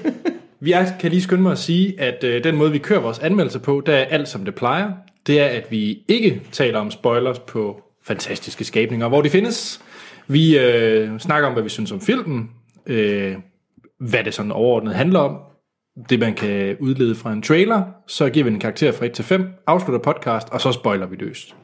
Vi er, kan lige skynde mig at sige, at øh, den måde, vi kører vores anmeldelser på, der er alt som det plejer. Det er, at vi ikke taler om spoilers på fantastiske skabninger, hvor de findes. Vi øh, snakker om, hvad vi synes om filmen, øh, hvad det sådan overordnet handler om, det man kan udlede fra en trailer, så giver vi en karakter fra 1 til 5, afslutter podcast, og så spoiler vi løst.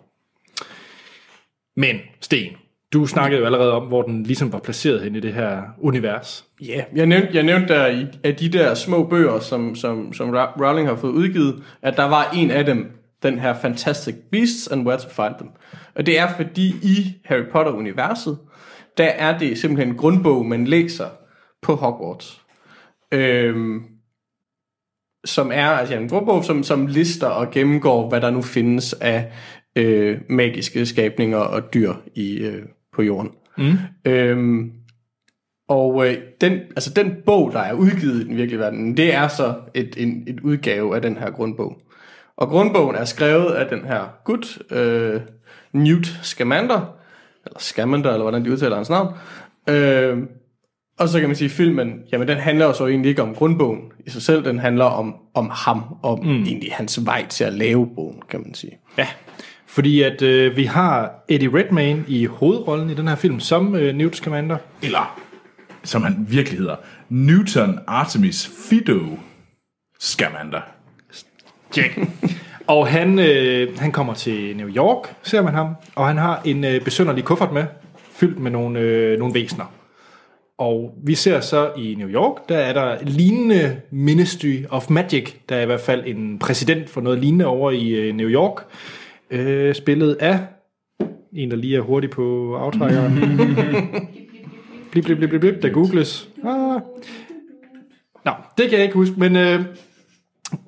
Men, Sten, du snakkede jo allerede om, hvor den ligesom var placeret hen i det her univers. Ja, yeah. jeg nævnte, jeg nævnte der af de der små bøger, som, som, som Rowling har fået udgivet, at der var en af dem, den her Fantastic Beasts and Where to Find Them. Og det er fordi i Harry Potter-universet, der er det simpelthen en grundbog, man læser på Hogwarts. Øhm, som er altså en grundbog, som, som lister og gennemgår, hvad der nu findes af øh, magiske skabninger og dyr i, øh, på jorden. Mm. Øhm, og øh, den, altså den bog, der er udgivet i den virkelige verden, det er så et, en, et udgave af den her grundbog. Og grundbogen er skrevet af den her gut, øh, Newt Scamander, eller Scamander, eller hvordan de udtaler hans navn. Øh, og så kan man sige, at filmen, jamen den handler jo så egentlig ikke om grundbogen i sig selv, den handler om, om ham, om mm. egentlig hans vej til at lave bogen, kan man sige. Ja, fordi at øh, vi har Eddie Redmayne i hovedrollen i den her film, som øh, Newt Scamander. Eller, som han virkelig hedder, Newton Artemis Fido Scamander. Check. Og han, øh, han kommer til New York, ser man ham, og han har en øh, besynderlig kuffert med, fyldt med nogle, øh, nogle væsener. Og vi ser så i New York, der er der lignende Ministry of Magic, der er i hvert fald en præsident for noget lignende over i øh, New York, øh, spillet af en, der lige er hurtig på aftrækkeren. Blip, blip, blip, blip, blip, der googles. Ah. Nå, det kan jeg ikke huske, men øh,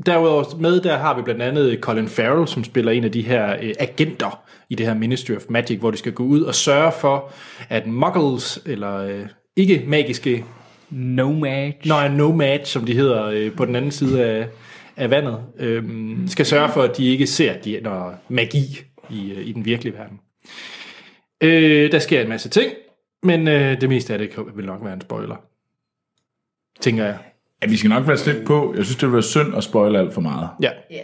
derudover med, der har vi blandt andet Colin Farrell, som spiller en af de her øh, agenter i det her Ministry of Magic, hvor de skal gå ud og sørge for, at muggles, eller øh, ikke magiske Nomad. Nej, nomad, som de hedder øh, på den anden side af, af vandet, øh, skal sørge for, at de ikke ser de, når magi i, øh, i den virkelige verden. Øh, der sker en masse ting, men øh, det meste af det kan- vil nok være en spoiler. Tænker jeg. Ja, vi skal nok være slet på. Jeg synes, det vil være synd at spoile alt for meget. Ja. Ja.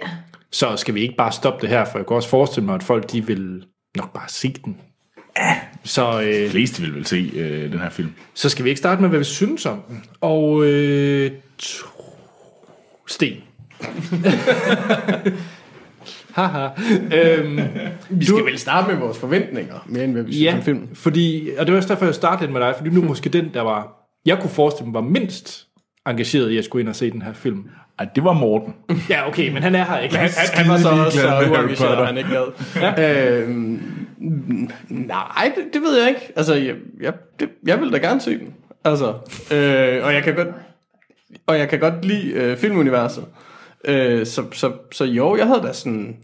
Så skal vi ikke bare stoppe det her, for jeg kan også forestille mig, at folk de vil nok bare se den. Ja. Så, øh, De fleste vil vel se øh, den her film. så skal vi ikke starte med, hvad vi synes om den. Og øh, tro- Sten. Haha. øhm, Vi skal vel starte med vores forventninger, mere end hvad vi synes ja, om filmen. fordi, og det var også derfor, jeg startede lidt med dig, fordi du er måske den, der var, jeg kunne forestille mig, var mindst engageret i at skulle ind og se den her film. Ej, det var Morten. Ja, okay, men han er her ikke. Han, han, han var så også så uengageret, han ikke gad. øhm, nej, det, det ved jeg ikke. Altså, jeg, jeg, det, jeg vil da gerne se den. Altså, øh, og jeg kan godt, og jeg kan godt lide øh, filmuniverset. Øh, så, så, så jo, jeg havde da sådan,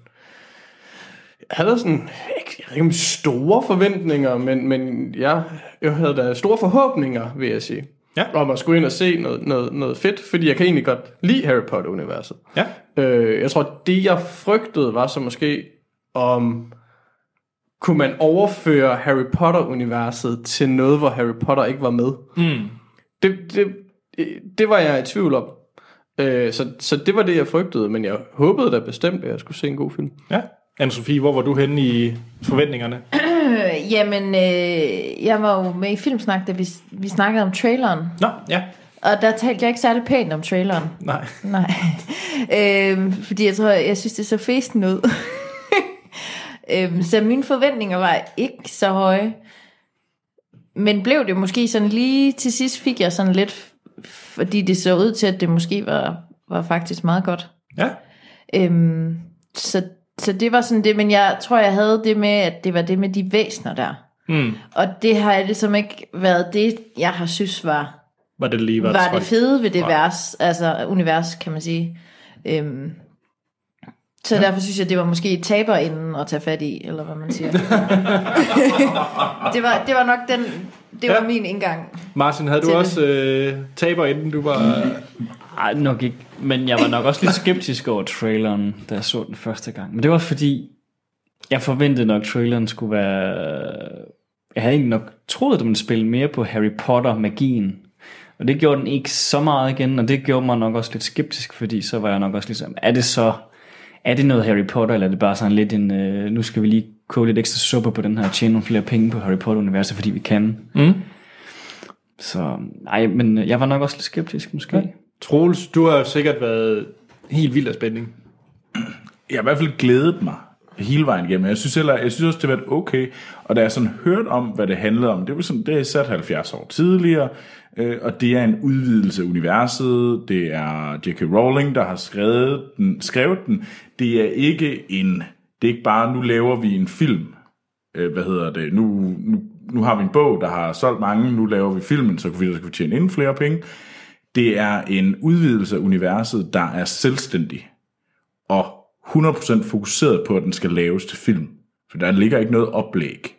jeg havde da sådan, ikke, jeg ikke store forventninger, men, men jeg, jeg havde da store forhåbninger, vil jeg sige. Ja. Om at skulle ind og se noget, noget, noget fedt, fordi jeg kan egentlig godt lide Harry Potter-universet. Ja. Øh, jeg tror, det jeg frygtede var så måske, om kunne man overføre Harry Potter-universet til noget, hvor Harry Potter ikke var med. Mm. Det, det, det var jeg i tvivl om. Øh, så, så det var det, jeg frygtede, men jeg håbede da bestemt, at jeg skulle se en god film. Ja. Anne-Sophie, hvor var du henne i forventningerne? Jamen, øh, jeg var jo med i Filmsnak, da vi, vi snakkede om traileren. Nå, ja. Og der talte jeg ikke særlig pænt om traileren. Nej. Nej. øhm, fordi jeg tror, jeg synes, det så festen ud. øhm, så mine forventninger var ikke så høje. Men blev det måske sådan lige til sidst fik jeg sådan lidt, fordi det så ud til, at det måske var, var faktisk meget godt. Ja. Øhm, så, så det var sådan det, men jeg tror, jeg havde det med, at det var det med de væsner der. Mm. Og det har jeg ligesom ikke været det, jeg har synes var Var det lige var, var det fede ved det Nej. vers, altså univers, kan man sige. Øhm, så ja. derfor synes jeg, det var måske taber inden at tage fat i, eller hvad man siger. det, var, det var nok den, det var Ja. min indgang. Martin, havde du Til det. også øh, taber inden du var... Ej, nok ikke. Men jeg var nok også lidt skeptisk over traileren, da jeg så den første gang. Men det var fordi, jeg forventede nok, at traileren skulle være... Jeg havde egentlig nok troet, at den ville spille mere på Harry Potter-magien. Og det gjorde den ikke så meget igen, og det gjorde mig nok også lidt skeptisk, fordi så var jeg nok også ligesom, er det så... Er det noget Harry Potter, eller er det bare sådan lidt en... Øh, nu skal vi lige koge lidt ekstra suppe på den her, og tjene nogle flere penge på Harry Potter-universet, fordi vi kan. Mm. Så nej, men jeg var nok også lidt skeptisk måske. Ja. Troels, du har jo sikkert været helt vild af spænding. Jeg har i hvert fald glædet mig hele vejen igennem. Jeg synes, heller, jeg synes også, det har været okay. Og da jeg sådan hørte om, hvad det handlede om, det var sådan, det er sat 70 år tidligere, øh, og det er en udvidelse af universet. Det er J.K. Rowling, der har skrevet den, skrevet den. Det er ikke en, det er ikke bare, nu laver vi en film. Øh, hvad hedder det? Nu, nu, nu har vi en bog, der har solgt mange, nu laver vi filmen, så kan vi, så kan vi tjene endnu flere penge. Det er en udvidelse af universet, der er selvstændig og 100% fokuseret på, at den skal laves til film. For der ligger ikke noget oplæg.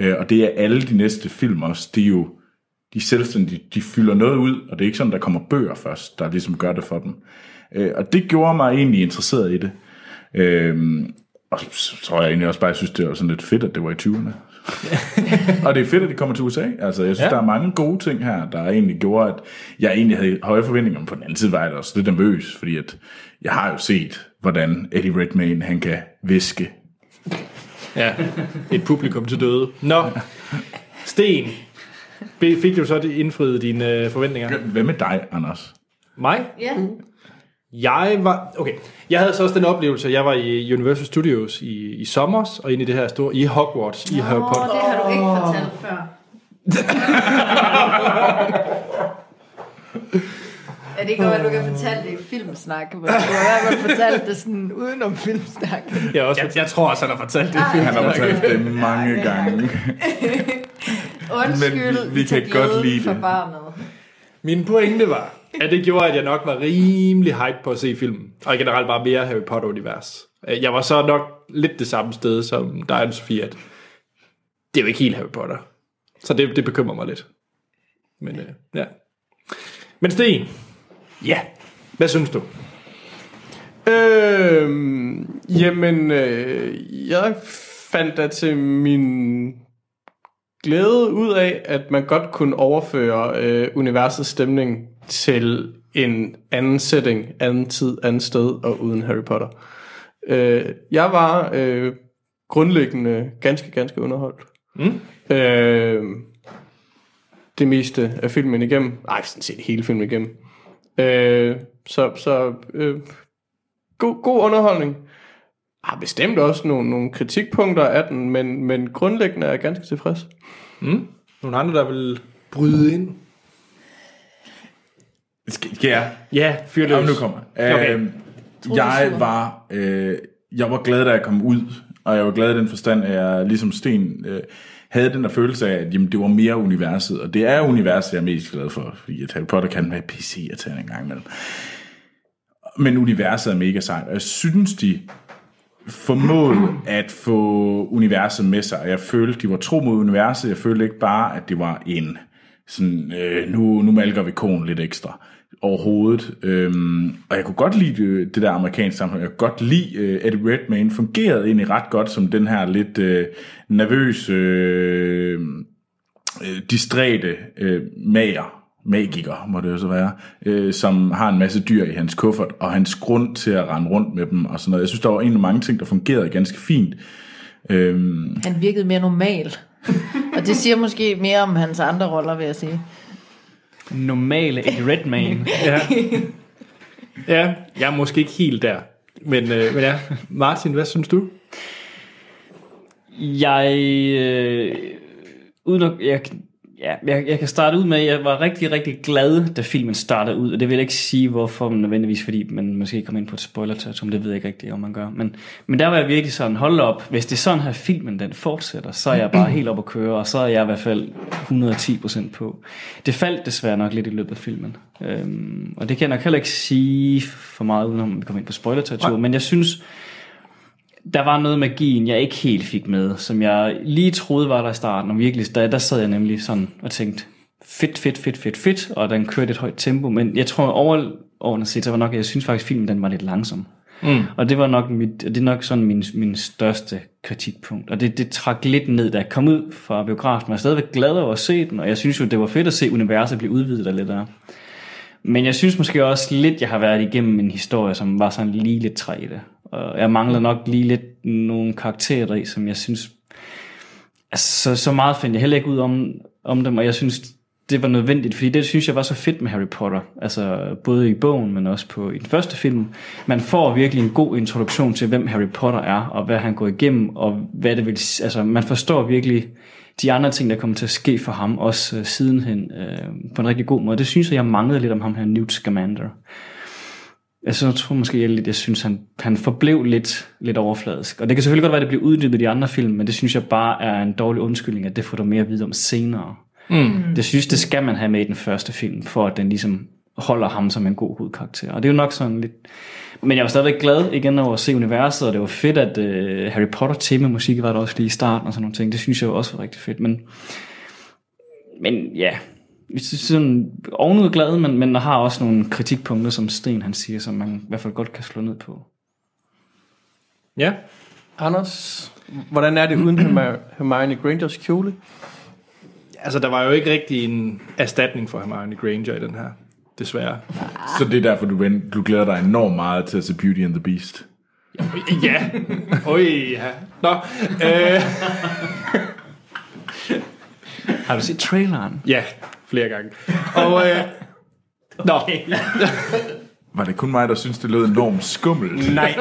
Øh, og det er alle de næste film også. Det er jo de selvstændige, de fylder noget ud, og det er ikke sådan, der kommer bøger først, der ligesom gør det for dem. Øh, og det gjorde mig egentlig interesseret i det. Øh, og så tror jeg egentlig også bare, jeg synes, det var sådan lidt fedt, at det var i 20'erne. og det er fedt, at det kommer til USA. Altså, jeg synes, Ja. der er mange gode ting her, der egentlig gjorde, at jeg egentlig havde høje forventninger. Men på den anden side var jeg også lidt nervøs, fordi at jeg har jo set, hvordan Eddie Redmayne, han kan viske. Ja, et publikum til døde. Nå, Sten, fik du så det indfriet dine øh, forventninger? Hvad med dig, Anders? Mig? Ja. Jeg var, okay, jeg havde så også den oplevelse, at jeg var i Universal Studios i, i sommer, og inde i det her store, i Hogwarts, i Harry Potter. det har du ikke fortalt før. Ja, det kan godt være, du kan fortælle det i filmsnak, men du har i hvert fald fortalt det sådan udenom filmsnak. Jeg, også, Jeg, jeg tror også, han har fortalt det i Han har fortalt det mange gange. Undskyld, Men vi, vi kan godt lide for det. barnet. Min pointe var, at det gjorde, at jeg nok var rimelig hype på at se filmen. Og generelt bare mere Harry Potter-univers. Øh, Jeg var så nok lidt det samme sted som dig og Sofie, at det er jo ikke helt Harry Potter. Så det, det bekymrer mig lidt. Men øh, ja. Men Sten, Ja. hvad synes du? Øhm, jamen, øh, jeg fandt da til min glæde ud af, at man godt kunne overføre øh, universets stemning til en anden setting, anden tid, anden sted og uden Harry Potter. Øh, jeg var øh, grundlæggende ganske, ganske underholdt. Mm. Øh, det meste af filmen igennem. Nej, sådan set hele filmen igennem. Øh, så så øh, god, god underholdning. Har bestemt også nogle, nogle kritikpunkter af den, men, men grundlæggende er jeg ganske tilfreds. Mm? Nogle andre, der vil bryde ind? Skal, skal jeg? Ja, fyr Jamen, løs. nu kommer Okay. øhm, Jeg var, øh, jeg var glad, da jeg kom ud, og jeg var glad i den forstand, at jeg ligesom Sten øh, havde den der følelse af, at jamen, det var mere universet, og det er universet, jeg er mest glad for, fordi at Harry Potter kan være PC at tage en gang imellem. Men universet er mega sejt, og jeg synes, de formåede at få universet med sig, og jeg følte, de var tro mod universet, jeg følte ikke bare, at det var en sådan, øh, nu, nu malker vi konen lidt ekstra overhovedet. Øhm, og jeg kunne godt lide øh, det der amerikanske samfund. Jeg kunne godt lide øh, Eddie Redmayne. Fungerede egentlig ret godt som den her lidt øh, nervøse, øh, øh, distræte øh, mager, magiker må det jo så være, øh, som har en masse dyr i hans kuffert, og hans grund til at rende rundt med dem og sådan noget. Jeg synes, der var egentlig mange ting, der fungerede ganske fint. Øhm, Han virkede mere normal. Og det siger måske mere om hans andre roller, vil jeg sige. Normale Eddie Redmayne. Ja. ja, jeg er måske ikke helt der. Men, øh, men ja, Martin, hvad synes du? Jeg, øh, uden at, jeg, ja, jeg, jeg kan starte ud med, at jeg var rigtig, rigtig glad, da filmen startede ud, og det vil jeg ikke sige, hvorfor men nødvendigvis, fordi man måske kommer ind på et spoiler territorium, det ved jeg ikke rigtig, om man gør. Men, men der var jeg virkelig sådan, hold op, hvis det er sådan her filmen den fortsætter, så er jeg bare helt op at køre, og så er jeg i hvert fald 110% på. Det faldt desværre nok lidt i løbet af filmen, øhm, og det kan jeg nok heller ikke sige for meget, uden at vi kommer ind på spoiler men jeg synes, der var noget magien, jeg ikke helt fik med, som jeg lige troede var der i starten, og virkelig, der, der sad jeg nemlig sådan og tænkte, fedt, fedt, fedt, fedt, fedt, og den kørte et højt tempo, men jeg tror overordnet set, så var nok, jeg synes faktisk, filmen den var lidt langsom. Mm. Og det var nok mit, det er nok sådan min, min største kritikpunkt. Og det, det trak lidt ned, da jeg kom ud fra biografen. Jeg er stadigvæk glad over at se den, og jeg synes jo, det var fedt at se universet blive udvidet lidt der. Men jeg synes måske også lidt, jeg har været igennem en historie, som var sådan lige lidt træ i det. Og jeg mangler nok lige lidt nogle karakterer i, som jeg synes... Altså, så, så meget fandt jeg heller ikke ud om, om dem, og jeg synes, det var nødvendigt, fordi det synes jeg var så fedt med Harry Potter. Altså både i bogen, men også på i den første film. Man får virkelig en god introduktion til, hvem Harry Potter er, og hvad han går igennem, og hvad det vil Altså, man forstår virkelig de andre ting, der kommer til at ske for ham, også øh, sidenhen, øh, på en rigtig god måde. Det synes jeg, jeg manglede lidt om ham her, Newt Scamander. Altså, jeg tror måske, jeg, lidt, jeg synes, han, han forblev lidt, lidt overfladisk. Og det kan selvfølgelig godt være, at det bliver uddybet i de andre film, men det synes jeg bare er en dårlig undskyldning, at det får du mere at vide om senere. Mm. Det synes, det skal man have med i den første film, for at den ligesom holder ham som en god hovedkarakter. Og det er jo nok sådan lidt... Men jeg var stadigvæk glad igen over at se universet, og det var fedt, at uh, Harry Potter temamusik var der også lige i starten og sådan nogle ting. Det synes jeg også var rigtig fedt. Men, men ja, sådan ovenud glad, men, men har også nogle kritikpunkter, som Sten han siger, som man i hvert fald godt kan slå ned på. Ja. Anders, hvordan er det uden Hermi- Hermione Grangers kjole? Altså, der var jo ikke rigtig en erstatning for Hermione Granger i den her. Desværre. så det er derfor, du, vent, du glæder dig enormt meget til at se Beauty and the Beast. Ja. Oj, ja. Nå. Øh. Har du set traileren? Ja, flere gange. Og, øh, nå. Var det kun mig, der synes, det lød enormt skummelt? Nej.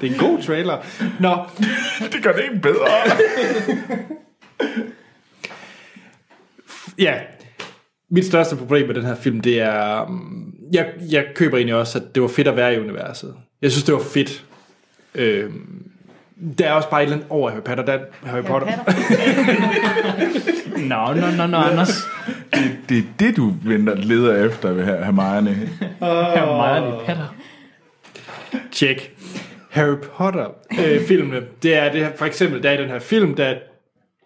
det er en god trailer. Nå. det gør det ikke bedre. ja. Mit største problem med den her film, det er... um, Jeg, jeg køber egentlig også, at det var fedt at være i universet. Jeg synes, det var fedt. Øh, Der er også bare et eller andet over Harry Potter. Der er Harry Potter. Nå, nå, nå, nå, Anders. Det, det er det, du venter leder efter ved her, Hermione. Hermione Potter. Check. Harry Potter øh, filmene, det er det her, for eksempel, der er i den her film, der er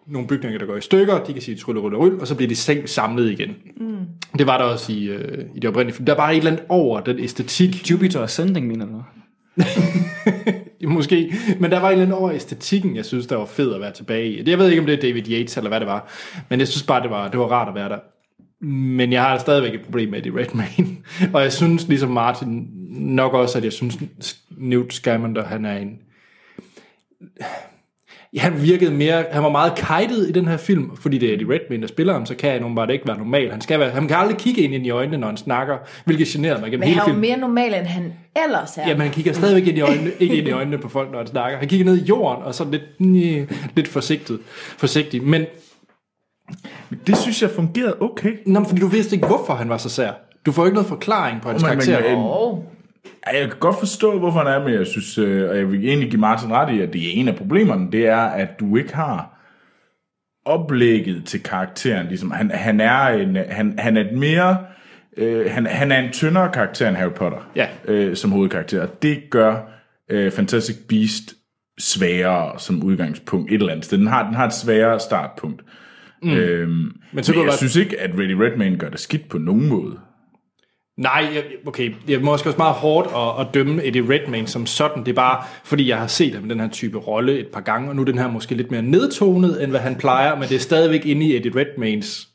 nogle bygninger, der går i stykker, de kan sige trylle, rulle, rulle, og så bliver de seng samlet igen. Mm. Det var der også i, øh, i det oprindelige film. Der er bare et eller andet over den æstetik. Jupiter Ascending, mener du? Måske, men der var en eller anden over æstetikken, jeg synes, der var fed at være tilbage i. Jeg ved ikke, om det er David Yates, eller hvad det var, men jeg synes bare, det var, det var rart at være der. Men jeg har stadigvæk et problem med Eddie Redmayne. og jeg synes, ligesom Martin, nok også, at jeg synes, Newt Scamander, han er en... Han virkede mere, han var meget kajtet i den her film, fordi det er Eddie Redmayne, der spiller ham, så kan han åbenbart ikke være normal. Han, skal være, han kan aldrig kigge ind i øjnene, når han snakker, hvilket generer mig gennem Men hele han er jo filmen. mere normal, end han ellers er. Ja, men han kigger stadigvæk ind i øjnene, ikke ind i øjnene på folk, når han snakker. Han kigger ned i jorden, og så lidt, mm, lidt forsigtigt, forsigtig. Men Det synes jeg fungerede okay. Nå, men fordi du vidste ikke, hvorfor han var så sær. Du får ikke noget forklaring på hans Men- men- karakter. men- Oh. Ja, Jeg kan godt forstå, hvorfor han er, men jeg synes, øh, og jeg vil egentlig give Martin ret i, at det er en af problemerne, det er, at du ikke har oplægget til karakteren. Ligesom, han, han, er en, han, han er et mere... Øh, han, han er en tyndere karakter end Harry Potter Ja. øh, som hovedkarakter. Og det gør øh, Fantastic Beast sværere som udgangspunkt et eller andet sted. Den har, den har et sværere startpunkt. Mm. Øhm, men, så men jeg det synes ikke, at Ready Redmayne gør det skidt på nogen måde. Nej, jeg- okay, det er måske også meget hårdt at, at dømme Eddie Redmayne som sådan. Det er bare, fordi jeg har set ham i den her type rolle et par gange, og nu er den her måske lidt mere nedtonet, end hvad han plejer, men det er stadigvæk inde i Eddie Redmaynes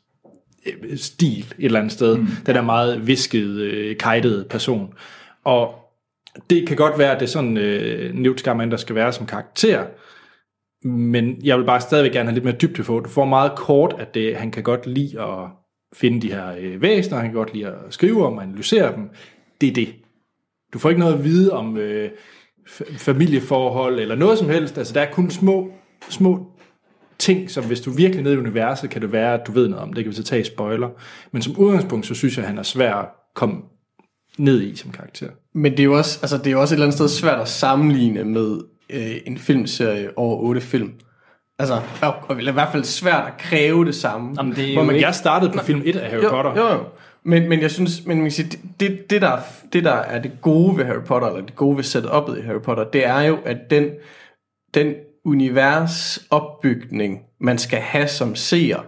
øh, stil et eller andet sted. Mm. Den er meget viskede, øh, kajtede person. Og det kan godt være, at det er sådan, øh, Newt Scamander skal være som karakter, men jeg vil bare stadigvæk gerne have lidt mere dybde på. Du får meget kort, at det, han kan godt lide at finde de her øh, væsener, han kan godt lide at skrive om og analysere dem. Det er det. Du får ikke noget at vide om øh, f- familieforhold eller noget som helst. Altså, der er kun små, små ting, som hvis du er virkelig nede i universet, kan det være, at du ved noget om. Det kan vi så tage i spoiler. Men som udgangspunkt, så synes jeg, at han er svær at komme ned i som karakter. Men det er jo også, altså, det er jo også et eller andet sted svært at sammenligne med øh, en filmserie over otte film. Altså, og, og i hvert fald svært at kræve det samme. Jamen, det er Hvor man ikke- Jeg startede på film 1 af Harry jo, Potter. Jo, jo. Men, men jeg synes, men man kan sige, det, det, det, der, det der er det gode ved Harry Potter, eller det gode ved setup'et i Harry Potter, det er jo, at den, den universopbygning, man skal have som seer,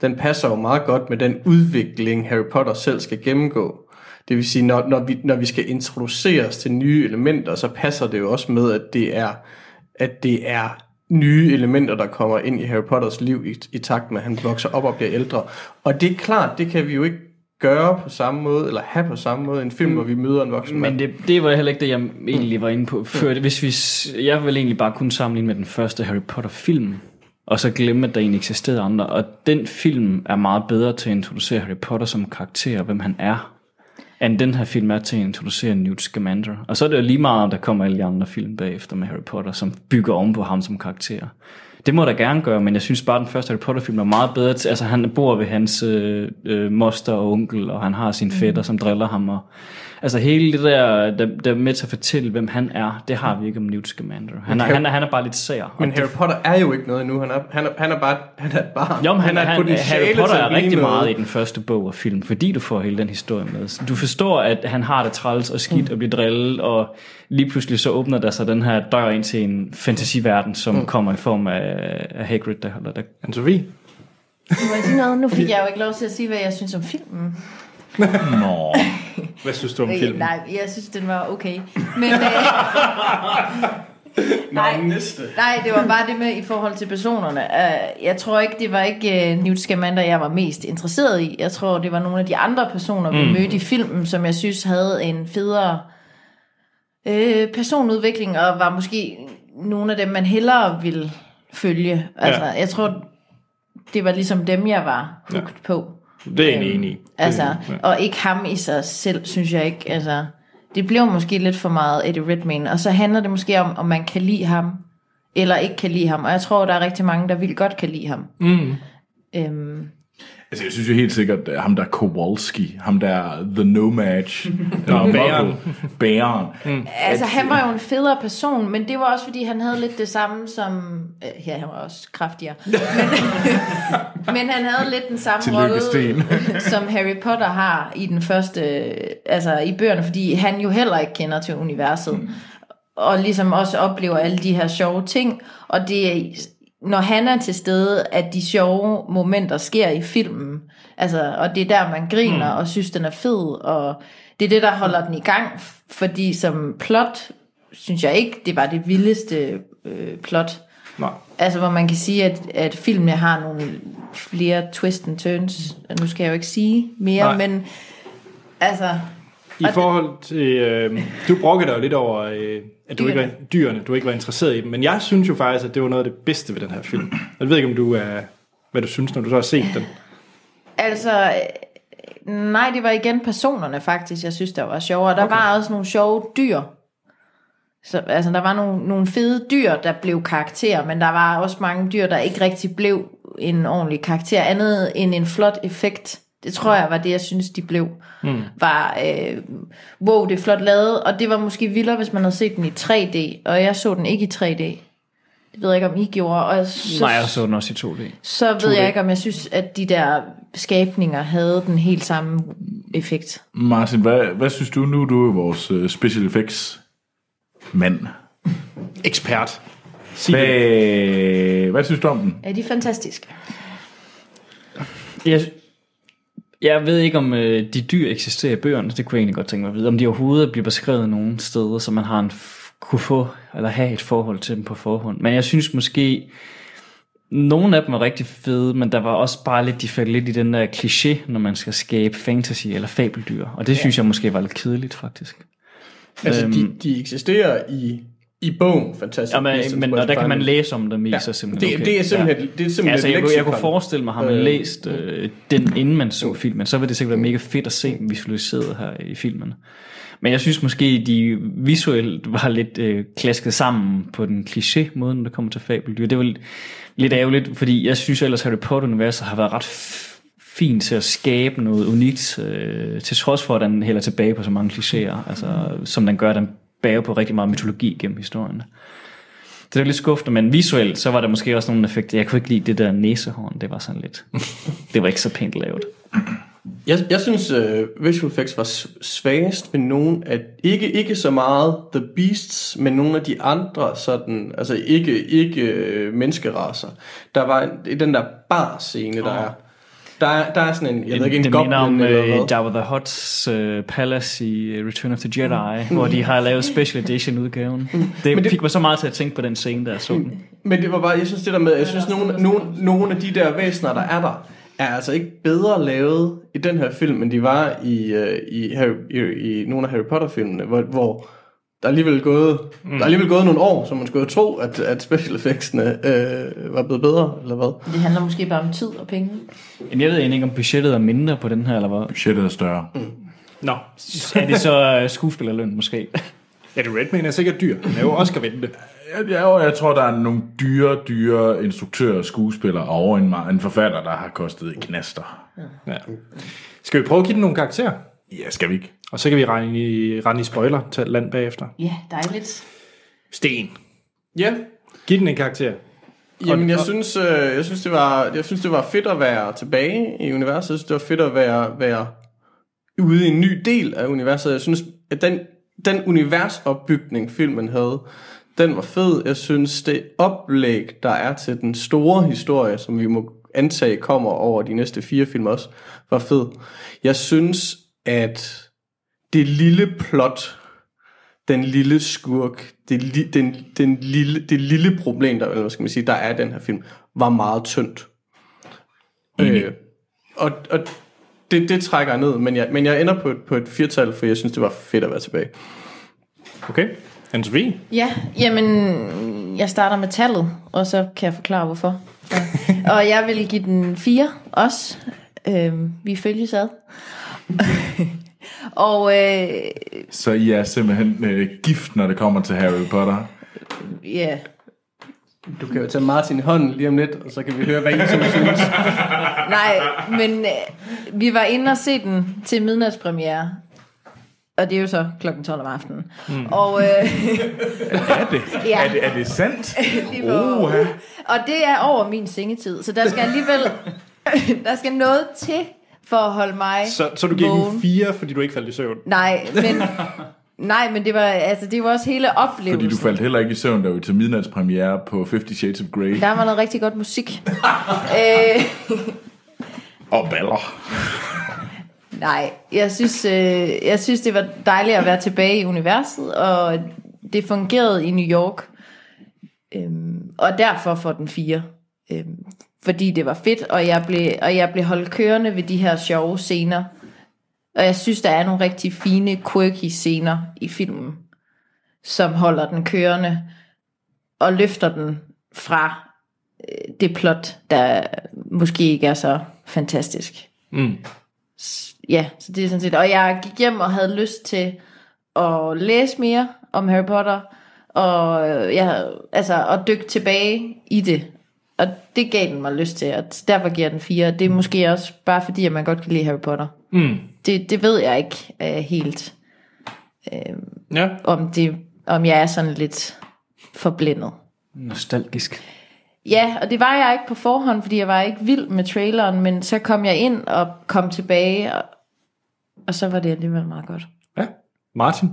den passer jo meget godt med den udvikling, Harry Potter selv skal gennemgå. Det vil sige, når, når, vi, når vi skal introduceres til nye elementer, så passer det jo også med, at det er, at det er nye elementer, der kommer ind i Harry Potters liv i, i takt med, at han vokser op og bliver ældre. Og det er klart, det kan vi jo ikke gøre på samme måde, eller have på samme måde, en film, hvor vi møder en voksen. Men det, det var heller ikke det, jeg egentlig var inde på før. Hvis vi, jeg vil egentlig bare kunne sammenligne med den første Harry Potter-film, og så glemme, at der egentlig eksisterede andre. Og den film er meget bedre til at introducere Harry Potter som karakter, og hvem han er, end den her film er til at introducere Newt Scamander. Og så er det jo lige meget, der kommer alle de andre film bagefter med Harry Potter, som bygger oven på ham som karakter. Det må der gerne gøre, men jeg synes bare, at den første Harry Potter-film er meget bedre til, altså han bor ved hans øh, øh, moster og onkel, og han har sin fætter, som driller ham, og altså hele det der, der, der er med til at fortælle, hvem han er, det har vi ikke om Newt Scamander. Han er, Harry- han er, han er bare lidt sær. Men det- Harry Potter er jo ikke noget endnu. Han er, han er, han er, bare, han er barn. Jo, men han, er han, et han, Harry Potter er rigtig noget. meget i den første bog og film, fordi du får hele den historie med. Så Du forstår, at han har det træls og skidt og bliver drillet, og lige pludselig så åbner der sig den her dør ind til en fantasiverden, som mm. kommer i form af, af Hagrid, der holder der. Anne-Sophie? Må jeg sige noget? Nu fik jeg jo ikke lov til at sige, hvad jeg synes om filmen. Nå. Hvad synes du om Øh, filmen? Nej, jeg synes, den var okay. Men, øh, nej, næste. nej, det var bare det med i forhold til personerne. Uh, jeg tror ikke, det var ikke uh, Newt Scamander, jeg var mest interesseret i. Jeg tror, det var nogle af de andre personer, vi Mm. mødte i filmen, som jeg synes havde en federe øh, personudvikling, og var måske nogle af dem, man hellere ville følge. Altså, Ja. jeg tror, det var ligesom dem, jeg var hooked ja. på. Det er jeg egentlig enig i. Altså, Ja. og ikke ham i sig selv, synes jeg ikke. Altså, det blev måske lidt for meget Eddie Redmayne, og så handler det måske om, om man kan lide ham, eller ikke kan lide ham. Og jeg tror, der er rigtig mange, der vil godt kan lide ham. Mm. Øhm, Altså, jeg synes jo helt sikkert, at ham der Kowalski, ham der The No Match, Nå, bæren. Bæren. Mm. Altså, han var jo en federe person, men det var også, fordi han havde lidt det samme som... Øh, ja, han var også kraftigere. Men, men han havde lidt den samme rolle, som Harry Potter har i den første... Altså, i bøgerne, fordi han jo heller ikke kender til universet. Mm. Og ligesom også oplever alle de her sjove ting. Og det er, når han er til stede, at de sjove momenter sker i filmen. Altså, og det er der, man griner mm. og synes, den er fed. Og det er det, der holder den i gang. Fordi som plot, synes jeg ikke, det var det vildeste øh, plot. Nej. Altså, hvor man kan sige, at, at filmene har nogle flere twist and turns. Nu skal jeg jo ikke sige mere, Nej. men altså... I forhold til... Øh, du brokkede dig jo lidt over, øh, at du ikke var, Dyrene. dyrene, du ikke var interesseret i dem. Men jeg synes jo faktisk, at det var noget af det bedste ved den her film. Jeg ved ikke, om du er... Hvad du synes, når du så har set den. Altså, øh, nej, det var igen personerne faktisk, jeg synes, der var sjovere. Der okay. var også nogle sjove dyr. Så, altså, der var nogle, nogle fede dyr, der blev karakterer, men der var også mange dyr, der ikke rigtig blev en ordentlig karakter, andet end en flot effekt. Det tror jeg var det, jeg synes, de blev. Mm. Var, øh, wow, det er flot lavet, og det var måske vildere, hvis man havde set den i 3D, og jeg så den ikke i 3D. Det ved jeg ikke, om I gjorde. Og jeg synes, Nej, jeg så den også i 2D. så ved jeg ikke, om jeg synes, at de der skabninger havde den helt samme effekt. Martin, hvad, hvad synes du nu, du er vores uh, special effects mand? Ekspert. Hvad, hvad synes du om den? Ja, de er fantastiske. Jeg, jeg ved ikke, om øh, de dyr eksisterer i bøgerne. Det kunne jeg egentlig godt tænke mig at vide. Om de overhovedet bliver beskrevet nogen steder, så man har en kunne få eller have et forhold til dem på forhånd. Men jeg synes måske, nogle af dem var rigtig fede, men der var også bare lidt, de faldt lidt i den der kliché, når man skal skabe fantasy eller fabeldyr. Og det synes jeg måske var lidt kedeligt, faktisk. Altså, Øhm, de, de eksisterer i, i bogen, fantastisk. Ja, men, Beasts men og der kan man læse om dem i, Ja, så simpelthen det- okay. det er simpelthen- det er simpelthen altså, jeg, kunne, jeg kunne forestille mig, har man Øh, læst øh, den, inden man så filmen, så vil det sikkert være mega fedt at se dem visualiseret her i filmen. Men jeg synes måske, de visuelt var lidt øh, klasket sammen på den kliché måde, når det kommer til fabeldyr. Det var lidt, lidt ærgerligt, fordi jeg synes ellers, Harry Potter-universet har været ret fint til at skabe noget unikt, øh, til trods for, at den hælder tilbage på så mange klichéer, altså, som den gør, den bærer på rigtig meget mytologi gennem historien. Det er lidt skuffende, men visuelt, så var der måske også nogle effekter. Jeg kunne ikke lide det der næsehorn, det var sådan lidt, det var ikke så pænt lavet. Jeg, jeg synes, uh, visual effects var svagest ved nogen af, ikke, ikke så meget The Beasts, men nogle af de andre sådan, altså ikke, ikke uh, menneskeraser. Der var en, i den der bar-scene, der er, der er, der er sådan en, jeg ved ikke, en det goblin om eller uh, hvad. Jabba the Hutt's uh, Palace i øh, Return of the Jedi, mm. hvor de har lavet special edition udgaven. Det, Men det- fik mig så meget til at tænke på den scene, der jeg så den. Men det var bare, jeg synes det der med, jeg synes nogle, nogle, nogle af de der væsener, der er der, er altså ikke bedre lavet i den her film, end de var i, i, Harry, i, i nogle af Harry Potter-filmene, hvor, hvor der er alligevel gået, mm. der er alligevel gået nogle år, så man skulle jo tro, at, at special effectsene øh, var blevet bedre, eller hvad? Det handler måske bare om tid og penge. Jamen, jeg ved egentlig ikke, om budgettet er mindre på den her, eller hvad? Budgettet er større. Mm. Nå. er det så uh, skuespillerløn måske? Ja, det Redmayne er sikkert dyr. Han er jo Oscar vente. Jeg, jeg, jeg tror, der er nogle dyre, dyre instruktører skuespillere over en, en forfatter, der har kostet knaster. Ja. Skal vi prøve at give den nogle karakterer? Ja, skal vi ikke? Og så kan vi regne i, rende i spoiler til land bagefter. Ja, dejligt. Sten. Ja. Giv den en karakter. Jamen, jeg synes, øh, jeg synes, det var, jeg synes, det var fedt at være tilbage i universet. Jeg synes, det var fedt at være, være ude i en ny del af universet. Jeg synes, at den, den universopbygning, filmen havde, den var fed. Jeg synes, det oplæg, der er til den store historie, som vi må antage kommer over de næste fire film også, var fed. Jeg synes, at det lille plot, den lille skurk, det, li, den, den lille, det lille problem, der, eller hvad skal man sige, der er i den her film, var meget tyndt. Øh, og og det, det trækker jeg ned, men jeg, men jeg ender på et, på et firtal, for jeg synes, det var fedt at være tilbage. Okay. anne Sofie? Ja, jamen, jeg starter med tallet, og så kan jeg forklare, hvorfor. Så. og jeg vil give den 4 også. Øhm, vi følges ad. og øh, Så I er simpelthen øh, gift, når det kommer til Harry Potter. ja, Du kan jo tage Martin i hånden lige om lidt, og så kan vi høre, hvad I to synes. Nej, men øh, vi var inde og se den til midnatspremiere. Og det er jo så klokken 12 om aftenen. Mm. Og, øh, Er det? Ja. Er det, er det sandt? Oha. og det er over min sengetid, så der skal alligevel der skal noget til for at holde mig Så, så du giver vågen. den fire, fordi du ikke faldt i søvn? Nej, men, nej, men det var, altså, det var også hele oplevelsen. Fordi du faldt heller ikke i søvn, da vi til midnatspremiere på 50 Shades of Grey. Der var noget rigtig godt musik. øh, Og baller. nej, jeg synes, øh, jeg synes, det var dejligt at være tilbage i universet, og det fungerede i New York. Øhm, og derfor får den fire. Øhm, fordi det var fedt, og jeg, blev, og jeg blev holdt kørende ved de her sjove scener. Og jeg synes, der er nogle rigtig fine, quirky scener i filmen, som holder den kørende, og løfter den fra øh, det plot, der måske ikke er så fantastisk. Mm. Ja, så det er sådan set. Og jeg gik hjem og havde lyst til at læse mere om Harry Potter, og øh, jeg, altså, at dykke tilbage i det. Og det gav den mig lyst til, og derfor giver den fire. Det er måske også bare fordi, at man godt kan lide Harry Potter. Mm. Det, det ved jeg ikke uh, helt, øh, Ja. om, det, om jeg er sådan lidt forblændet. Nostalgisk. Ja, og det var jeg ikke på forhånd, fordi jeg var ikke vild med traileren, men så kom jeg ind og kom tilbage, og, og så var det alligevel meget godt. Ja. Martin?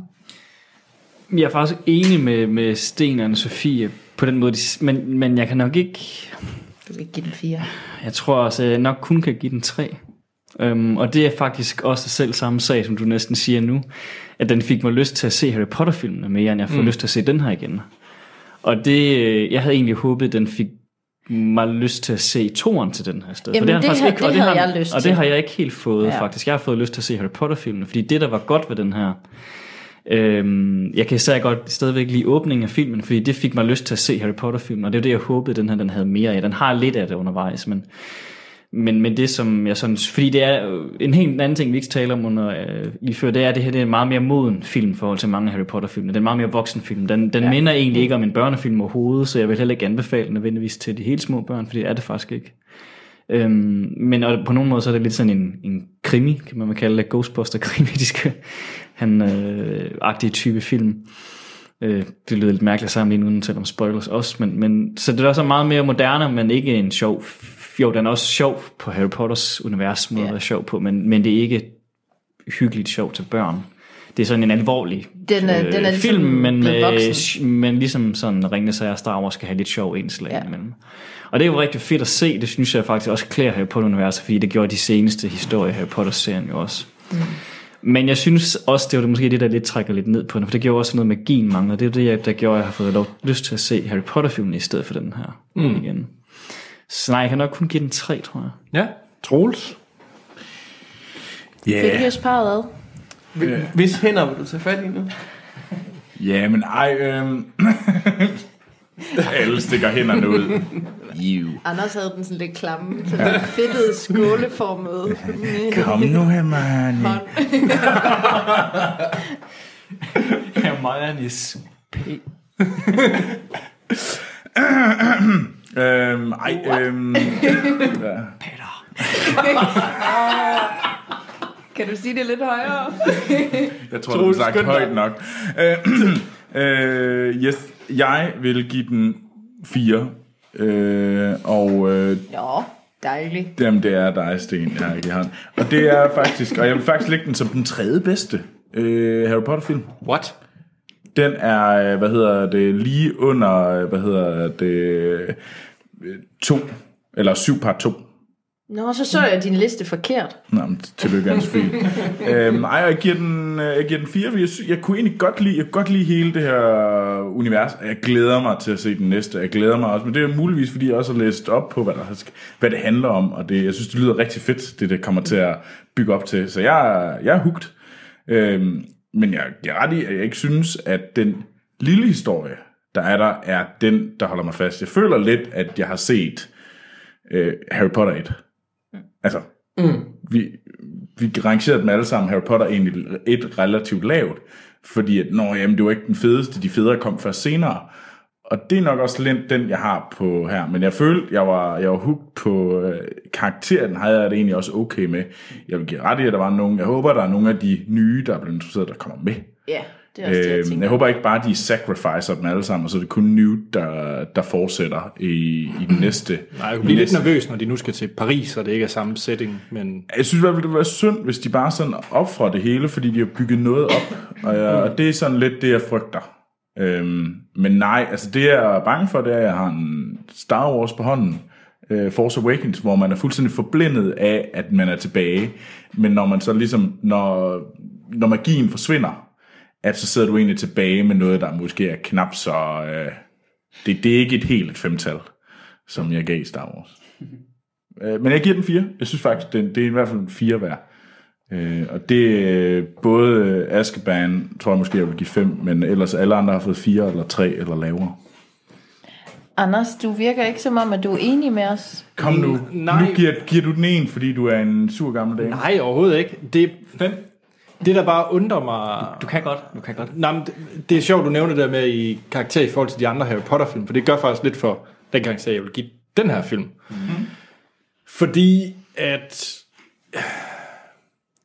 Jeg er faktisk enig med, med Sten og Sofie på den måde, de- men, men jeg kan nok ikke... Du vil ikke give den fire. Jeg tror også, jeg nok kun kan give den 3. Um, og det er faktisk også selv samme sag, som du næsten siger nu, at den fik mig lyst til at se Harry Potter-filmene mere, end jeg får Mm. lyst til at se den her igen. Og det, øh, jeg havde egentlig håbet, at den fik mig lyst til at se toeren til den her sted. Jamen, har den det faktisk havde- ikke, og det havde har, jeg lyst Og til. det har jeg ikke helt fået Ja. ja. faktisk. Jeg har fået lyst til at se Harry Potter-filmene, fordi det, der var godt ved den her, Øhm, jeg kan især godt stadigvæk lide åbningen af filmen, fordi det fik mig lyst til at se Harry Potter-filmen, og det er det, jeg håbede, den her den havde mere af. Den har lidt af det undervejs, men, men, men det som jeg sådan, fordi det er en helt anden ting, vi ikke taler om under, øh, lige før, det er, at det her det er en meget mere moden film i forhold til mange Harry Potter-filmene. Det er meget mere voksen film. Den, den ja. minder egentlig ikke om en børnefilm overhovedet, så jeg vil heller ikke anbefale den nødvendigvis til de helt små børn, fordi det er det faktisk ikke. Øhm, men og på nogen måde så er det lidt sådan en, en krimi, kan man kalde det, Ghostbuster-krimi, de skal, han øh, agtige type film. Øh, det lyder lidt mærkeligt sammen uden til om spoilers også, men, men så det er også meget mere moderne, men ikke en sjov. Jo, den er også sjov på Harry Potters univers måde Ja. at være sjov på, men, men det er ikke hyggeligt sjov til børn. Det er sådan en alvorlig Den er- den er ligesom film, men, med, men ligesom sådan Ringende Sager Star Wars skal have lidt sjov indslag ja. imellem. Og det er jo rigtig fedt at se, det synes jeg faktisk også klæder Harry Potter-universet, fordi det gjorde de seneste historier i Harry Potter-serien jo også. Mm. Men jeg synes også, det var det måske det, der lidt trækker lidt ned på den, for det gjorde også noget magien mangler. Det er det, jeg- der gjorde, at jeg har fået lov, lyst til at se Harry Potter-filmen i stedet for den her Mm. igen. Så nej, jeg kan nok kun give den tre, tror jeg. Ja, Troels. Ja. Fik vi os parret ad? Hvis hænder vil du tage fat i nu? Ja, men ej, øhm... Alle stikker hænderne ud. You. Anders havde den sådan lidt klamme, sådan Ja. lidt fedtede skåleformede. Kom nu, Hermione. Hermione's P. øhm, ej, øhm... ja. kan du sige det lidt højere? Jeg tror, det er sagt højt nok. Øh, øh, yes, jeg vil give den 4. Øh, og øh, Nå, dejligt. jamen, det er dig, Sten, jeg ikke har. Og det er faktisk, og jeg vil faktisk lægge den som den tredje bedste øh, Harry Potter film. What? Den er, øh, hvad hedder det, lige under, øh, hvad hedder det, øh, to, eller syv part 2. Nå, så så jeg din liste forkert. Nå, men tillykke, Fie. øhm, ej, jeg giver den, øh, jeg giver den 4, fordi jeg, sy- jeg kunne egentlig godt lide, jeg kunne godt lide hele det her univers, jeg glæder mig til at se den næste. Jeg glæder mig også, men det er muligvis, fordi jeg også har læst op på, hvad, der, hvad det handler om, og det, jeg synes, det lyder rigtig fedt, det det kommer til at bygge op til. Så jeg, jeg er hugt. Øhm, men jeg jeg er ret i, at jeg ikke synes, at den lille historie, der er der, er den, der holder mig fast. Jeg føler lidt, at jeg har set øh, Harry Potter 1. Altså, Mm. vi, vi rangerede dem alle sammen, Harry Potter egentlig et relativt lavt, fordi at, nå, jamen, det var ikke den fedeste, de federe kom først senere. og det er nok også lidt den, jeg har på her. Men jeg følte, jeg var, jeg var hooked på øh, karakteren, havde jeg det egentlig også okay med. Jeg vil give ret i, at der var nogen, jeg håber, der er nogle af de nye, der er blevet introduceret, der kommer med. Ja, det er også det, jeg Øh, tænker. jeg håber ikke bare, de sacrificer dem alle sammen, og så er det kun Newt, der, der fortsætter i, i den næste. Nej, jeg kunne blive lidt nervøs, når de nu skal til Paris, og det ikke er samme setting, men... Jeg synes i hvert fald, det ville være synd, hvis de bare sådan offrer det hele, fordi de har bygget noget op. Og, jeg, og det er sådan lidt det, jeg frygter. Øhm, men nej, altså det jeg er bange for, det er, at jeg har en Star Wars på hånden. Øh, Force Awakens, hvor man er fuldstændig forblindet af, at man er tilbage. Men når man så ligesom, når, når magien forsvinder, at så sidder du egentlig tilbage med noget, der måske er knap så... Øh, det, det er ikke et helt et femtal, som jeg gav i Star Wars. Øh, men jeg giver den fire. Jeg synes faktisk, det, det er i hvert fald en fire værd. Øh, og det er både Askeban, tror jeg måske, jeg vil give fem, men ellers alle andre har fået fire eller tre eller lavere. Anders, du virker ikke som om, at du er enig med os. Kom nu. Nej. Nu giver, giver du den en, fordi du er en sur gammel dame. Nej, overhovedet ikke. Det, det der bare undrer mig... Du kan godt, du kan godt. Nej, men det, det er sjovt, du nævner det der med i karakter i forhold til de andre Harry Potter-film, for det gør faktisk lidt for den karakter, jeg vil give den her film. Mm-hmm. Fordi at...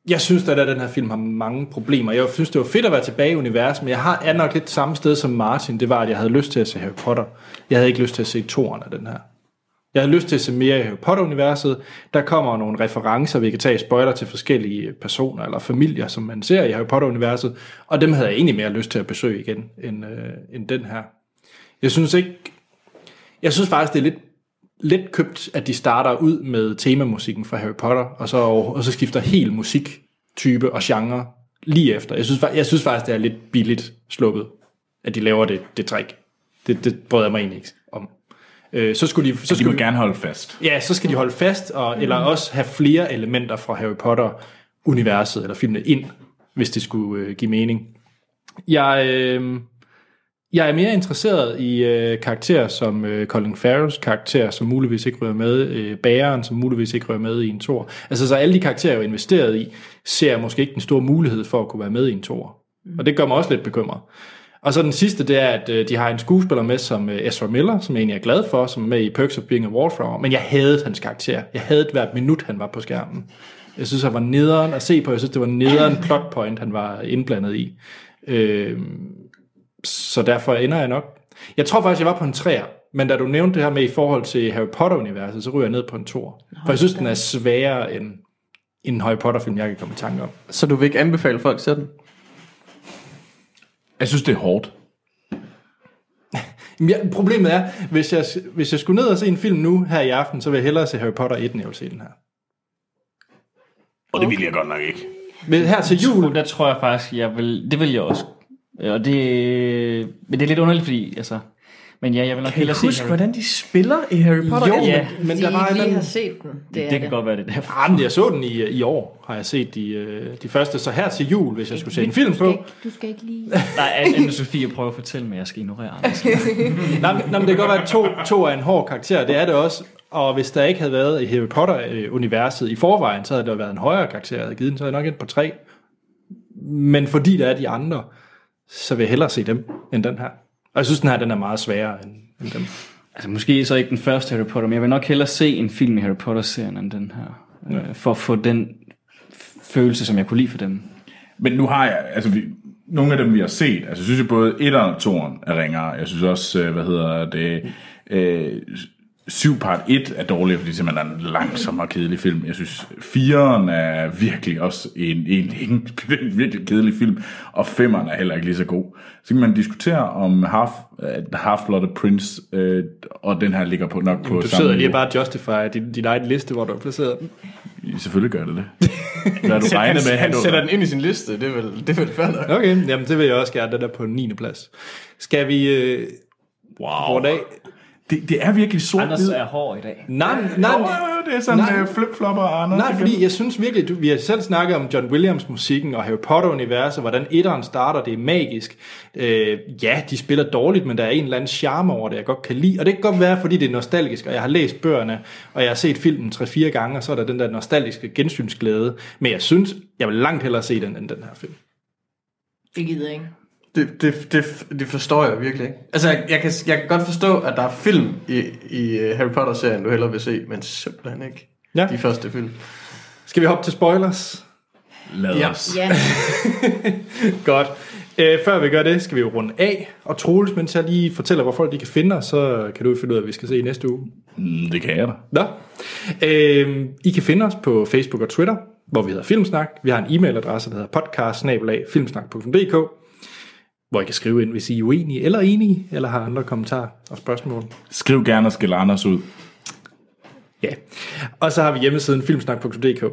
Jeg synes, at den her film har mange problemer. Jeg synes, det var fedt at være tilbage i universet, men jeg har, er nok lidt samme sted som Martin. Det var, at jeg havde lyst til at se Harry Potter. Jeg havde ikke lyst til at se toren af den her. Jeg havde lyst til at se mere i Harry Potter-universet. Der kommer nogle referencer, vi kan tage spoiler til forskellige personer eller familier, som man ser i Harry Potter-universet. Og dem havde jeg egentlig mere lyst til at besøge igen, end, øh, end den her. Jeg synes ikke... Jeg synes faktisk, det er lidt lidt købt, at de starter ud med temamusikken fra Harry Potter, og så, og så skifter helt musiktype og genre lige efter. Jeg synes, jeg synes faktisk, det er lidt billigt sluppet, at de laver det, det trick. Det, det bryder jeg mig egentlig ikke om. Øh, så skulle de, så de skulle må gerne holde fast. Ja, så skal de holde fast, og, eller også have flere elementer fra Harry Potter-universet, eller filmene ind, hvis det skulle øh, give mening. Jeg, øh, jeg er mere interesseret i øh, karakterer som øh, Colin Farrells karakter, som muligvis ikke rører med, øh, Bæren, som muligvis ikke rører med i en tor. Altså, så alle de karakterer, jeg er investeret i, ser jeg måske ikke den store mulighed for at kunne være med i en tor. Og det gør mig også lidt bekymret. Og så den sidste, det er, at øh, de har en skuespiller med som øh, Ezra Miller, som jeg egentlig er glad for, som er med i Perks of Being a Wallflower, men jeg havde hans karakter. Jeg havde hvert minut, han var på skærmen. Jeg synes, han var nederen at se på. Jeg synes, det var nederen plot point, han var indblandet i. Øh, så derfor ender jeg nok... Jeg tror faktisk, jeg var på en træer, men da du nævnte det her med i forhold til Harry Potter-universet, så ryger jeg ned på en tor. For jeg synes, den er sværere end, end en Harry Potter-film, jeg kan komme i tanke om. Så du vil ikke anbefale folk at se den? Jeg synes, det er hårdt. Ja, problemet er, hvis jeg, hvis jeg skulle ned og se en film nu her i aften, så vil jeg hellere se Harry Potter 1, end jeg vil se den her. Og det vil jeg godt nok ikke. Men her til jul... Der tror jeg faktisk, jeg vil, det vil jeg også. Og det, men det er lidt underligt, fordi, altså, men ja, jeg vil nok Kan I hellere se huske, Harry- hvordan de spiller i Harry Potter? Jo, Ja. men, men de der var lige har anden... set den. Det, Det, er det kan godt være det derfor. Ah, men jeg så den i, i år, har jeg set de, øh, de første. Så her til jul, hvis jeg skulle se en film på... Ikke, du skal ikke lige... Nej, Anne-Sophie prøver at fortælle mig, jeg skal ignorere Anders. Nej, men, nej, men det kan godt være, at to, to er en hård karakter. Det er det også. Og hvis der ikke havde været i Harry Potter-universet i forvejen, så havde der været en højere karakter, jeg havde givet den, så havde jeg nok ind på tre. Men fordi der er de andre, så vil jeg hellere se dem, end den her. Og jeg synes, den her den er meget sværere end, end dem. Altså måske så ikke den første Harry Potter, men jeg vil nok hellere se en film i Harry Potter-serien end den her. Ja. For at få den følelse, som jeg kunne lide for dem. Men nu har jeg, altså vi, nogle af dem vi har set, altså jeg synes jo både 1 og 2 er ringere. Jeg synes også, øh, hvad hedder det, øh, 7 part 1 er dårlig, fordi det simpelthen er en langsom og kedelig film. Jeg synes, 4'eren er virkelig også en, ikke en, en virkelig kedelig film, og 5'eren er heller ikke lige så god. Så kan man diskutere om Half, uh, Half-Blooded Prince, øh, og den her ligger på nok på Du sidder lige niveau. bare og justify din, din egen liste, hvor du har placeret den. Selvfølgelig gør det det. Hvad du regnet med? han du- sætter den ind i sin liste, det er vel, det er vel fair nok. Okay, jamen det vil jeg også gerne. Den er på 9. plads. Skal vi... Øh, wow. runde af? Det, det er virkelig sort Anders er hård i dag. Nej, nej, Jo, det er sådan nej. øh, flip-flopper, Anders. Nej, fordi jeg synes virkelig, du, vi har selv snakket om John Williams musikken og Harry Potter-universet, hvordan etteren starter, det er magisk. Øh, ja, de spiller dårligt, men der er en eller anden charme over det, jeg godt kan lide. Og det kan godt være, fordi det er nostalgisk, og jeg har læst bøgerne, og jeg har set filmen 3-4 gange, og så er der den der nostalgiske gensynsglæde. Men jeg synes, jeg vil langt hellere se den, end den her film. Det gider jeg ikke. Det, det, det, det forstår jeg virkelig ikke. Altså, jeg, jeg, kan, jeg kan godt forstå, at der er film i, i øh, Harry Potter-serien, du hellere vil se, men simpelthen ikke Ja. de første film. Skal vi hoppe til spoilers? Lad Ja. os. Ja. Godt. Øh, før vi gør det, skal vi jo runde af. Og Troels, mens jeg lige fortæller, hvor folk de kan finde os, så kan du jo finde ud af, hvad vi skal se i næste uge. Mm, det kan jeg da. Nå. Øh, I kan finde os på Facebook og Twitter, hvor vi hedder Filmsnak. Vi har en e-mailadresse, der hedder podcast hvor I kan skrive ind, hvis I er uenige eller enige, eller har andre kommentarer og spørgsmål. Skriv gerne og skæld Anders ud. Ja. Og så har vi hjemmesiden filmsnak.dk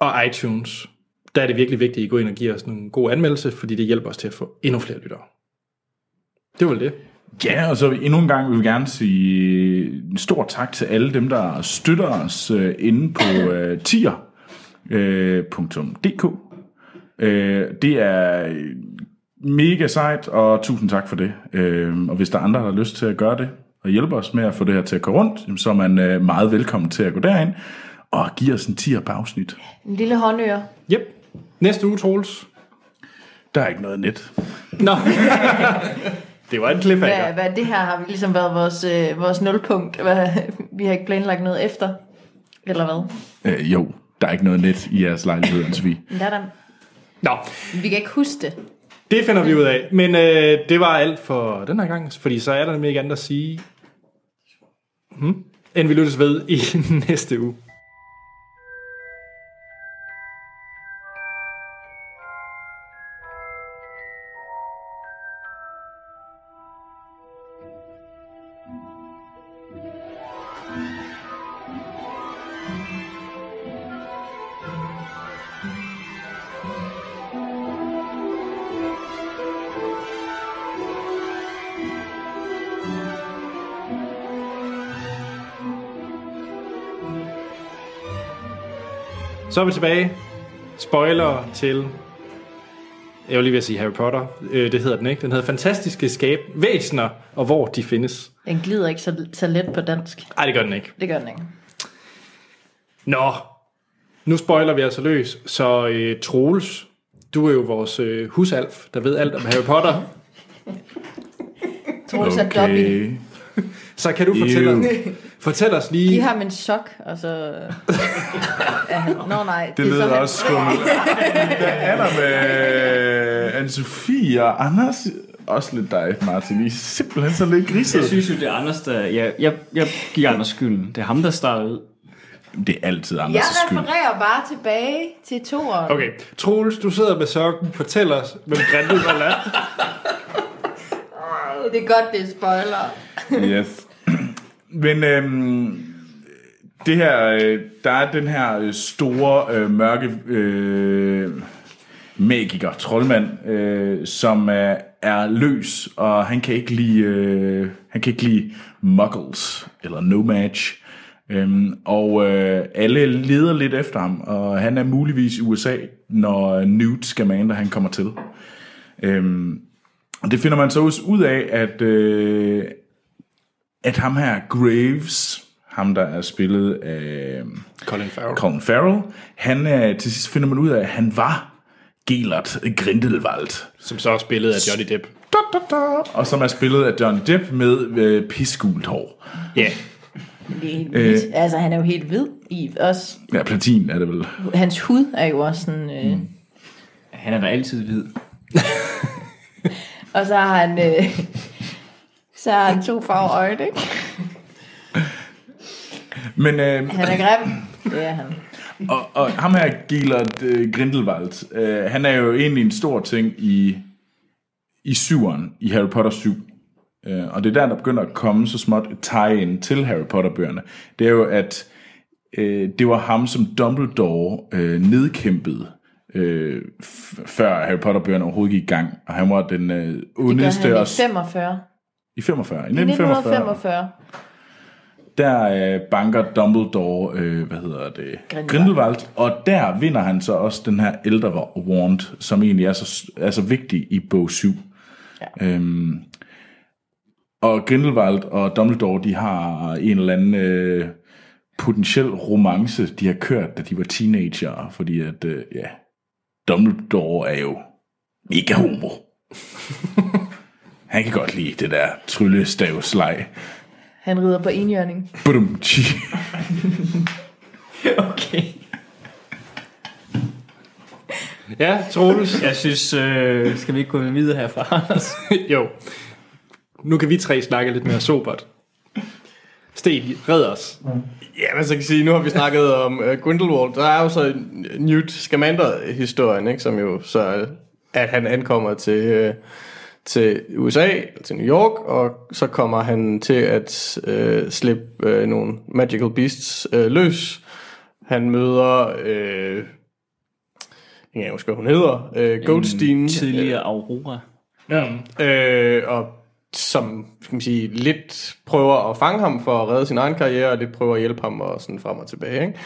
og iTunes. Der er det virkelig vigtigt, at I går ind og giver os en god anmeldelse, fordi det hjælper os til at få endnu flere lyttere. Det var det. Ja, og så endnu en gang vil vi gerne sige en stor tak til alle dem, der støtter os øh, inde på øh, tier.dk. Øh, det er mega sejt, og tusind tak for det. Øh, og hvis der er andre, der har lyst til at gøre det, og hjælpe os med at få det her til at gå rundt, så er man øh, meget velkommen til at gå derind og give os en tier på afsnit. En lille håndøre. Yep. Næste uge, Troels. Der er ikke noget net. Nå. det var en cliffhanger. Hvad, hvad det her har vi ligesom været vores, øh, vores nulpunkt. Hvad, vi har ikke planlagt noget efter. Eller hvad? Øh, jo, der er ikke noget net i jeres lejlighed. Men der er der. Nå, Vi kan ikke huske det det finder vi ud af. Men øh, det var alt for den her gang, fordi så er der nemlig ikke andet at sige, hmm, end vi lyttes ved i næste uge. Så er vi tilbage. Spoiler til... Jeg vil lige ved at sige Harry Potter. Øh, det hedder den ikke. Den hedder Fantastiske Skab Væsener, og hvor de findes. Den glider ikke så, så let på dansk. Nej, det gør den ikke. Det gør den ikke. Nå, nu spoiler vi altså løs. Så øh, Troels, du er jo vores øh, husalf, der ved alt om Harry Potter. Troels er Dobby. Så kan du fortælle, Ew. fortæl os Giv lige... ham en sok, og så... ja, Nå nej, Det er så lyder også skummelt. Hvad er der med Anne-Sophie og Anders? Også lidt dig, Martin. I er simpelthen så lidt griset. Jeg synes jo, det er Anders, der... Jeg, jeg, jeg giver Anders skylden. Det er ham, der startede ud. Det er altid Jeg Anders' skyld. refererer bare tilbage til toeren. Okay, Troels, du sidder med sokken. Fortæl os, hvem Grindelwald er. Det er godt, det er spoiler. Yes. Men øhm, det her, øh, der er den her øh, store, øh, mørke øh, magiker, troldmand, øh, som øh, er løs, og han kan ikke lide, øh, han kan ikke lide muggles, eller no match. Øhm, og øh, alle leder lidt efter ham, og han er muligvis i USA, når Newt Scamander han kommer til. Øhm, det finder man så også ud af, at, øh, at ham her, Graves, ham der er spillet af Colin Farrell. Colin Farrell, han er, til sidst finder man ud af, at han var Gelert Grindelwald. Som så er spillet af Johnny Depp. Da, da, da, og som er spillet af Johnny Depp med øh, pissgult hår. Ja. Yeah. Det er helt Øh. vildt. Altså, han er jo helt hvid i også. Ja, platin er det vel. Hans hud er jo også sådan... Øh, mm. Han er da altid hvid. Og så har han... Øh, så har han to farver øjne, ikke? Men, øh, Han er grim. Det er han. og, og ham her, Gelert øh, Grindelwald, øh, han er jo egentlig en stor ting i, i syveren, i Harry Potter 7. Øh, og det er der, der begynder at komme så småt et tie-in til Harry Potter-bøgerne. Det er jo, at øh, det var ham, som Dumbledore øh, nedkæmpede, øh, før Harry Potter-bøgerne overhovedet gik i gang. Og han var den øh, Det ondeste... han i og- 45. I 45. I I 1945. 1945. Der øh, banker Dumbledore, øh, hvad hedder det, Grindelwald. Grindelwald, og der vinder han så også den her ældre wand, som egentlig er så, er så vigtig i bog 7. Ja. Øhm, og Grindelwald og Dumbledore, de har en eller anden øh, potentiel romance, de har kørt, da de var teenager, fordi at, øh, ja, Dumbledore er jo mega homo. Han kan godt lide det der tryllestavsleg. Han rider på enhjørning. Tji. Okay. Ja, Troels. Jeg synes, øh, skal vi ikke gå videre herfra, Anders? jo. Nu kan vi tre snakke lidt mere sobert. Sten, red os. Ja, men så kan jeg sige, nu har vi snakket om uh, Grindelwald. Der er jo så Newt Scamander-historien, ikke, som jo så, at han ankommer til, uh, til USA, til New York, og så kommer han til at uh, slippe uh, nogle magical beasts uh, løs. Han møder... Uh, jeg kan ikke huske, hvad hun hedder. Uh, Goldstein. En tidligere Aurora. Ja. Øh, og som skal man sige, lidt prøver at fange ham for at redde sin egen karriere, og lidt prøver at hjælpe ham og sådan frem og tilbage. Ikke?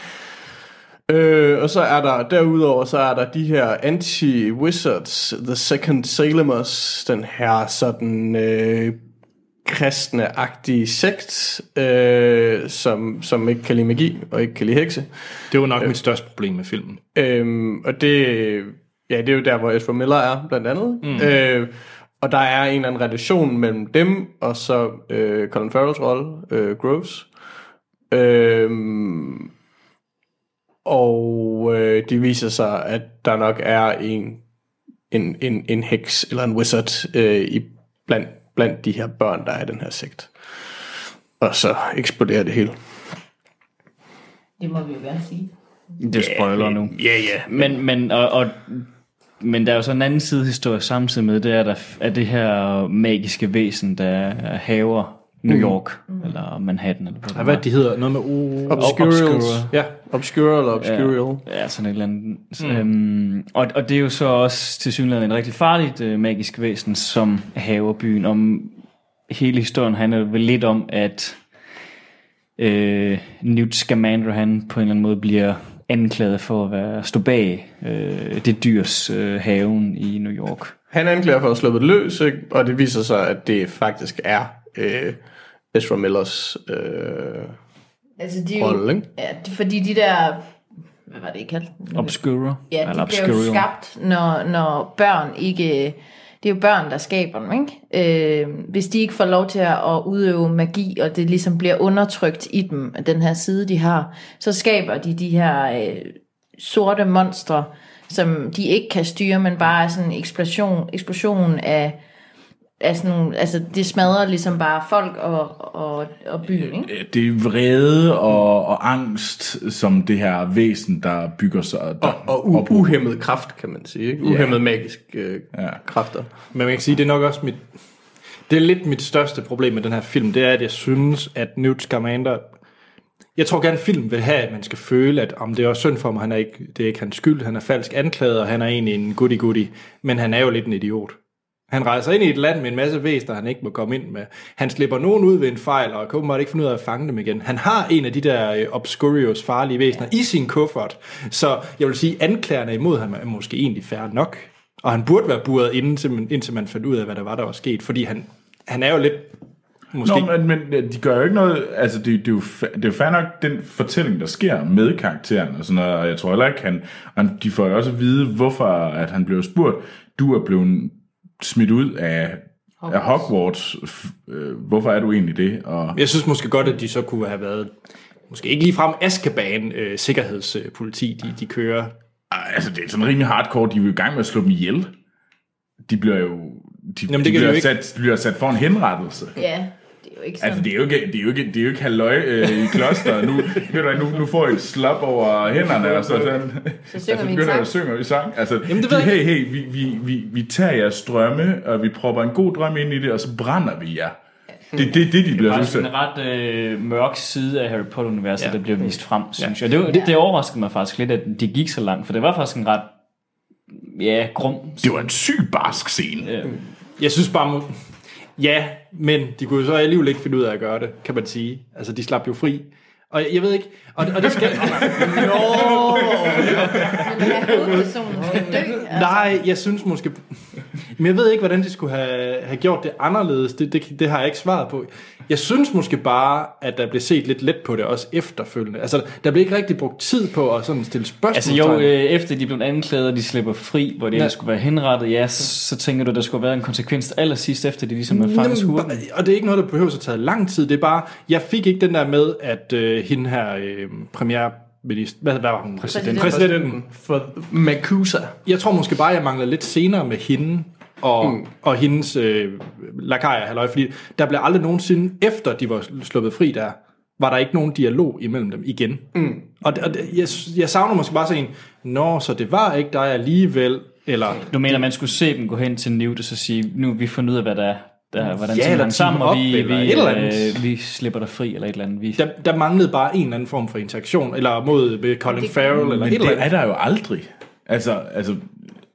Øh, og så er der, derudover, så er der de her anti-wizards, The Second Salemers, den her sådan øh, kristne-agtige sekt, øh, som, som ikke kan lide magi og ikke kan lide hekse. Det var nok øh, mit største problem med filmen. Øhm, og det, ja, det er jo der, hvor Ezra Miller er, blandt andet. Mm. Øh, og der er en eller anden relation mellem dem, og så øh, Colin Farrells rolle, øh, Groves. Øhm, og øh, det viser sig, at der nok er en, en, en, en heks eller en wizard øh, i, blandt, blandt de her børn, der er i den her sekt. Og så eksploderer det hele. Det må vi jo gerne sige. Det spoiler nu. Ja, ja. Men, men, og, og, men der er jo så en anden sidehistorie samtidig med, det er, der er det her magiske væsen, der haver New York, mm. eller Manhattan, eller hvad, Ja, hvad de hedder? Noget med o... Obscurals. Obscura. Ja. Obscure eller obscurial. Ja, ja sådan et eller andet. Mm. Øhm, og, og det er jo så også til synligheden en rigtig farligt øh, magisk væsen, som haver byen. Om hele historien handler vel lidt om, at øh, Newt Scamander, han på en eller anden måde bliver anklaget for at være stå bag øh, det dyrs øh, haven i New York. Han anklager for at sluppe det løs, ikke? og det viser sig, at det faktisk er øh, Ezra Millers øh, Altså, de jo, rolle. Ikke? ja, fordi de der, hvad var det, I kaldte? Obscura. Ja, de eller bliver jo Obscurial. skabt, når, når børn ikke... Det er jo børn, der skaber dem, ikke? Øh, hvis de ikke får lov til at udøve magi, og det ligesom bliver undertrykt i dem, den her side, de har, så skaber de de her øh, sorte monstre, som de ikke kan styre, men bare er sådan en eksplosion, eksplosion af, af sådan, altså det smadrer ligesom bare folk og, og, og byen, ikke? Det er vrede og, og angst, som det her væsen, der bygger sig. Der, Og u- uhemmet kraft, kan man sige. Ikke? Uhemmet magisk øh, Ja. kræfter. Men man kan sige, det er nok også mit... Det er lidt mit største problem med den her film, det er, at jeg synes, at Newt Scamander... Jeg tror gerne, film vil have, at man skal føle, at om det er også synd for mig, han er ikke, det er ikke hans skyld, han er falsk anklaget, og han er egentlig en goody-goody, men han er jo lidt en idiot. Han rejser ind i et land med en masse væsener, han ikke må komme ind med. Han slipper nogen ud ved en fejl, og kan ikke finde ud af at fange dem igen. Han har en af de der øh, Obscurios farlige væsener i sin kuffert. Så jeg vil sige, anklagerne imod ham er måske egentlig færre nok. Og han burde være buret inden, til man, indtil man fandt ud af, hvad der var, der var sket. Fordi han, han er jo lidt... Måske... Nå, men, men øh, de gør jo ikke noget, altså det, det, er jo, det er jo fair nok den fortælling, der sker med karakteren og sådan noget, og jeg tror heller ikke, han, og de får jo også at vide, hvorfor at han blev spurgt, du er blevet smidt ud af Hogwarts, af Hogwarts. Øh, hvorfor er du egentlig det? Og, Jeg synes måske godt, at de så kunne have været... Måske ikke lige frem Azkaban øh, sikkerhedspoliti, de, de kører. Altså det er sådan rimelig hardcore, de er jo i gang med at slå dem ihjel. De bliver jo, de, Jamen, det de bliver, jo ikke. sat, bliver sat for en henrettelse. Ja, jo ikke sådan. Altså, det er jo ikke, det er jo ikke, det er jo ikke halløj øh, i kloster. Nu, ved du, nu, nu får I et slap over hænderne, og så sådan. Så synger vi en begynder sang. at synge vi sang. Altså, Jamen, det det ved de, jeg hey, hey, vi, vi, vi, vi tager jeres drømme, og vi propper en god drøm ind i det, og så brænder vi jer. Det er det, det, de Det bliver er faktisk til. en ret øh, mørk side af Harry Potter-universet, Ja. ja. der bliver vist frem, synes jeg. Det, det, det overraskede mig faktisk lidt, at de gik så langt, for det var faktisk en ret ja, grum Det var en syg barsk scene. Øh, Jeg synes bare... Ja, men de kunne jo så alligevel ikke finde ud af at gøre det, kan man sige. Altså, de slap jo fri. Og jeg, ved ikke... Og, og det skal... Men ja, hovedpersonen skal dø. Altså. Nej, jeg synes måske... Men jeg ved ikke, hvordan de skulle have, have gjort det anderledes. Det, det, det har jeg ikke svaret på. Jeg synes måske bare, at der blev set lidt let på det, også efterfølgende. Altså, der blev ikke rigtig brugt tid på at sådan stille spørgsmål. Altså jo, øh, efter de blev anklaget, og de slipper fri, hvor det Ja. skulle være henrettet, ja, så, så tænker du, der skulle være en konsekvens allersidst efter, de ligesom er fanget skurken. Og det er ikke noget, der behøver at tage lang tid. Det er bare, jeg fik ikke den der med, at øh, hende her øh, premierminister, hvad, hvad var hun? Præsident. Præsidenten. For Makusa. Jeg tror måske bare, jeg mangler lidt senere med hende og, mm. og hendes øh, lakajer, halløj, fordi der blev aldrig nogensinde, efter de var sluppet fri der, var der ikke nogen dialog imellem dem igen. Mm. Og, og jeg, jeg savner måske bare sådan en, Nå, så det var ikke dig alligevel, eller... Du mener, man skulle se dem gå hen til Newt og så sige, nu vi fundet ud af, hvad der er, der, hvordan Ja, eller man sammen, og vi, eller vi, et eller andet. øh, vi slipper dig fri, eller et eller andet. Vi, Der, der manglede bare en eller anden form for interaktion, eller mod med Colin Farrell, eller Men et eller det andet. er der jo aldrig. Altså, altså,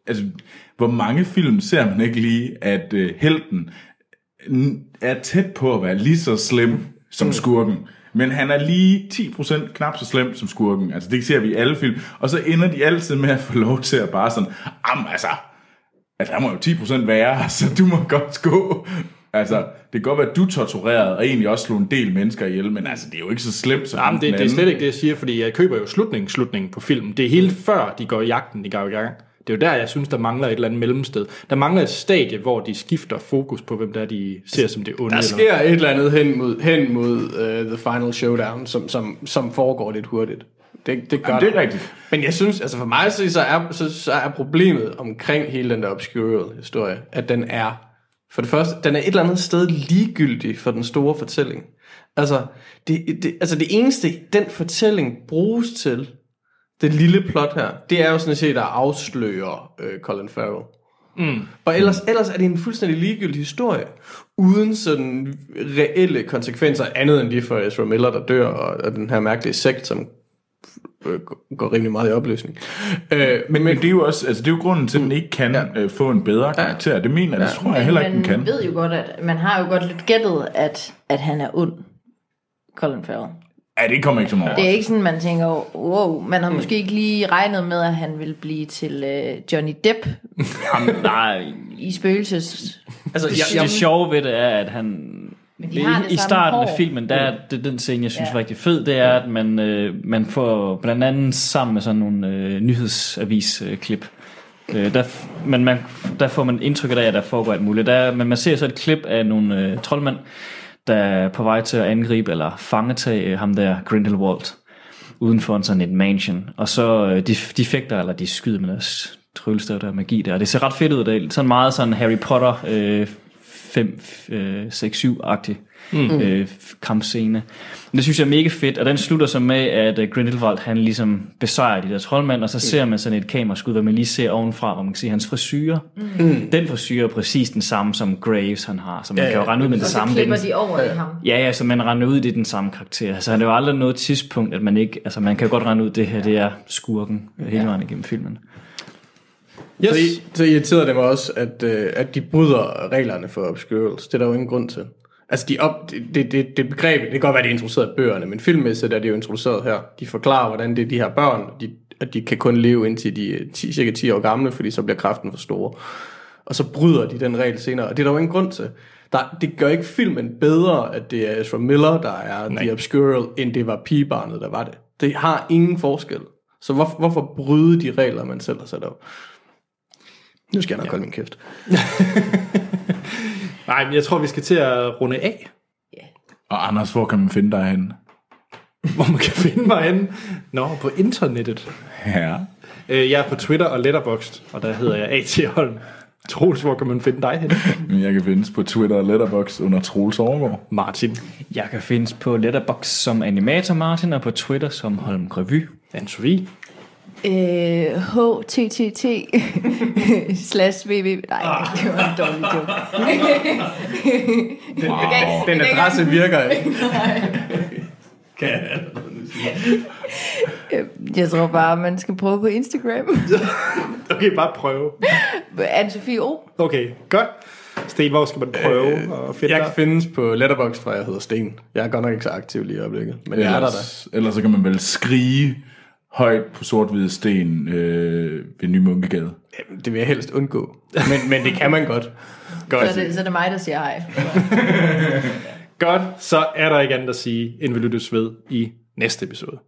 altså, hvor mange film ser man ikke lige, at uh, helten er tæt på at være lige så slem som skurken. Men han er lige 10% knap så slem som skurken. Altså det ser vi i alle film. Og så ender de altid med at få lov til at bare sådan, am altså, altså han må jo 10% være, så du må godt gå. Altså, det kan godt være, at du er tortureret, og egentlig også slog en del mennesker ihjel, men altså, det er jo ikke så slemt som Jamen, det, det er slet ikke det, jeg siger, fordi jeg køber jo slutningen, slutningen på filmen. Det er helt før, de går i jagten, de går i gang. Det er jo der, jeg synes, der mangler et eller andet mellemsted. Der mangler et stadie, hvor de skifter fokus på, hvem der er, de ser som det onde. Der eller- sker et eller andet hen mod, hen mod uh, The Final Showdown, som, som, som foregår lidt hurtigt. Det, det gør Jamen, det er rigtigt. Men jeg synes, altså for mig så, så, er, så, så er problemet omkring hele den der obscure historie, at den er, for det første, den er et eller andet sted ligegyldig for den store fortælling. Altså det, det, altså det eneste, den fortælling bruges til, det lille plot her, det er jo sådan set at afsløre øh, Colin Farrell. Mm. Og ellers, ellers er det en fuldstændig ligegyldig historie, uden sådan reelle konsekvenser, andet end de for Ezra Miller, der dør, og, og den her mærkelige sekt, som øh, går rimelig meget i opløsning. Øh, men, Men, men det er jo også, altså det er jo grunden til, at den ikke kan ja. øh, få en bedre karakter. Det mener jeg, det tror jeg heller ikke, den man kan. ved jo godt, at man har jo godt lidt gættet, at, at han er ond, Colin Farrell. Ja, det kommer ikke som over. Det er ikke sådan, man tænker, wow, man har måske ikke lige regnet med, at han vil blive til øh, Johnny Depp Jamen, nej, i spøgelses... altså, det, jeg, det sjove ved det er, at han... Men de har det I, starten af hår. filmen, der er det, den scene, jeg synes Ja. var rigtig fed, det er, at man, øh, man får blandt andet sammen med sådan nogle øh, nyhedsavis-klip, øh, der, men man, der får man indtrykket af, at der foregår alt muligt. Der, men man ser så et klip af nogle øh, troldmænd, der er på vej til at angribe eller fangetage øh, ham der, Grindelwald, uden for en sådan et mansion. Og så øh, de, de fægter, eller de skyder med deres tryllestav, der er magi der. Og det ser ret fedt ud. Det er sådan meget sådan Harry Potter øh, 5, øh, 6, 7-agtig mm. øh, kampscene. Men det synes jeg er mega fedt, og den slutter så med, at øh, Grindelwald han ligesom besejrer de der troldmænd, og så ser man sådan et kameraskud, hvor man lige ser ovenfra, hvor man kan se hans frisyrer. Mm. Den frisyr er præcis den samme, som Graves han har, så man ja, kan jo rende ud med det Og så samme. Det er klipper den- de over i ham. Ja, ja, så man render ud i den samme karakter. Så det er jo aldrig noget tidspunkt, at man ikke, altså man kan godt rende ud, det her, det er skurken hele vejen igennem filmen. Yes. så, i- så irriterede det mig også, at, øh, at de bryder reglerne for obscurals. Det er der jo ingen grund til. Altså, de op, det, det, det, det begreb, det kan godt være, det er introduceret i bøgerne, men filmmæssigt er det jo introduceret her. De forklarer, hvordan det er de her børn, de, at de kan kun leve indtil de er 10, cirka 10 år gamle, fordi så bliver kraften for store. Og så bryder de den regel senere, og det er der jo ingen grund til. Der, det gør ikke filmen bedre, at det er Ezra Miller, der er Nej. The Obscural, end det var pigebarnet, der var det. Det har ingen forskel. Så hvor, hvorfor bryde de regler, man selv har sat op? Nu skal jeg nok ja. holde min kæft. Nej, men jeg tror, vi skal til at runde af. Og Anders, hvor kan man finde dig henne? Hvor man kan finde mig henne. Nå, på internettet. Ja. Øh, Jeg er på Twitter og Letterboxd, og der hedder jeg A.T. Holm. Troels, hvor kan man finde dig henne? Men jeg kan findes på Twitter og Letterboxd under Troels Overgaard. Martin. Jeg kan findes på Letterboxd som Animator Martin, og på Twitter som Holm Revy. Anne-Sophie. Øh, HTTT slash www. Nej, det var en dårlig joke. Wow. Den adresse virker ikke. Kan jeg Øh, Jeg tror bare, man skal prøve på Instagram. Okay, bare prøve. Anne-Sophie O. Okay, godt. Sten, hvor skal man prøve øh, at finde Jeg dig? kan findes på Letterboxd, hvor jeg hedder Sten. Jeg er godt nok ikke så aktiv lige i øjeblikket, men jeg er der da. Ellers, ellers så kan man vel skrige højt på sort-hvide sten øh, ved Ny Munkegade. Jamen, det vil jeg helst undgå. Men, men det kan man godt. Så er, det, så er det mig, der siger hej. Godt, så er der ikke andet at sige, end vi lyttes ved i næste episode.